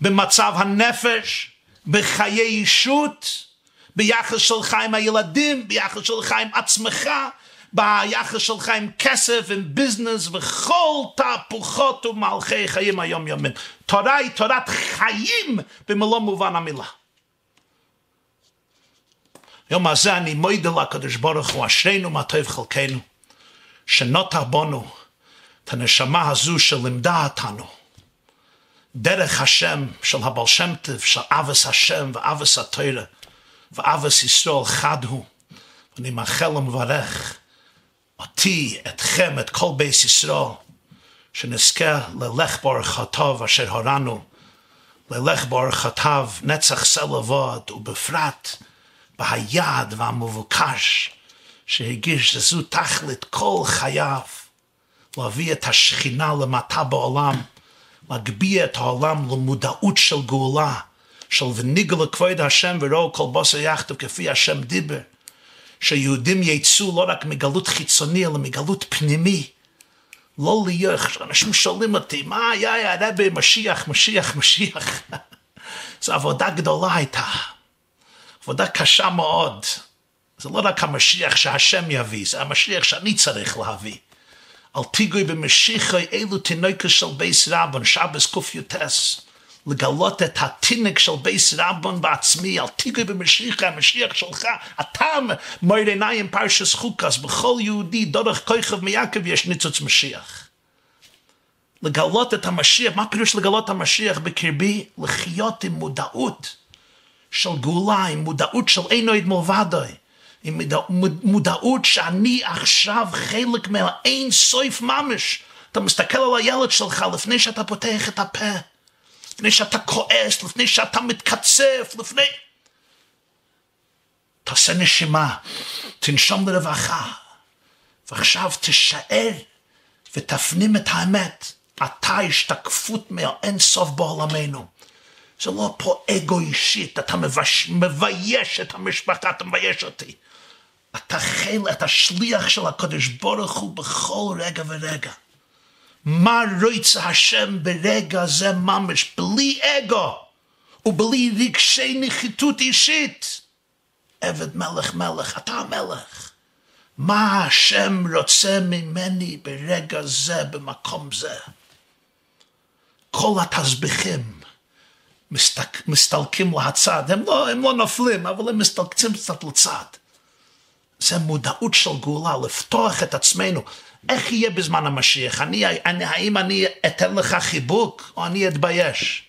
במצב הנפש, בחיי אישות, ביחס שלך עם הילדים, ביחס שלך עם עצמך, ביחס שלך עם כסף, עם ביזנס וכל תהפוכות ומלכי חיים היום יומין. תורה היא תורת חיים במלוא מובן המילה. יום הזה אני מוידה לקדוש ברוך הוא אשרינו מה טוב חלקנו שנוטה בנו את הנשמה הזו שלימדה אותנו דרך השם של הבעל שם טוב של אבס השם ואבס התוירה ואבס ישראל חד הוא. ואני מאחל ומברך אותי, אתכם, את כל בייס ישראל, שנזכה ללך ברכתיו אשר הורנו, ללך ברכתיו נצח סלבוד, ובפרט בהיעד והמבוקש שהגיש זו תכלית כל חייו, להביא את השכינה למטה בעולם, להגביה את העולם למודעות של גאולה, של וניגל לכבוד השם וראו כל בוסר יחדיו כפי השם דיבר, שיהודים יצאו לא רק מגלות חיצוני, אלא מגלות פנימי. לא להיות, אנשים שואלים אותי, מה היה הרבי משיח, משיח, משיח? [laughs] זו עבודה גדולה הייתה, עבודה קשה מאוד. זה לא רק המשיח שהשם יביא, זה המשיח שאני צריך להביא. אל תגעו במשיחי אלו תינוקות של בית רבן, שבת קי"ט. לגלות את התינוק של בית רבן בעצמי, אל תיגע במשיח, המשיח שלך, אתה מויר עיניים פרשס חוקס, בכל יהודי דורך כוכב מיעקב יש ניצוץ משיח. לגלות את המשיח, מה פירוש לגלות המשיח בקרבי? לחיות עם מודעות של גאולה, עם מודעות של אינו מלבדוי. עם מודעות שאני עכשיו חלק מהאין סויף ממש. אתה מסתכל על הילד שלך לפני שאתה פותח את הפה. לפני שאתה כועס, לפני שאתה מתקצף, לפני... תעשה נשימה, תנשום לרווחה, ועכשיו תשאר ותפנים את האמת. אתה השתקפות מהאין סוף בעולמנו. זה לא פה אגו אישית, אתה מבש... מבייש את המשפחה, אתה מבייש אותי. אתה חיל, אתה שליח של הקדוש ברוך הוא בכל רגע ורגע. מה רוצה השם ברגע זה ממש, בלי אגו ובלי רגשי נחיתות אישית. עבד מלך מלך, אתה המלך. מה השם רוצה ממני ברגע זה, במקום זה? כל התסביכים מסתק, מסתלקים להצד, הם לא, הם לא נופלים, אבל הם מסתלקים קצת לצד. זה מודעות של גאולה, לפתוח את עצמנו. איך יהיה בזמן המשיח? אני, אני, האם אני אתן לך חיבוק או אני אתבייש?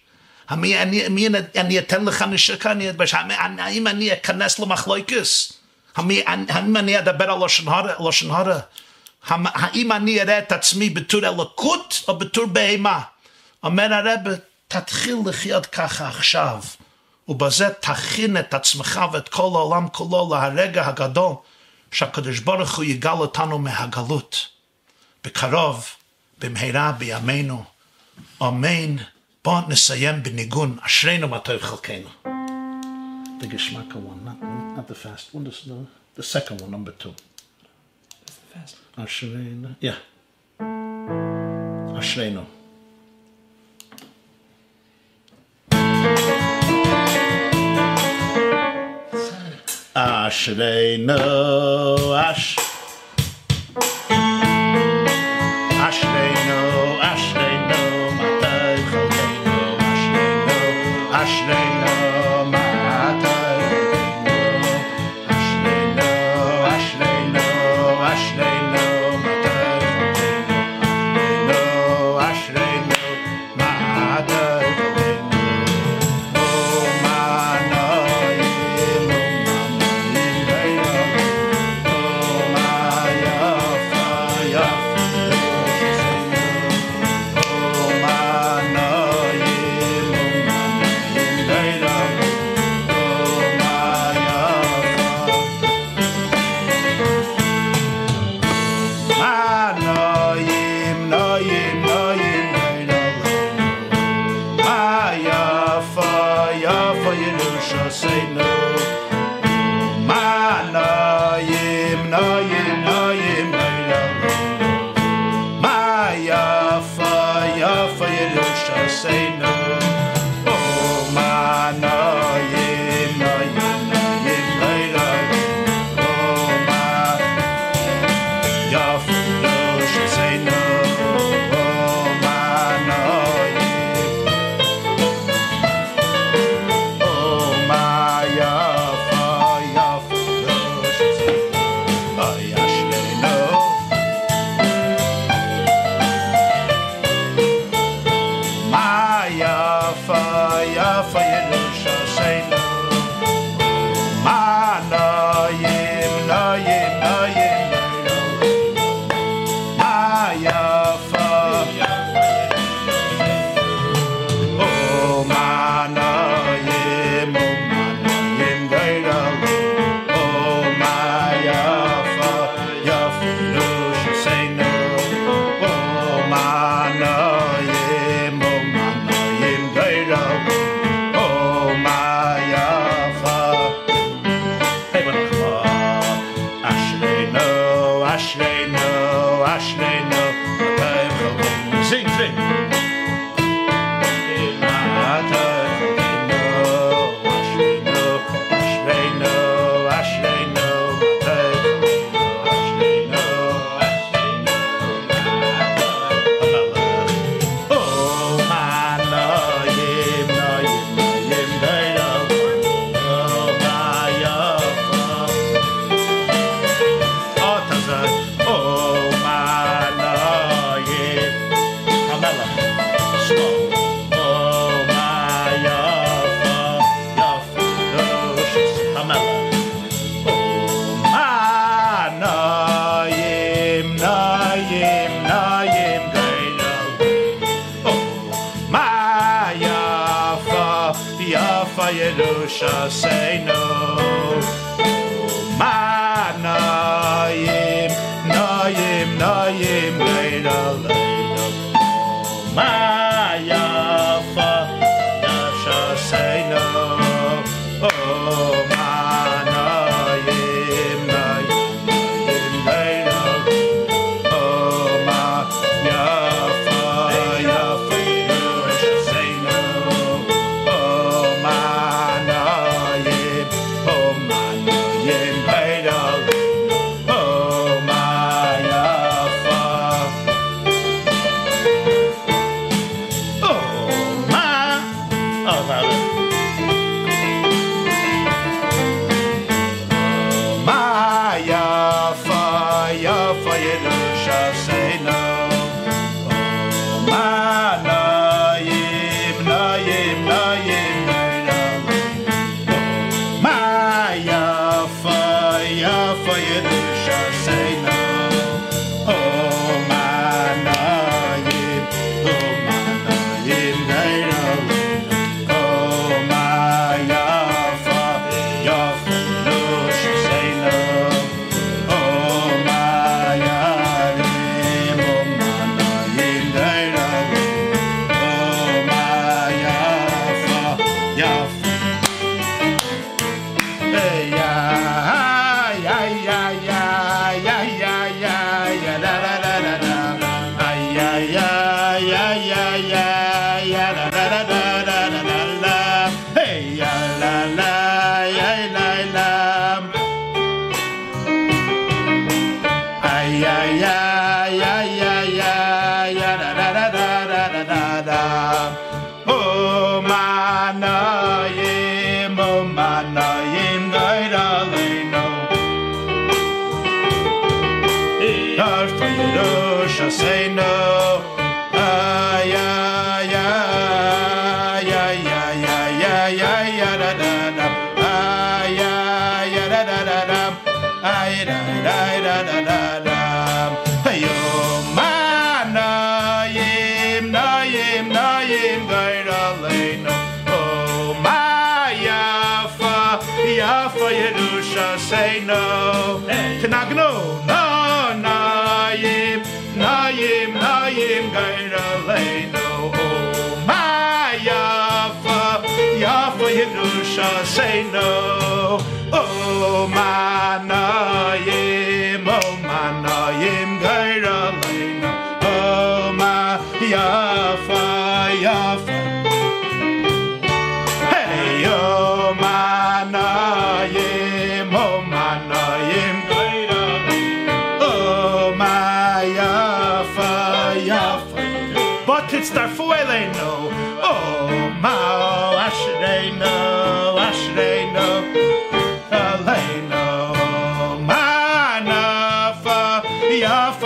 המי, אני, מי, אני אתן לך נשיקה, אני אתבייש? האם אני אכנס למחלוקס? האם אני אדבר על לשון הרע? האם אני אראה את עצמי בתור אלוקות או בתור בהמה? אומר הרב, תתחיל לחיות ככה עכשיו, ובזה תכין את עצמך ואת כל העולם כולו להרגע הגדול שהקדוש ברוך הוא יגאל אותנו מהגלות. בקרוב, במהרה בימינו. אמן. בואו נסיים בניגון, אשרינו מה טוב חלקנו. The Geschmacker one, not, not the fast one, the, the second one, number two. That's the fast. אשרינו, yeah. אשרינו. אשרינו, אש... אשרינו,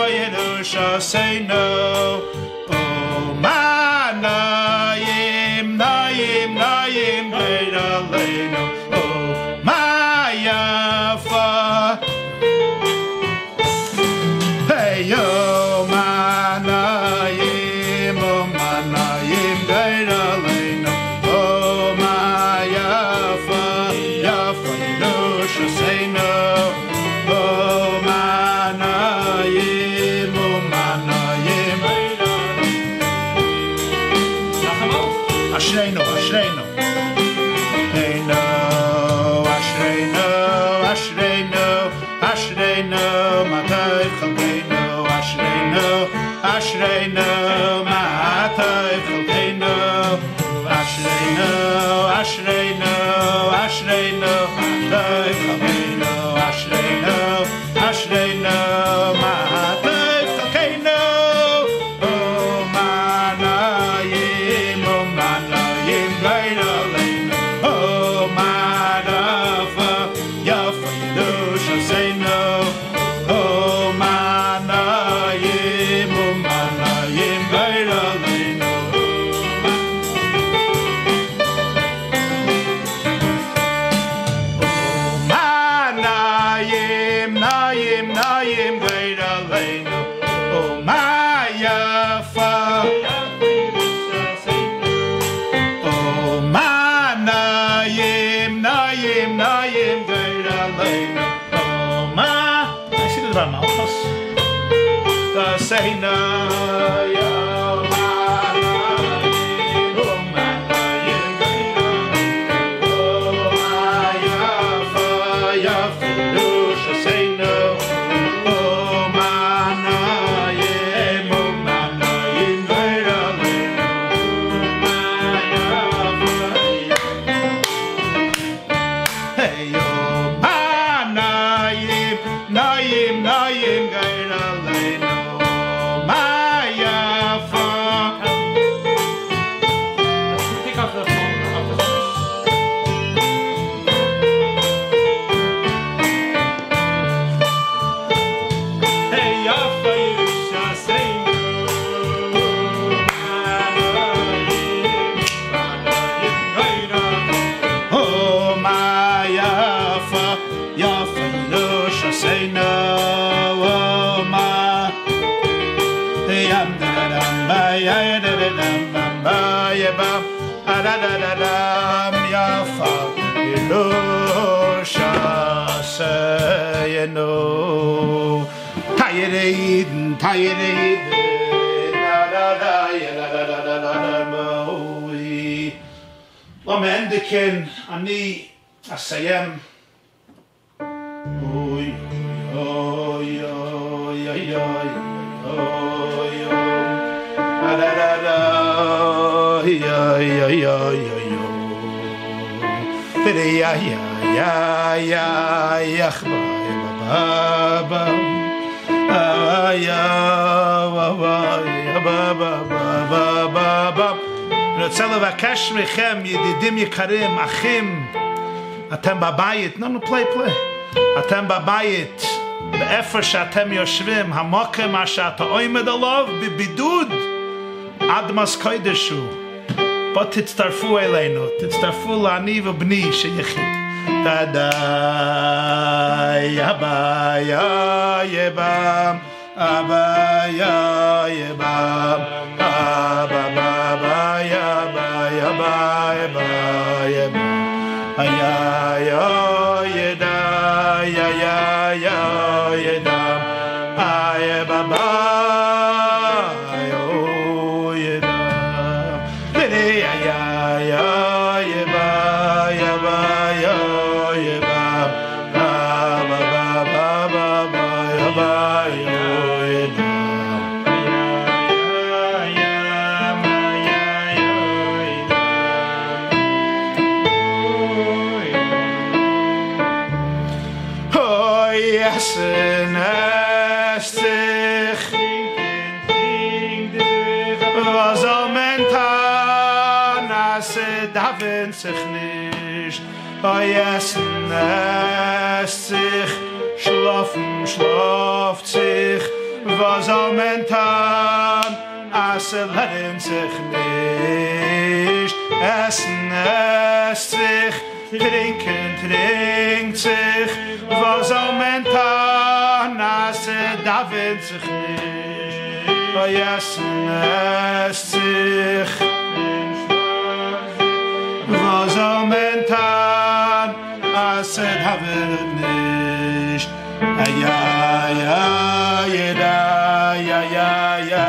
Why, say no. יי דא רא דא יא דא דא דא דא מאווי ווען די קינדן א ניי א סיימ ווי אוי יא יא יא אוי אני רוצה לבקש מכם, ידידים יקרים, אחים, אתם בבית, נו, נו, פליי, פליי. אתם בבית, באיפה שאתם יושבים, המוקר מה שאתה עומד עליו, בבידוד, עד מס קודש הוא. בוא תצטרפו אלינו, תצטרפו לעני ובני שיחיד. tadai abaya yeba abaya yeba aba ba ba ya ba ya ayaya. Bei Essen esst sich, schlafen schlaft sich, was auch mein Tag, esse lehnt sich nicht. Essen esst sich, trinken trinkt sich, was auch mein Tag, esse da sich nicht. Bei Essen esst sich, zamentan a sed haver nicht? Ay ay ay da ay ay ay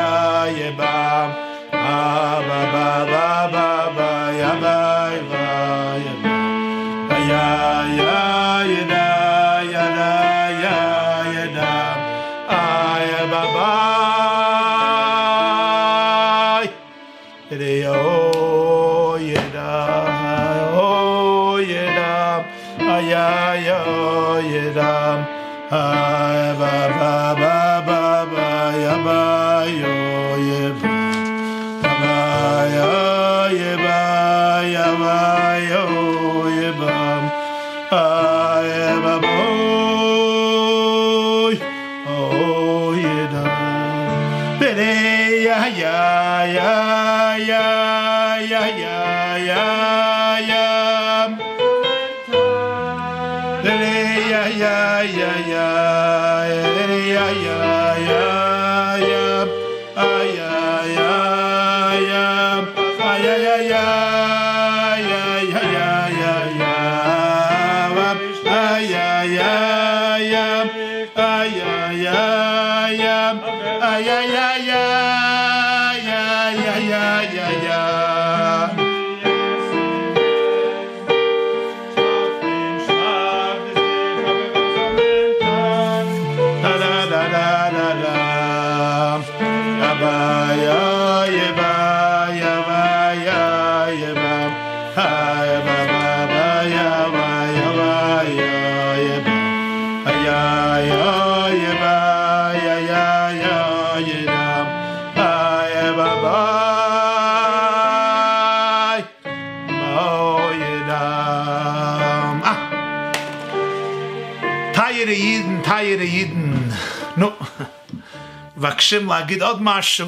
מבקשים להגיד עוד משהו,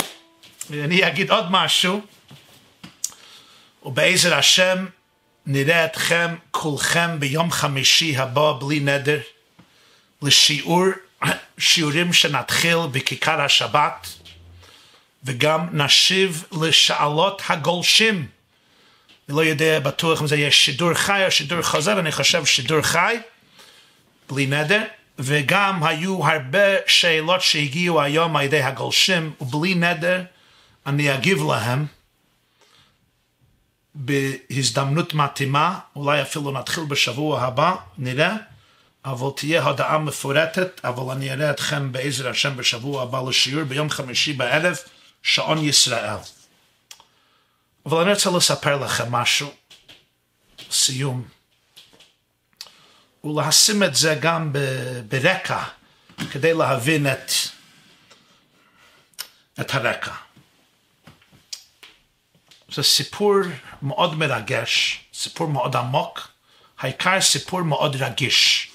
ואני אגיד עוד משהו, ובעזר השם נראה אתכם כולכם ביום חמישי הבא בלי נדר, לשיעור, שיעורים שנתחיל בכיכר השבת, וגם נשיב לשאלות הגולשים. אני לא יודע בטוח אם זה יהיה שידור חי או שידור חוזר, אני חושב שידור חי. בלי נדר, וגם היו הרבה שאלות שהגיעו היום על ידי הגולשים, ובלי נדר אני אגיב להם בהזדמנות מתאימה, אולי אפילו נתחיל בשבוע הבא, נראה, אבל תהיה הודעה מפורטת, אבל אני אראה אתכם בעזר השם בשבוע הבא לשיעור ביום חמישי בערב, שעון ישראל. אבל אני רוצה לספר לכם משהו, סיום. ולשים את זה גם ברקע, כדי להבין את, את הרקע. זה סיפור מאוד מרגש, סיפור מאוד עמוק, העיקר סיפור מאוד רגיש.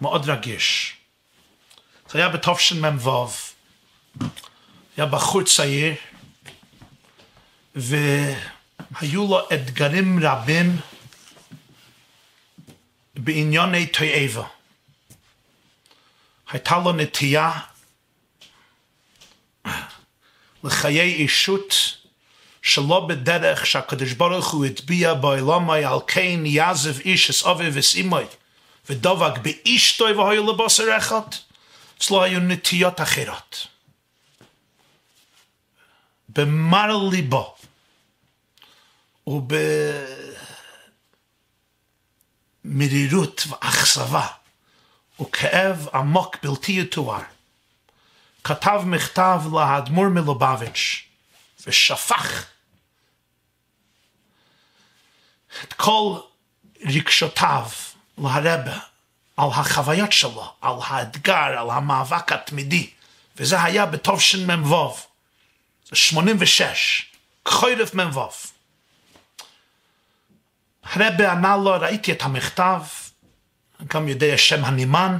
מאוד רגיש. זה היה בתשמ"ו. היה בחור צעיר, והיו לו אתגרים רבים בענייני תועבה. הייתה לו נטייה לחיי אישות שלא בדרך שהקדוש ברוך הוא הטביע בעולמי על כן יעזב איש את אבי וסימוי ודבק באשתו והיו לבשר אחד אצלו היו נטיות אחרות. במר ליבו ובמרירות ואכזבה וכאב עמוק בלתי יתואר. כתב מכתב לאדמו"ר מלובביץ' ושפך את כל רגשותיו להרבה על החוויות שלו, על האתגר, על המאבק התמידי, וזה היה בתשמ"ו, זה 86, חורף מ"ו. הרבה ענה לו, ראיתי את המכתב, גם יודע שם הנימן,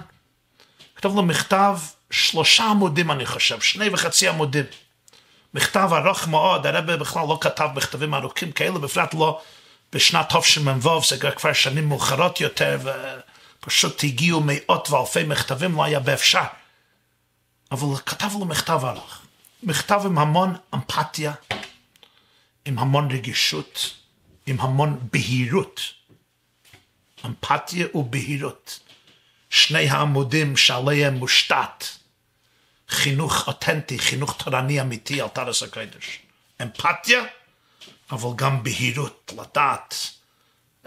כתב לו מכתב, שלושה עמודים אני חושב, שני וחצי עמודים. מכתב ארוך מאוד, הרבה בכלל לא כתב מכתבים ארוכים כאלה, בפרט לא בשנת תשמ"ו, זה כבר שנים מאוחרות יותר, ופשוט הגיעו מאות ואלפי מכתבים, לא היה באפשר. אבל כתב לו מכתב ארוך. מכתב עם המון אמפתיה, עם המון רגישות, עם המון בהירות. אמפתיה ובהירות. שני העמודים שעליהם מושתת חינוך אותנטי, חינוך תורני אמיתי על תרס הקודש. אמפתיה, אבל גם בהירות, לדעת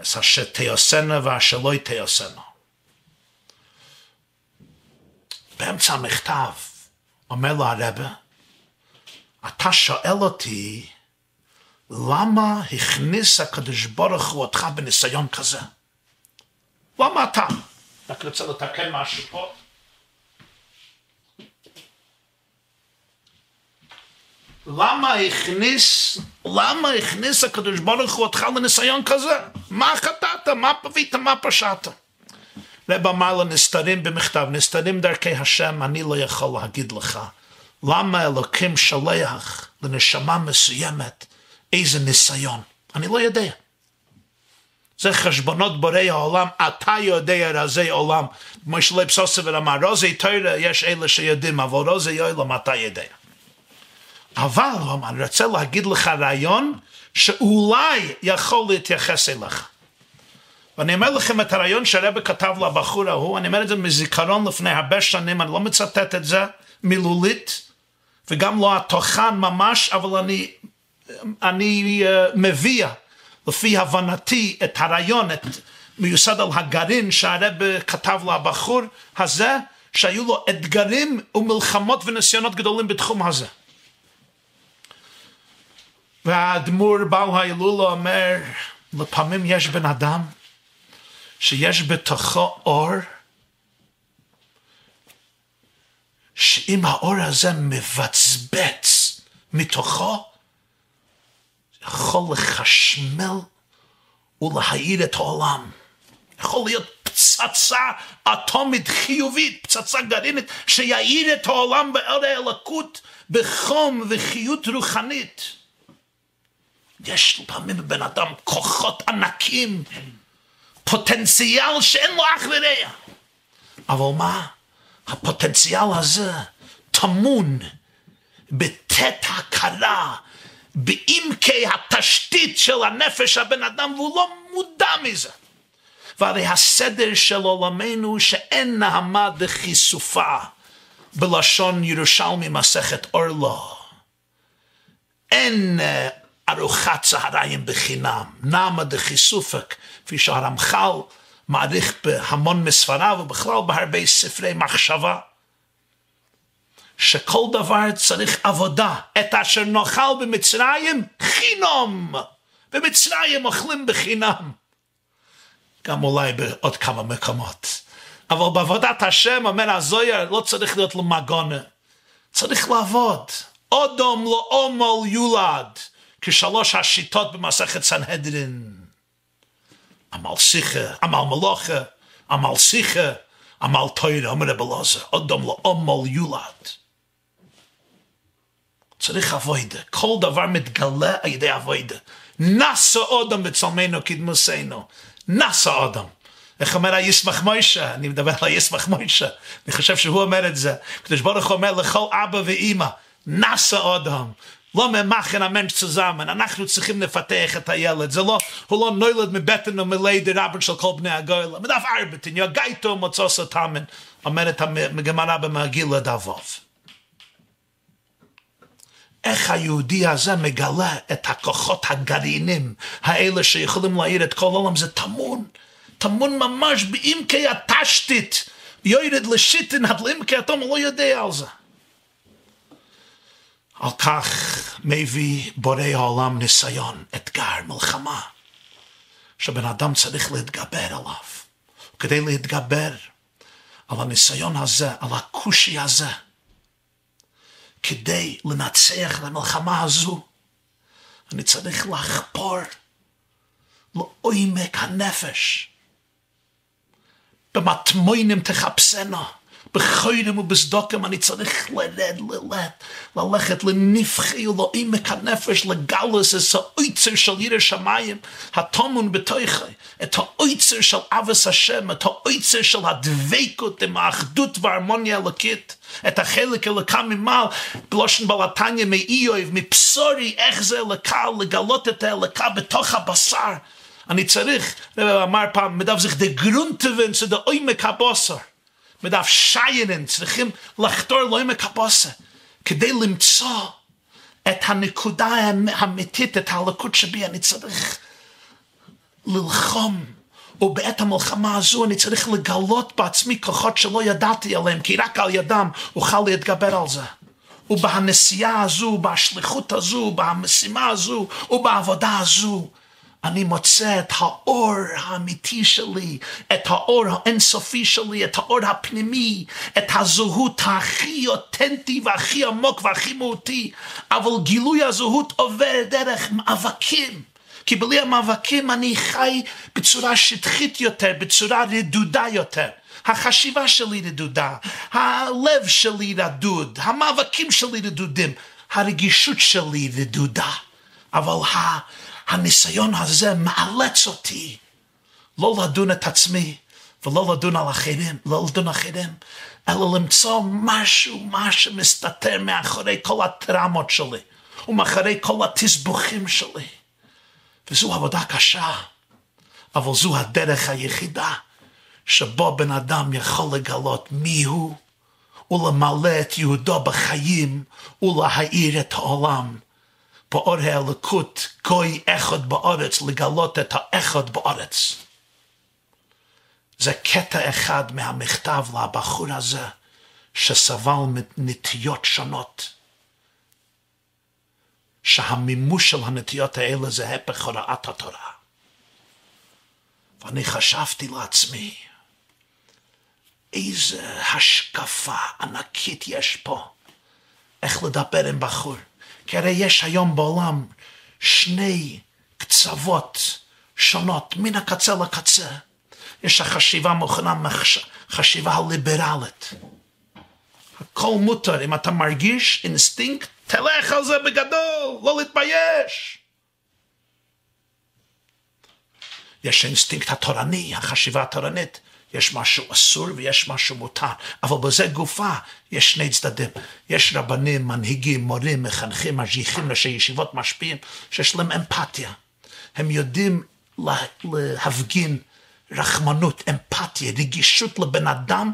את אשר תיעשנה ואשר לא תיעשנה. באמצע המכתב אומר לו הרבה, אתה שואל אותי למה הכניס הקדוש ברוך הוא אותך בניסיון כזה? למה אתה? רק רוצה לתקן משהו פה. למה הכניס, למה הכניס הקדוש ברוך הוא אותך לניסיון כזה? מה חטאת? מה פבית? מה פשעת? רב אמר לו נסתרים במכתב, נסתרים דרכי השם, אני לא יכול להגיד לך למה אלוקים שולח לנשמה מסוימת איזה ניסיון. אני לא יודע. זה חשבונות בורא העולם, אתה יודע רזי עולם. כמו שלב סוסבר אמר, רוזי תוירה יש אלה שיודעים, אבל רוזי יועלם אתה יודע. אבל הוא אני רוצה להגיד לך רעיון שאולי יכול להתייחס אליך. ואני אומר לכם את הרעיון שהרבא כתב לבחור ההוא, אני אומר את זה מזיכרון לפני הרבה שנים, אני לא מצטט את זה מילולית, וגם לא התוכן ממש, אבל אני, אני uh, מביא לפי הבנתי את הרעיון, את, מיוסד על הגרעין שהרבא כתב לבחור הזה, שהיו לו אתגרים ומלחמות וניסיונות גדולים בתחום הזה. והאדמו"ר בעל ההילולה אומר, לפעמים יש בן אדם שיש בתוכו אור, שאם האור הזה מבצבץ מתוכו, יכול לחשמל ולהאיר את העולם. יכול להיות פצצה אטומית חיובית, פצצה גרעינית, שיאיר את העולם באור האלוקות בחום וחיות רוחנית. יש לפעמים בבן אדם כוחות ענקים, פוטנציאל שאין לו אח ורע. אבל מה? הפוטנציאל הזה טמון בתת הכרה, בעמקי התשתית של הנפש הבן אדם, והוא לא מודע מזה. והרי הסדר של עולמנו שאין נעמה דחיסופה, בלשון ירושלמי מסכת אורלו. אין ארוחת צהריים בחינם, נעמה דחיסופק, כפי שהרמח"ל מעריך בהמון מספריו ובכלל בהרבה ספרי מחשבה, שכל דבר צריך עבודה. את אשר נאכל במצרים, חינום. במצרים אוכלים בחינם. גם אולי בעוד כמה מקומות. אבל בעבודת השם, אומר הזויר, לא צריך להיות למגונה. צריך לעבוד. אודום לא אומול יולד. כשלוש השיטות במסכת סנהדרין. עמל שיחה, עמל מלוכה, עמל שיחה, עמל תוירה, אומר רב אלעזר, אדם לא עמל יולד. צריך אבוידה, כל דבר מתגלה על ידי אבוידה. נשא אדם בצלמנו כדמוסנו, נשא אדם. איך אומר הישמח מוישה? אני מדבר על הישמח מוישה. אני חושב שהוא אומר את זה. קדוש ברוך אומר לכל אבא ואימא, נשא אדם. לא ממחן המנש צוזמן, אנחנו צריכים לפתח את הילד, זה לא, הוא לא נולד מבטן ומלידה רבן של כל בני הגוילה, מדף ארבטין, יגייתו מוצוס התאמן, אומרת המגמרא במגילה דבוב. איך היהודי הזה מגלה את הכוחות הגרעינים האלה שיכולים להעיר את כל העולם, זה טמון, טמון ממש בעמקי התשתית, יורד לשיטין עד לעמקי התום, הוא לא יודע על זה. על כך מביא בורא העולם ניסיון, אתגר, מלחמה, שבן אדם צריך להתגבר עליו. כדי להתגבר על הניסיון הזה, על הכושי הזה, כדי לנצח למלחמה הזו, אני צריך לחפור לעומק הנפש. במטמונים תחפשנה. בחוירים ובסדוקים אני צריך לרד, ללד, ללכת לנפחי ולעמק הנפש, לגלוס את האויצר של ירא שמיים, התומון בתוכי, את האויצר של אבס השם, את האויצר של הדבקות עם האחדות וההרמוניה הלקית, את החלק אלוקה ממעל, בלושן בלתניה מאיוב, מבשורי, איך זה אלוקה, לגלות את האלוקה בתוך הבשר. אני צריך, רב אמר פעם, מדף זיך דה גרונטוון zu דה עומק הבשר. מדף שיינן, צריכים לחתור לעומק הבשר, כדי למצוא את הנקודה האמיתית, את הלקות שבי, אני צריך ללחום. ובעת המלחמה הזו אני צריך לגלות בעצמי כוחות שלא ידעתי עליהם, כי רק על ידם אוכל להתגבר על זה. ובנסיעה הזו, בשליחות הזו, במשימה הזו, ובעבודה הזו. אני מוצא את האור האמיתי שלי, את האור האינסופי שלי, את האור הפנימי, את הזהות הכי אותנטי והכי עמוק והכי מהותי, אבל גילוי הזהות עובר דרך מאבקים. כי בלי המאבקים אני חי בצורה שטחית יותר, בצורה רדודה יותר. החשיבה שלי רדודה, הלב שלי רדוד, המאבקים שלי רדודים, הרגישות שלי רדודה. אבל. הניסיון הזה מאלץ אותי לא לדון את עצמי ולא לדון על אחרים, לא לדון אחרים, אלא למצוא משהו, מה שמסתתר מאחורי כל הטראומות שלי ומאחורי כל התסבוכים שלי. וזו עבודה קשה, אבל זו הדרך היחידה שבו בן אדם יכול לגלות מי הוא ולמלא את יהודו בחיים ולהאיר את העולם. באור האלוקות, גוי אחד בארץ, לגלות את האחד בארץ. זה קטע אחד מהמכתב לבחור הזה, שסבל מנטיות שונות. שהמימוש של הנטיות האלה זה הפך הוראת התורה. ואני חשבתי לעצמי, איזה השקפה ענקית יש פה, איך לדבר עם בחור. כי הרי יש היום בעולם שני קצוות שונות, מן הקצה לקצה. יש החשיבה מוכנה, חשיבה הליברלית. הכל מותר, אם אתה מרגיש אינסטינקט, תלך על זה בגדול, לא להתבייש. יש האינסטינקט התורני, החשיבה התורנית. יש משהו אסור ויש משהו מותר, אבל בזה גופה יש שני צדדים. יש רבנים, מנהיגים, מורים, מחנכים, משגיחים, ראשי ישיבות משפיעים, שיש להם אמפתיה. הם יודעים להפגין רחמנות, אמפתיה, רגישות לבן אדם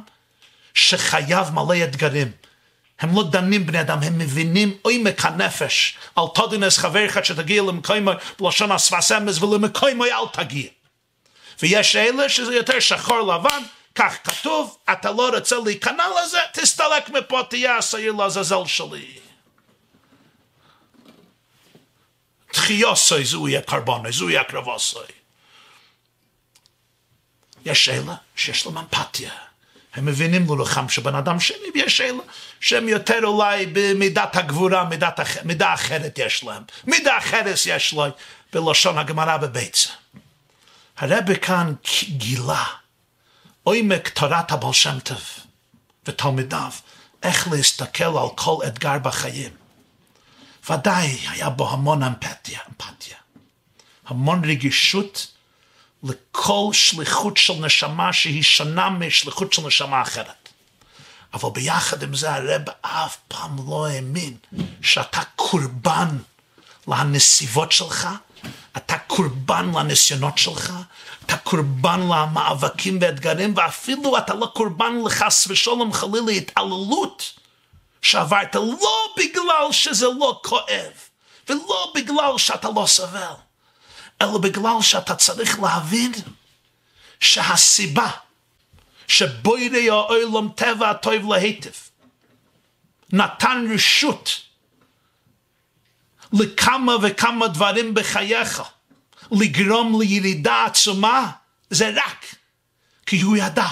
שחייב מלא אתגרים. הם לא דנים בני אדם, הם מבינים עומק הנפש. אל תודינס חברך שתגיע למקומו בלשון הספסמס ולמקומו אל תגיע. ויש אלה שזה יותר שחור לבן, כך כתוב, אתה לא רוצה להיכנע לזה, תסתלק מפה, תהיה השעיר לעזאזל שלי. תחיוסוי זו יהיה קרבונוי, זו יהיה קרבוסוי. יש אלה שיש להם אמפתיה, הם מבינים לרוחם של בן אדם שני, ויש אלה שהם יותר אולי במידת הגבורה, מידת. מידה אחרת יש להם, מידה אחרת יש להם, בלשון הגמרא בביצה. הרבי כאן גילה עומק תורת הבעל שם טוב ותלמידיו, איך להסתכל על כל אתגר בחיים. ודאי היה בו המון אמפתיה, אמפתיה. המון רגישות לכל שליחות של נשמה שהיא שונה משליחות של נשמה אחרת. אבל ביחד עם זה הרב אף פעם לא האמין שאתה קורבן לנסיבות שלך, אתה קורבן לניסיונות שלך, אתה קורבן למאבקים ואתגרים, ואפילו אתה לא קורבן לחס ושלום חלילה התעללות שעברת לא בגלל שזה לא כואב, ולא בגלל שאתה לא סובל. אלא בגלל שאתה צריך להבין שהסיבה שבוירי העולם טבע הטוב להיטב נתן רשות לכמה וכמה דברים בחייך לגרום לירידה עצומה זה רק כי הוא ידע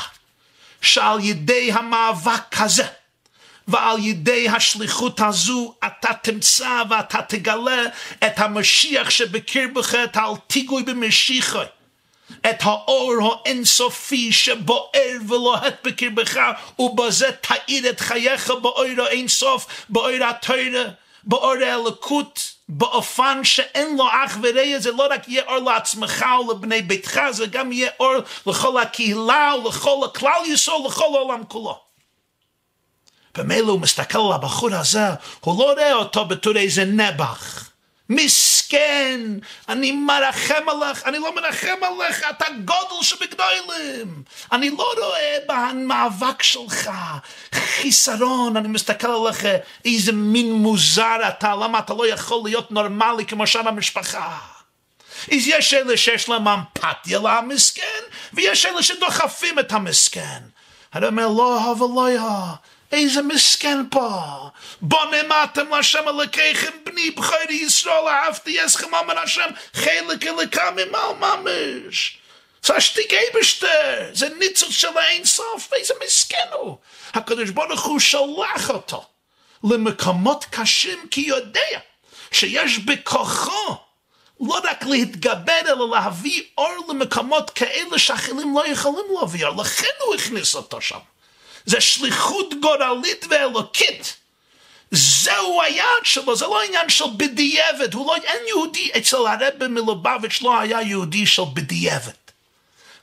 שעל ידי המאבק הזה ועל ידי השליחות הזו אתה תמצא ואתה תגלה את המשיח שבקרבך, את אל תיגוי במשיחו. את האור האינסופי שבוער ולוהט בקרבך, ובזה תאיר את חייך באור האינסוף, באור התוירה, באור האלוקות, באופן שאין לו אח ורע, זה לא רק יהיה אור לעצמך ולבני ביתך, זה גם יהיה אור לכל הקהילה ולכל הכלל יסוד, לכל העולם כולו. ומילא הוא מסתכל על הבחור הזה, הוא לא רואה אותו בתור איזה נבח. מסכן, אני מרחם עליך, אני לא מרחם עליך, אתה גודל שבגדולים. אני לא רואה במאבק שלך חיסרון, אני מסתכל עליך, איזה מין מוזר אתה, למה אתה לא יכול להיות נורמלי כמו שאר המשפחה? אז יש אלה שיש להם אמפתיה למסכן, ויש אלה שדוחפים את המסכן. אני אומר, לא, אבל לא, איזה מסכן פה. בונמתם להשם אלוקיכם בני בכירי ישראל אהבתי אסכם אמר השם חלק אלוקה ממעל ממש. זה השתיק אייבשטר, זה ניצוץ של האין סוף, איזה מסכן הוא. הקדוש ברוך הוא שלח אותו למקומות קשים כי יודע שיש בכוחו לא רק להתגבר אלא להביא אור למקומות כאלה שאחרים לא יכולים להביא אור, לכן הוא הכניס אותו שם. זה שליחות גורלית ואלוקית. זהו היעד שלו, זה לא עניין של בדיעבד, הוא לא, אין יהודי, אצל הרב מלובביץ' לא היה יהודי של בדיעבד.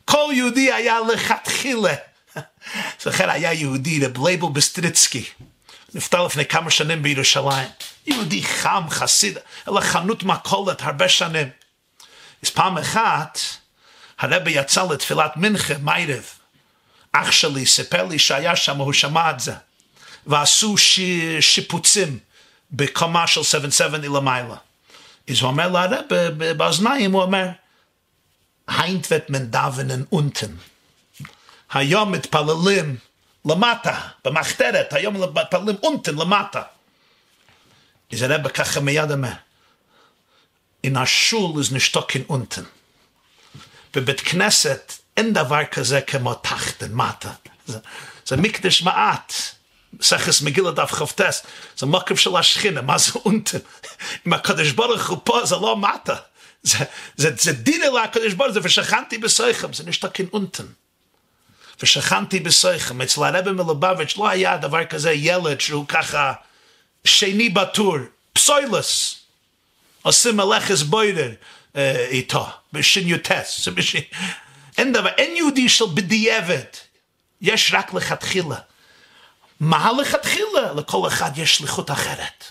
כל יהודי היה לכתחילה. [laughs] זוכר היה יהודי, רב לייבל בסטריצקי, נפטר לפני כמה שנים בירושלים. יהודי חם, חסיד, אלא חנות מכולת הרבה שנים. אז פעם אחת, הרבי יצא לתפילת מנחה, מיירב. אח שלי סיפר לי שהיה שם, הוא שמע את זה. ועשו ש... שיפוצים בקומה של 770 למעלה. אז הוא אומר לרב, באוזניים הוא אומר, היינט ואת מנדוונן אונטן. היום מתפללים למטה, במחתרת, היום מתפללים אונטן למטה. אז הרב ככה מיד אומר, אין א שול איז נישטא קיין אונטן. בבית כנסת אין דבר כזה כמו תחתן מטה. זה, זה מקדש מעט. מסכת מגילה דף כ"ט, זה מוקף של השכינה, מה זה אונטן? אם הקדוש ברוך הוא פה זה לא מטה. זה, זה, זה דין אל הקדוש ברוך הוא, ושכנתי בסייכם, זה נשתקן אונטן. ושכנתי בסייכם, אצל הרבי מלובביץ' לא היה דבר כזה ילד שהוא ככה שני בטור, פסוילס, עושים מלאכס בוידר איתו, בשיניוטס, זה בשין... אין דבר, אין יהודי של בדיעבד, יש רק לכתחילה. מה לכתחילה? לכל אחד יש שליחות אחרת.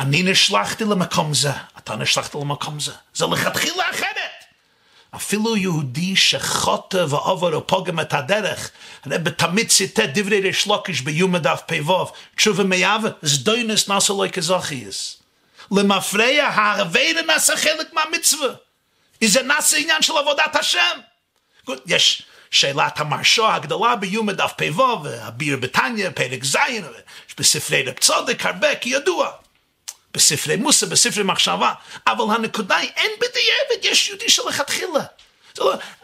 אני נשלחתי למקום זה, אתה נשלחת למקום זה. זה לכתחילה אחרת. אפילו יהודי שחוטא ועובר ופוגם את הדרך, הרב תמיד ציטט דברי ריש לוקיש ביום דף פ"ו, תשובה מייבה, זדוינס נעשה לו כזוכיס. למפרע הערבי נעשה חלק מהמצווה. זה נעשה עניין של עבודת השם. יש שאלת המרשו הגדולה ביום דף פ"ו, והביר בתניא, פרק ז', בספרי רב צודק הרבה, כידוע. בספרי מוסר, בספרי מחשבה, אבל הנקודה היא, אין בדיעבד, יש יהודי שלכתחילה.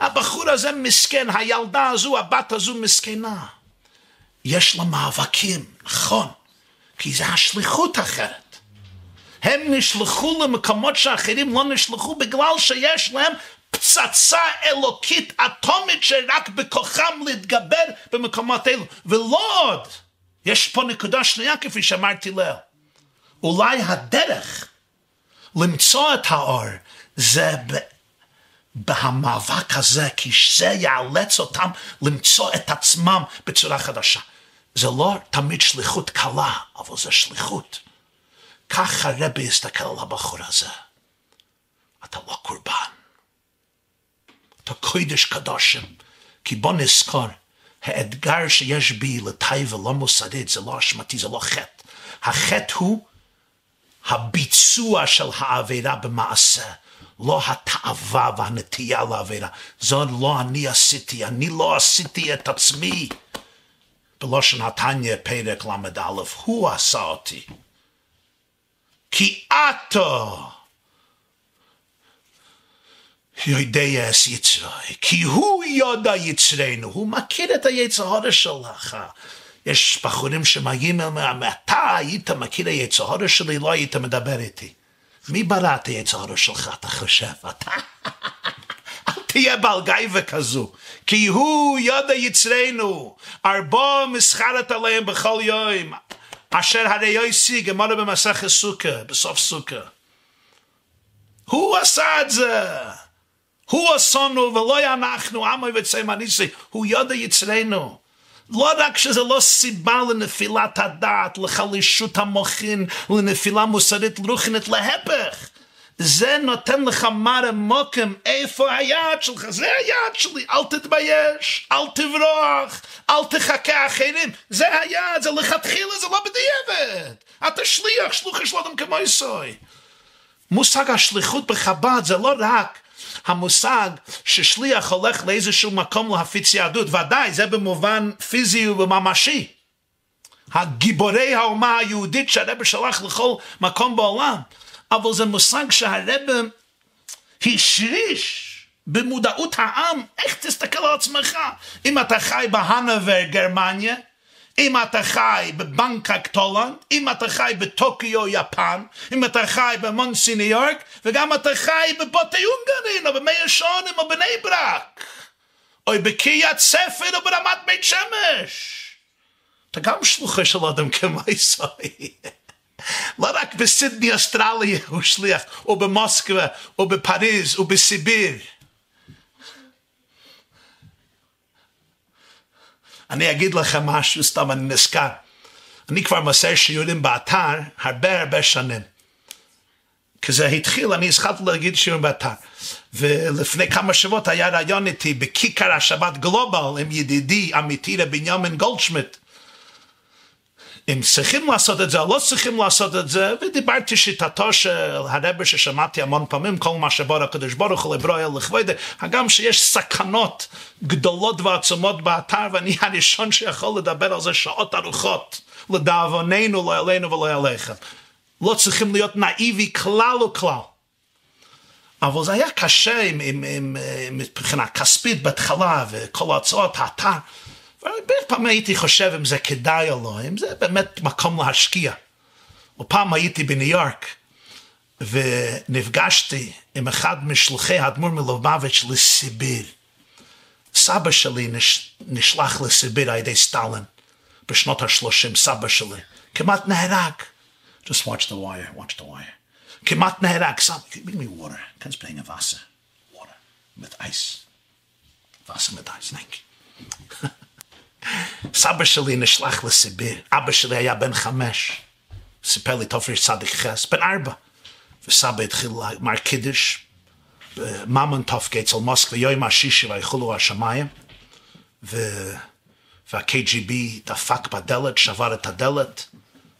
הבחור הזה מסכן, הילדה הזו, הבת הזו מסכנה. יש לה מאבקים, נכון, כי זה השליחות אחרת. הם נשלחו למקומות שאחרים לא נשלחו בגלל שיש להם פצצה אלוקית אטומית שרק בכוחם להתגבר במקומות אלו. ולא עוד, יש פה נקודה שנייה כפי שאמרתי לה. אולי הדרך למצוא את האור זה ב... בהמאבק הזה, כי זה יאלץ אותם למצוא את עצמם בצורה חדשה. זה לא תמיד שליחות קלה, אבל זה שליחות. כך הרבי יסתכל על הבחור הזה. אתה לא קורבן. אתה קודש קדושים. כי בוא נזכור, האתגר שיש בי לטייבה לא מוסרית, זה לא אשמתי, זה לא חטא. החטא הוא הביצוע של העבירה במעשה, לא התאווה והנטייה לעבירה. זאת לא אני עשיתי, אני לא עשיתי את עצמי. בלושן התניא פרק ל"א, הוא עשה אותי. כי עתו יודע את יצרי, כי הוא יודע יצרנו, הוא מכיר את היצר שלך. יש בחורים שמגיעים ואומרים, אתה היית מכיר היצר שלי, לא היית מדבר איתי. מי ברא את היצר שלך, אתה חושב? אתה? אל תהיה בעל גייבה כזו, כי הוא יודע יצרנו, ארבו מסחרת עליהם בכל יום, אשר הרי יויסי גמרנו במסכת סוכה, בסוף סוכה. הוא עשה את זה. הוא עשונו ולא אנחנו, עמי וציימניסי, הוא יודע יצרנו. לא רק שזה לא סיבה לנפילת הדעת, לחלישות המוחין, לנפילה מוסרית רוחנית, להפך. זה נותן לך מראה מוקם, איפה היעד שלך? זה היעד שלי, אל תתבייש, אל תברוח, אל תחכה אחרים. זה היעד, זה לכתחילה, זה לא בדיעבד. אתה שליח, שלוחי של אדם כמו יסוי. מושג השליחות בחב"ד זה לא רק המושג ששליח הולך לאיזשהו מקום להפיץ יהדות, ודאי, זה במובן פיזי וממשי. הגיבורי האומה היהודית שהרבא שלח לכל מקום בעולם, אבל זה מושג שהרבא השריש במודעות העם, איך תסתכל על עצמך? אם אתה חי בהנובר גרמניה, אם אתה חי בבנגקוק תאילנד, אם אתה חי בטוקיו יפן, אם אתה חי במונסי ניו יורק, וגם אתה חי בבתי אונגרין, או במאה שערים, או בני ברק, או בקריית ספר, או ברמת בית שמש. אתה גם שלוחו של אדם כמותו. לא רק בסידני אוסטרליה הוא שליח, או במוסקבה, או בפריז, או בסיביר. אני אגיד לכם משהו, סתם אני נזכר. אני כבר מסר שיעורים באתר הרבה הרבה שנים. כי זה התחיל, אני התחלתי להגיד שיעורים באתר. ולפני כמה שבועות היה רעיון איתי בכיכר השבת גלובל עם ידידי אמיתי לבנימין גולדשמיט. אם צריכים לעשות את זה או לא צריכים לעשות את זה, ודיברתי שיטתו של הרבה ששמעתי המון פעמים, כל מה שבור הקדוש ברוך הוא לברואה לכבודה, הגם שיש סכנות גדולות ועצומות באתר, ואני הראשון שיכול לדבר על זה שעות ארוכות, לדאבוננו, לא אלינו ולא אליכם. לא צריכים להיות נאיבי כלל וכלל. אבל זה היה קשה עם, עם, עם, מבחינה כספית בהתחלה, וכל ההוצאות, האתר. פעמים הייתי חושב אם זה כדאי או לא, אם זה באמת מקום להשקיע. ופעם הייתי בניו יורק, ונפגשתי עם אחד משלוחי האדמו"ר מלובביץ' לסיביר. סבא שלי נש... נשלח לסיביר על ידי סטלין בשנות ה-30, סבא שלי. כמעט נהרג. Just watch the wire, watch the wire. כמעט נהרג, סבא, give me water. kannst bringen Wasser. Water. Mit Eis. Wasser mit Eis, thank you. [laughs] סבא שלי נשלח לסיביר, אבא שלי היה בן חמש, סיפר לי תופריש צדיק חס, בן ארבע, וסבא התחיל למר קידש, ממונטוף גייטס על מוסקבה, יום השישי ויחולו השמיים, וה-KGB דפק בדלת, שבר את הדלת,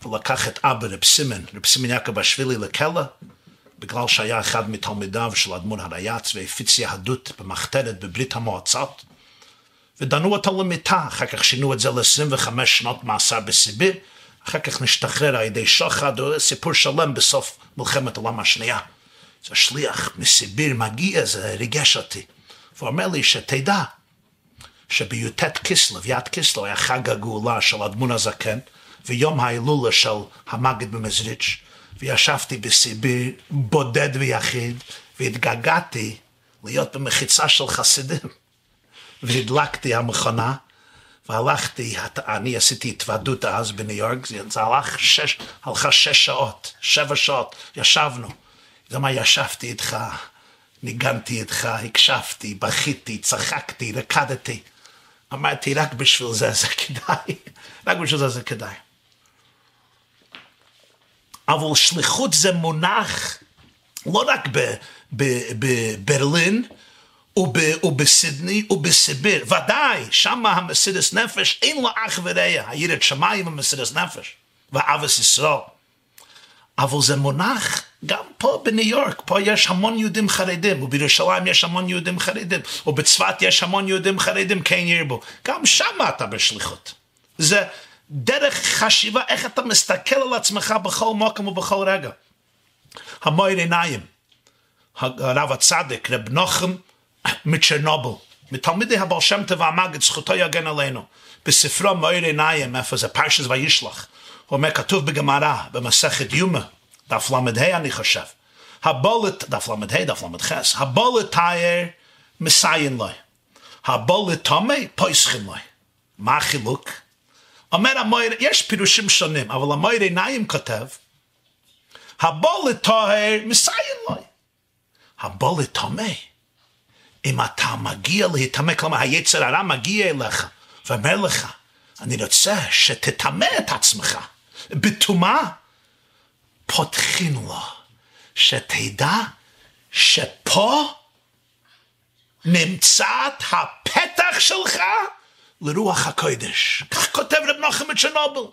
ולקח את אבא רב סימן, רב סימן יעקב השבילי לכלא, בגלל שהיה אחד מתלמידיו של אדמו"ר הרייץ והפיץ יהדות במחתרת בברית המועצות, ודנו אותו למיטה, אחר כך שינו את זה ל-25 שנות מאסר בסיביר, אחר כך נשתחרר על ידי שוחד, סיפור שלם בסוף מלחמת העולם השנייה. זה שליח מסיביר מגיע, זה ריגש אותי. ואומר לי שתדע שבי"ט כסלו, יד כסלו, היה חג הגאולה של אדמון הזקן, ויום ההילולה של המגד במזריץ', וישבתי בסיביר בודד ויחיד, והתגעגעתי להיות במחיצה של חסידים. והדלקתי המכונה, והלכתי, אני עשיתי התוועדות אז בניו יורק, זה הלך שש, הלכה שש שעות, שבע שעות, ישבנו. גם ישבתי איתך, ניגנתי איתך, הקשבתי, בכיתי, צחקתי, רקדתי. אמרתי, רק בשביל זה זה כדאי, [laughs] רק בשביל זה זה כדאי. אבל שליחות זה מונח לא רק בברלין, ובסידני ובסיביר, ודאי, שם המסידס נפש אין לו אח ורע, הירד שמיים המסידס נפש, ואבס ישראל. אבל זה מונח גם פה בניו יורק, פה יש המון יהודים חרדים, ובירושלים יש המון יהודים חרדים, ובצפת יש המון יהודים חרדים, כן ירבו. גם שם אתה בשליחות. זה דרך חשיבה, איך אתה מסתכל על עצמך בכל מקום ובכל רגע. המויר עיניים, הרב הצדיק, רב נוחם מצ'רנובל, מתלמידי הבעל שם טוב והמגד, זכותו יגן עלינו. בספרו מויר עיניים, איפה זה פרשס וישלח, הוא אומר, כתוב בגמרא, במסכת יומא, דף ל"ה אני חושב, הבולת, דף ל"ה, דף ל"ח, הבולת תייר מסיין לו, הבולת תומי פויסכין לו. מה החילוק? אומר המויר, יש פירושים שונים, אבל המויר עיניים כותב, הבולת תייר מסיין לו. הבולת תומי. אם אתה מגיע להיטמא, כלומר היצר הרע מגיע אליך ואומר לך, אני רוצה שתטמא את עצמך בטומאה, פותחים לו, שתדע שפה נמצאת הפתח שלך לרוח הקודש. כך כותב רב נוחם מצ'רנובל.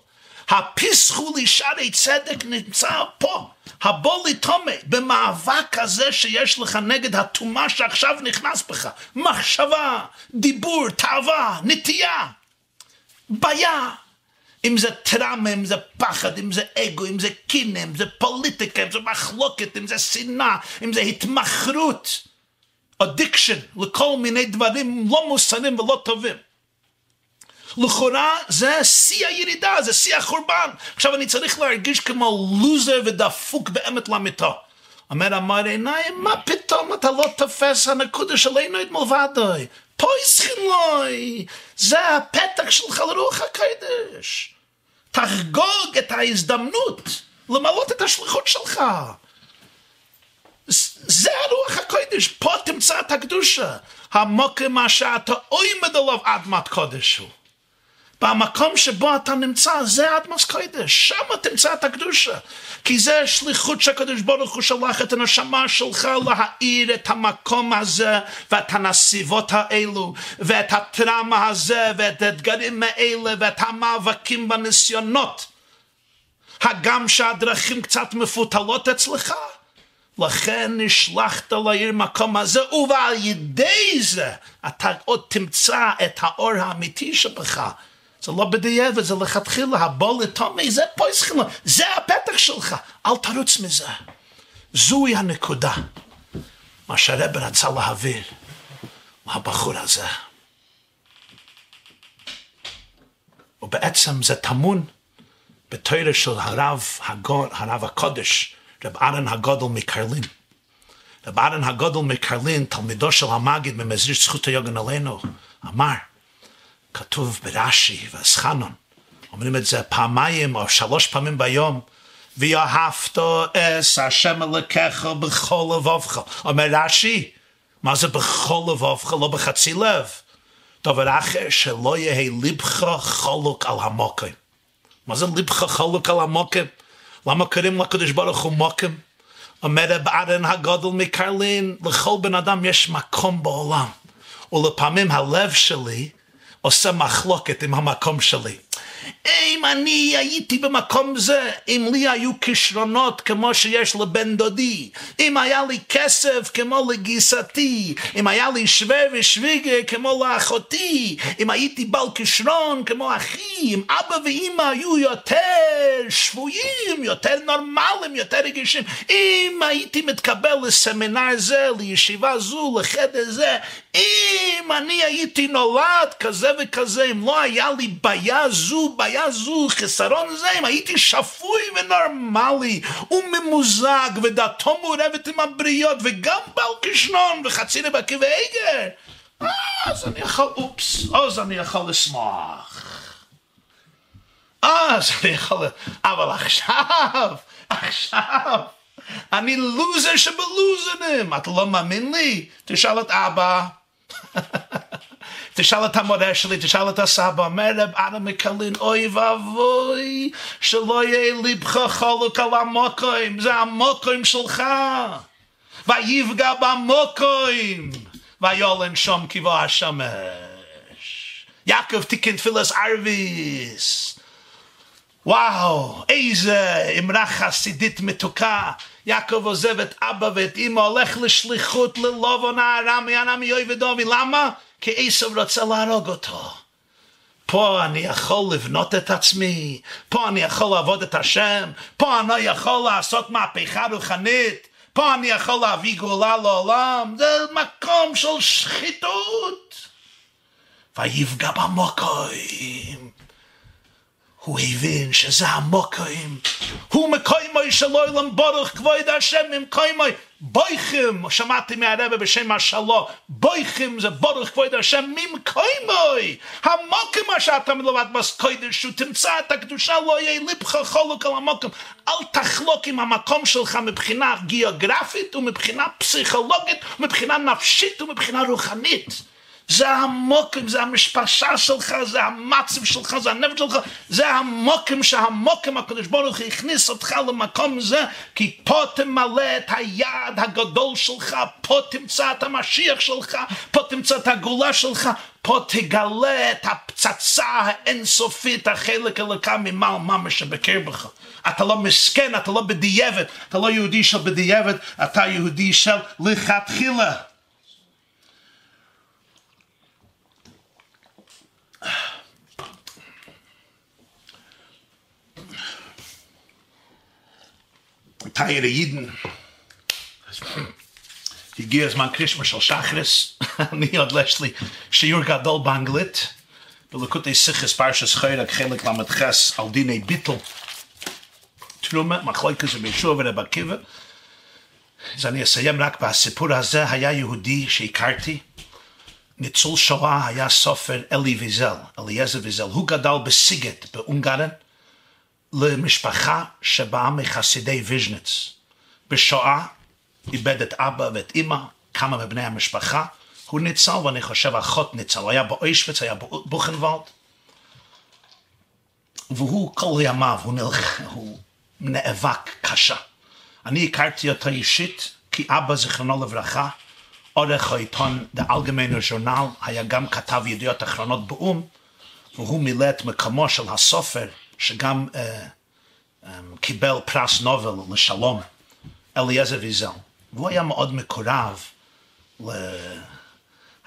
הפתחו לי שערי צדק נמצא פה. הבא לטמא במאבק הזה שיש לך נגד הטומאה שעכשיו נכנס בך. מחשבה, דיבור, תאווה, נטייה, בעיה. אם זה טראומה, אם זה פחד, אם זה אגו, אם זה קנאה, אם זה פוליטיקה, אם זה מחלוקת, אם זה שנאה, אם זה התמכרות, addiction לכל מיני דברים לא מוסריים ולא טובים. לכאורה זה שיא הירידה, זה שיא החורבן. עכשיו אני צריך להרגיש כמו לוזר ודפוק באמת למיטה. אומר אמר עיניים, מה פתאום אתה לא תופס הנקודה שלנו את מלבדוי? פה יסחילוי, זה הפתח שלך לרוח הקודש. תחגוג את ההזדמנות למלות את השליחות שלך. זה הרוח הקודש, פה תמצא את הקדושה. המוקר מה שאתה עומד עליו אדמת קודש הוא. במקום שבו אתה נמצא, זה אדמוס קודש, שם תמצא את הקדושה. כי זה שליחות שהקדוש ברוך הוא שלח את הנשמה שלך להאיר את המקום הזה, ואת הנסיבות האלו, ואת הטראומה הזה, ואת האתגרים האלה, ואת המאבקים בניסיונות. הגם שהדרכים קצת מפותלות אצלך, לכן נשלחת לעיר מקום הזה, ועל ידי זה אתה עוד תמצא את האור האמיתי שבך. זה לא בדיעבד, זה לכתחילה, הבוא לטומי, זה פויסחילה, זה הפתח שלך, אל תרוץ מזה. זוהי הנקודה, מה שהרב רצה להעביר מהבחור הזה. ובעצם זה טמון בתוירה של הרב, הגור, הרב הקודש, רב ארן הגודל מקרלין. רב ארן הגודל מקרלין, תלמידו של המגיד ממזריש זכות היוגן עלינו, אמר, כתוב ברש"י ואסחנון, אומרים את זה פעמיים או שלוש פעמים ביום, ואהבת אס השם אלוקיך בכל לבבך. אומר רש"י, מה זה בכל לבבך, לא בחצי לב? דבר אחר, שלא יהיה ליבך חולוק על המוקם. מה זה ליבך חולוק על המוקם? למה קוראים לקדוש ברוך הוא מוקם? אומר רב ארן הגודל מקרלין, לכל בן אדם יש מקום בעולם. ולפעמים הלב שלי עושה מחלוקת עם המקום שלי. אם אני הייתי במקום זה, אם לי היו כישרונות כמו שיש לבן דודי, אם היה לי כסף כמו לגיסתי, אם היה לי שווה ושוויגה כמו לאחותי, אם הייתי בעל כישרון כמו אחי, אם אבא ואימא היו יותר שבויים, יותר נורמליים, יותר רגישים, אם הייתי מתקבל לסמינר זה, לישיבה זו, לחדר זה, אם אני הייתי נולד כזה וכזה, אם לא היה לי בעיה זו, בעיה זו, חסרון זה, אם הייתי שפוי ונורמלי וממוזג ודתו מעורבת עם הבריות וגם בעל כישנון וחצי לבקי ועגר, אז אני יכול, אופס, אז אני יכול לשמוח. אז אני יכול, אבל עכשיו, עכשיו, אני לוזר שבלוזרים, אתה לא מאמין לי? תשאל את אבא. [laughs] תשאל את המורה שלי, תשאל את הסבא, אומר רב אדם מקלין, אוי ואבוי, שלא יהיה ליבך חולק על המוקוים, זה המוקוים שלך. ויפגע במוקוים, ויולן שום כבוא השמש. יעקב תיקן תפילס ערביס. וואו, איזה אמרה חסידית מתוקה. יעקב עוזב את אבא ואת אמא, הולך לשליחות ללובון הארמי, ארמי אוי ודומי. למה? כי עשב רוצה להרוג אותו. פה אני יכול לבנות את עצמי, פה אני יכול לעבוד את השם, פה אני יכול לעשות מהפכה רוחנית, פה אני יכול להביא גאולה לעולם, זה מקום של שחיתות. ויפגע במוקוים. הוא הבין שזה המוקוים. הוא מקוימוי של אוילם בורך כבוד השם ממקוימוי. בויכים, שמעתי מהרבא בשם השלו, בויכים זה בורך כבוד השם ממקוימוי. המוקם מה שאתה מלמד בסקוידש, שהוא תמצא את הקדושה, לא יהיה ליבך חולק על המוקם. אל תחלוק עם המקום שלך מבחינה גיאוגרפית ומבחינה פסיכולוגית, מבחינה נפשית ומבחינה רוחנית. זה המוקם, זה המשפשה שלך, זה המצב שלך, זה הנפש שלך, זה המוקם שהמוקם הקדוש ברוך הוא הכניס אותך למקום זה, כי פה תמלא את היעד הגדול שלך, פה תמצא את המשיח שלך, פה תמצא את הגאולה שלך, פה תגלה את הפצצה האינסופית, החלק אלוקה ממעל ממש שבקרבך. אתה לא מסכן, אתה לא בדיעבד, אתה לא יהודי של בדיעבד, אתה יהודי של לכתחילה. teire Jiden. Die Gears man Krishma shal Shachris. Ni [laughs] od Leslie. She your got dol banglit. Du lukut er ei sich es parsha schoira gchelik ma mit ches al dine bittel. Trumme, ma chloike se me shuva reba er an Zani esayem er rak ba sepura hazeh haya yehudi she ikarti. Nitzul shoa haya sofer Eli Wiesel, Eliezer Wiesel. Hu gadal besiget be Ungaren. Be למשפחה שבאה מחסידי ויז'ניץ. בשואה איבד את אבא ואת אימא, כמה מבני המשפחה, הוא ניצל ואני חושב אחות ניצל, הוא היה באוישוויץ, היה בבוכנוולד, והוא כל ימיו, הוא, נלח... הוא נאבק קשה. אני הכרתי אותו אישית, כי אבא זיכרונו לברכה, עורך העיתון דה אלגמיינו ז'ורנל, היה גם כתב ידיעות אחרונות באו"ם, והוא מילא את מקומו של הסופר, שגם uh, um, קיבל פרס נובל לשלום, אליעזר ויזל. והוא היה מאוד מקורב, ל...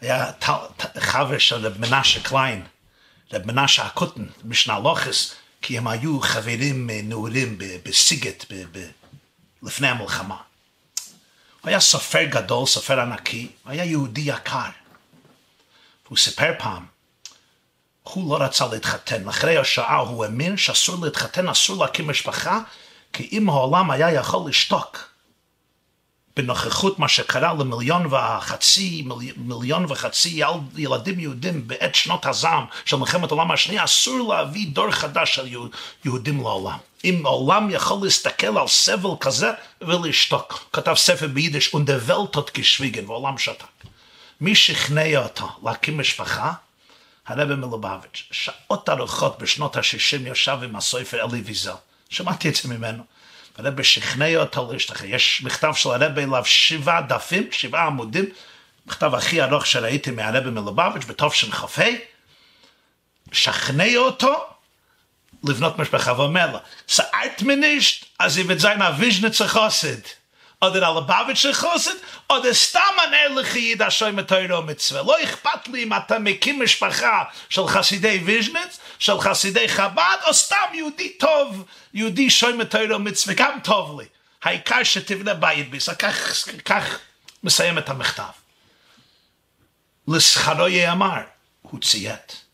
היה ת... ת... חבר של רב מנשה קליין, רב מנשה הקוטן, משנה לוחס, כי הם היו חברים נעורים בסיגט ב... ב... לפני המלחמה. הוא היה סופר גדול, סופר ענקי, היה יהודי יקר. הוא סיפר פעם, הוא לא רצה להתחתן. אחרי השעה הוא האמין שאסור להתחתן, אסור להקים משפחה, כי אם העולם היה יכול לשתוק בנוכחות מה שקרה למיליון וחצי, מיל, מיליון וחצי ילדים יהודים בעת שנות הזעם של מלחמת העולם השנייה, אסור להביא דור חדש של יהודים לעולם. אם העולם יכול להסתכל על סבל כזה ולשתוק. כתב ספר ביידיש, ונדבלתות כשוויגן, והעולם שתק. מי שכנע אותו להקים משפחה? הרבי מלובביץ', שעות ארוכות בשנות ה-60 ישב עם הסופר אלי ויזל. שמעתי את זה ממנו. הרבי שכנע אותו להשתחרר. יש מכתב של הרבי אליו שבעה דפים, שבעה עמודים, מכתב הכי ארוך שראיתי מהרבי מלובביץ' בתוף של חופי, שכנע אותו לבנות משפחה, ואומר לה, סערת מנישט, אז היא וזיין הוויז'נצה חוסד. Oder alle Babitsche Chosid, oder stam an ehrliche Jid Hashem mit Teuro Mitzvah. Lo ichpat li im אתה מקים משפחה של חסידי ויז'ניץ, של חסידי חב"ד, או סתם יהודי טוב, יהודי שוי מתוירו מצווה, גם טוב לי. העיקר שתבנה בית ביס, כך, כך מסיים את המכתב. לשכרו יאמר, הוא ציית.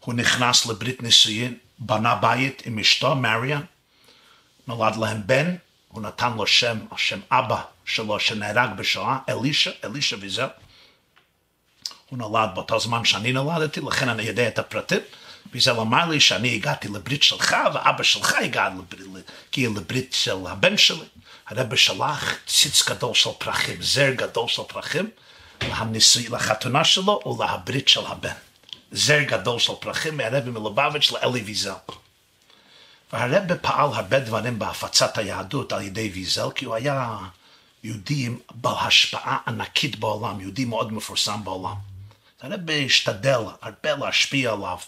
הוא נכנס לברית נישואין, בנה בית עם אשתו, מריאן, נולד להם בן, הוא נתן לו שם, השם אבא שלו שנהרג בשואה, אלישע, אלישע ויזל. הוא נולד באותו זמן שאני נולדתי, לכן אני יודע את הפרטים. ויזל אמר לי שאני הגעתי לברית שלך, ואבא שלך הגיע לברית, לברית של הבן שלי. הרב שלח ציץ גדול של פרחים, זר גדול של פרחים, לניסוי, לחתונה שלו ולברית של הבן. זר גדול של פרחים מהרבי מלובביץ' לאלי ויזל. והרב פעל הרבה דברים בהפצת היהדות על ידי ויזל, כי הוא היה יהודי בעל השפעה ענקית בעולם, יהודי מאוד מפורסם בעולם. הרב השתדל הרבה להשפיע עליו,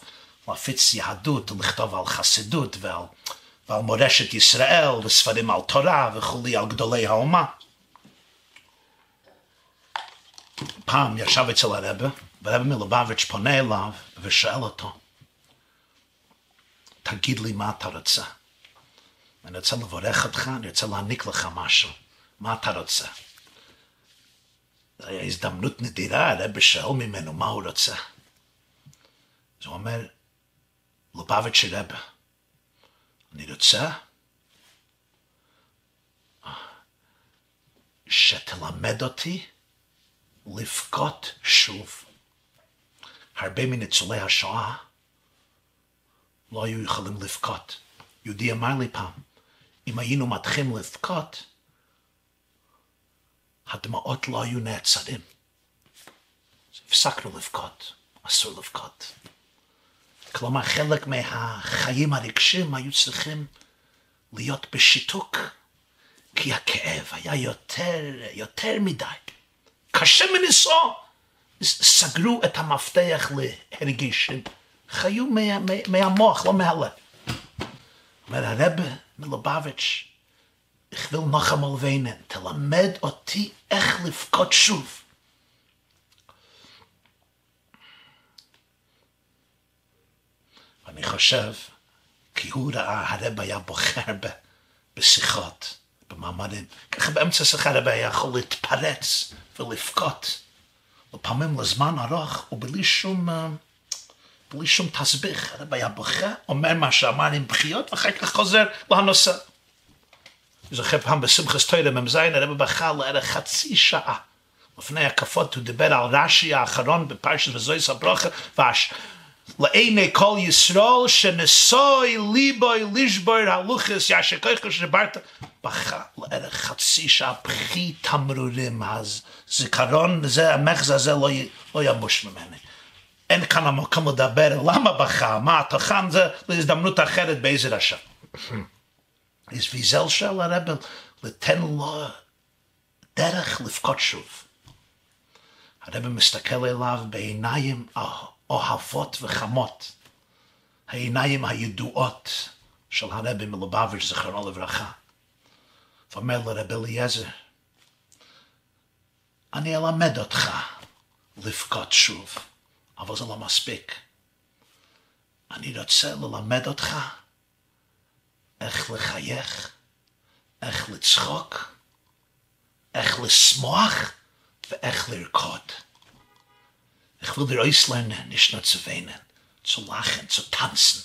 להפיץ יהדות, לכתוב על חסידות ועל, ועל מורשת ישראל, וספרים על תורה וכולי, על גדולי האומה. פעם ישב אצל הרבה, והרב מלובביץ' פונה אליו ושואל אותו, תגיד לי מה אתה רוצה. אני רוצה לברך אותך, אני רוצה להעניק לך משהו. מה אתה רוצה? זו הייתה הזדמנות נדירה, הרב שואל ממנו מה הוא רוצה. אז הוא אומר, לובביץ' רבה, אני רוצה שתלמד אותי לבכות שוב. הרבה מניצולי השואה לא היו יכולים לבכות. יהודי אמר לי פעם, אם היינו מתחילים לבכות, הדמעות לא היו נעצרים. אז הפסקנו לבכות, אסור לבכות. כלומר, חלק מהחיים הרגשים היו צריכים להיות בשיתוק, כי הכאב היה יותר, יותר מדי. קשה מנשוא. סגרו את המפתח להרגישים. חיו מה, מה, מהמוח, לא מהלב. אומר הרב מלובביץ', will noch einmal weinen, תלמד אותי איך לבכות שוב. ואני חושב, כי הוא ראה, הרב היה בוחר ב, בשיחות, במאמרים. ככה באמצע שיחה הרב היה יכול להתפרץ ולבכות. לפעמים לזמן ארוך ובלי שום... בלי שום תסביך, הרב היה בוכה, אומר מה שאמר עם בחיות, ואחר כך חוזר לנושא. זוכר פעם בשמחס תוירה מ"ז, הרב בכה לערך חצי שעה. לפני הקפות הוא דיבר על רש"י האחרון בפרשת וזויס הברוכה, ואש... לעיני כל ישרול שנסוי ליבוי לישבור הלוחס ישר כוח שברת בכה לערך חצי שעה בכי תמרורים אז זיכרון זה המחז הזה לא, לא יבוש ממני אין כאן המקום לדבר למה בכה, מה התוכן זה להזדמנות אחרת בעזר השם. אז ויזל של הרב לתן לו דרך לבכות שוב. הרב מסתכל אליו בעיניים אוהבות וחמות, העיניים הידועות של הרב מלובביץ' זכרונו לברכה. ואומר לרב אליעזר, אני אלמד אותך לבכות שוב. אבל זה לא מספיק. אני רוצה ללמד אותך איך לחייך, איך לצחוק, איך לשמוח ואיך לרקוד. Auslernen, nicht nur zu weinen, zu lachen, zu tanzen.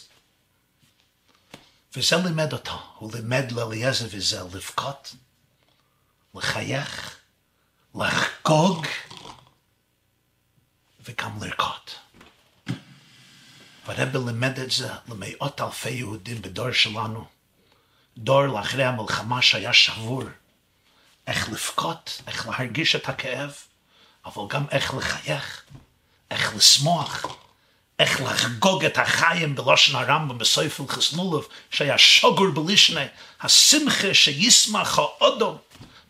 וזה לימד אותו, הוא לימד לאליעזר וזה לבכות, לחייך, לחגוג, וגם לרקוד. והרבי לימד את זה למאות אלפי יהודים בדור שלנו, דור לאחרי המלחמה שהיה שבור, איך לבכות, איך להרגיש את הכאב, אבל גם איך לחייך, איך לשמוח, איך לחגוג את החיים בלושן הרמב"ם בסופל חסנולוב, שהיה שוגר בלישנה, השמחה שישמח האודום,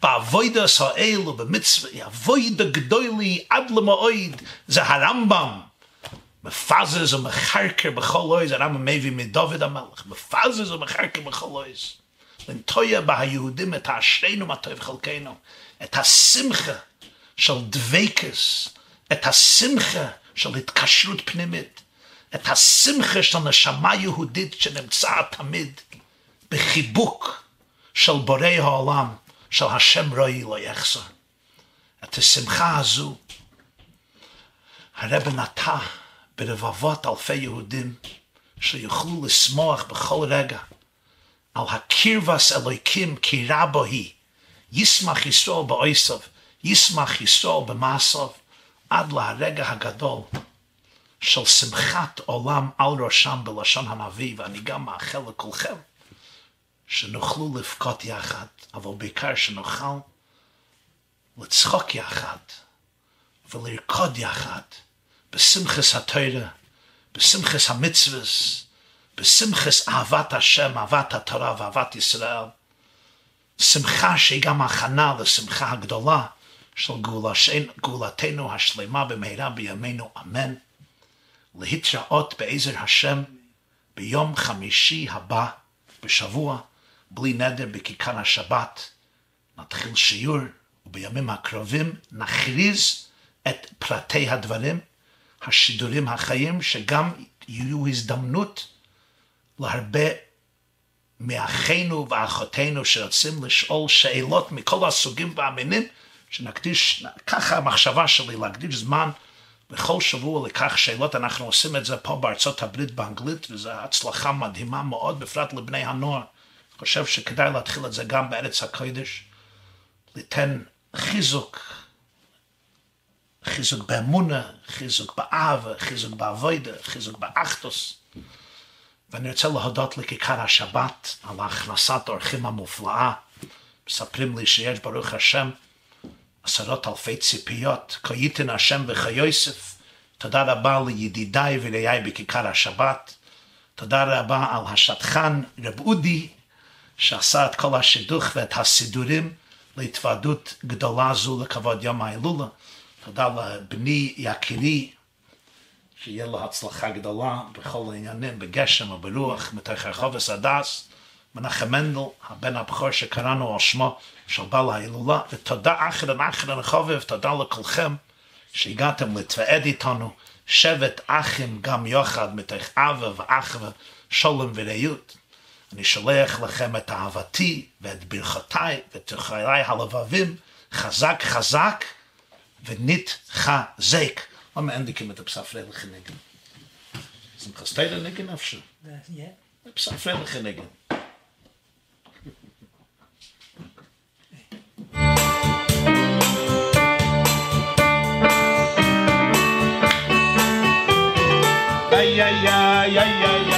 באבוידס האלו במצווה, אבוידה גדולי עד למועד, זה הרמב"ם, מפזז ומחרקר בכל אויז, הרמב"ם מביא מדוד המלך, מפזז ומחרקר בכל אויז. לנטויה בה היהודים את האשרינו מה טוב חלקנו, את השמחה של דבקס, את השמחה של התקשרות פנימית, את השמחה של נשמה יהודית שנמצאה תמיד בחיבוק של בורא העולם, של השם רואי לא יחסר. את השמחה הזו הרב נטע ברבבות אלפי יהודים שיוכלו לשמוח בכל רגע על הקרבס אלוהיקים כי רבו היא. ישמח ישראל באויסוב, ישמח ישראל במעשוב, עד להרגע הגדול של שמחת עולם על ראשם בלשון הנביא, ואני גם מאחל לכולכם שנוכלו לבכות יחד, אבל בעיקר שנוכל לצחוק יחד ולרקוד יחד בשמחס התוירה, בשמחס המצווס, בשמחס אהבת השם, אהבת התורה ואהבת ישראל. שמחה שהיא גם הכנה לשמחה הגדולה של גאולתנו השלמה במהרה בימינו, אמן. להתראות בעזר השם ביום חמישי הבא בשבוע, בלי נדר בכיכר השבת. נתחיל שיעור, ובימים הקרובים נכריז את פרטי הדברים, השידורים החיים, שגם יהיו הזדמנות להרבה מאחינו ואחותינו שרוצים לשאול שאלות מכל הסוגים והמינים, שנקדיש, ככה המחשבה שלי, להקדיש זמן בכל שבוע לכך שאלות, אנחנו עושים את זה פה בארצות הברית באנגלית, וזו הצלחה מדהימה מאוד, בפרט לבני הנוער. חושב שכדאי להתחיל את זה גם בארץ הקודש, ליתן חיזוק, חיזוק באמונה, חיזוק באהבה, חיזוק באבוידה, חיזוק באחדוס. ואני רוצה להודות לכיכר השבת על הכנסת האורחים המופלאה. מספרים לי שיש ברוך השם עשרות אלפי ציפיות, כה ייתן השם וכיוסף. תודה רבה לידידיי ולאיי בכיכר השבת. תודה רבה על השטחן רב אודי, שעשה את כל השידוך ואת הסידורים להתוועדות גדולה זו לכבוד יום ההילולה. תודה לבני יקירי, שיהיה לו הצלחה גדולה בכל העניינים, בגשם וברוח, מתוך רחוב הדס. מנחם מנדל, הבן הבכור שקראנו על שמו של בעל ההילולה, ותודה אחרן אחרן חובב, תודה לכולכם שהגעתם להתוועד איתנו, שבט אחים גם יוחד מתוך אבה ואחווה, שולם ורעות. אני שולח לכם את אהבתי ואת ברכותיי ואת חיילי הלבבים חזק חזק ונית חזק. למה אין לי כמעט הפסאפרי לכי נגן? זה מחסתי לנגן אף שם. הפסאפרי לכי נגן. איי איי איי איי איי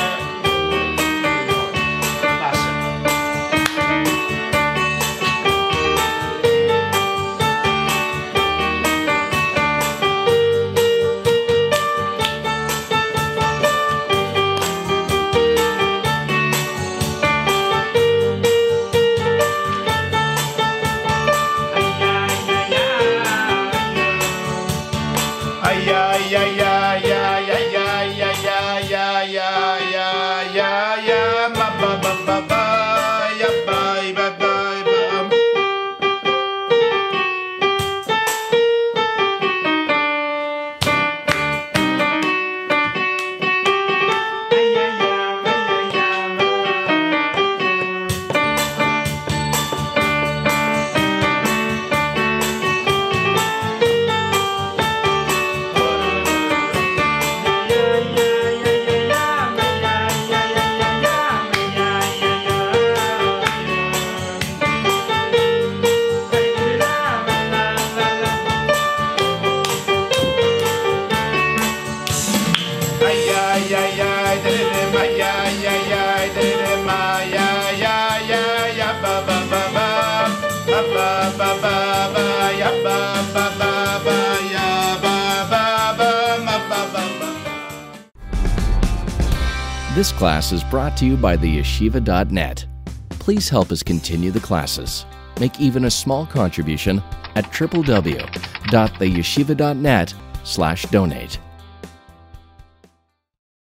This class is brought to you by the yeshiva.net. Please help us continue the classes. Make even a small contribution at www.theyeshiva.net slash donate.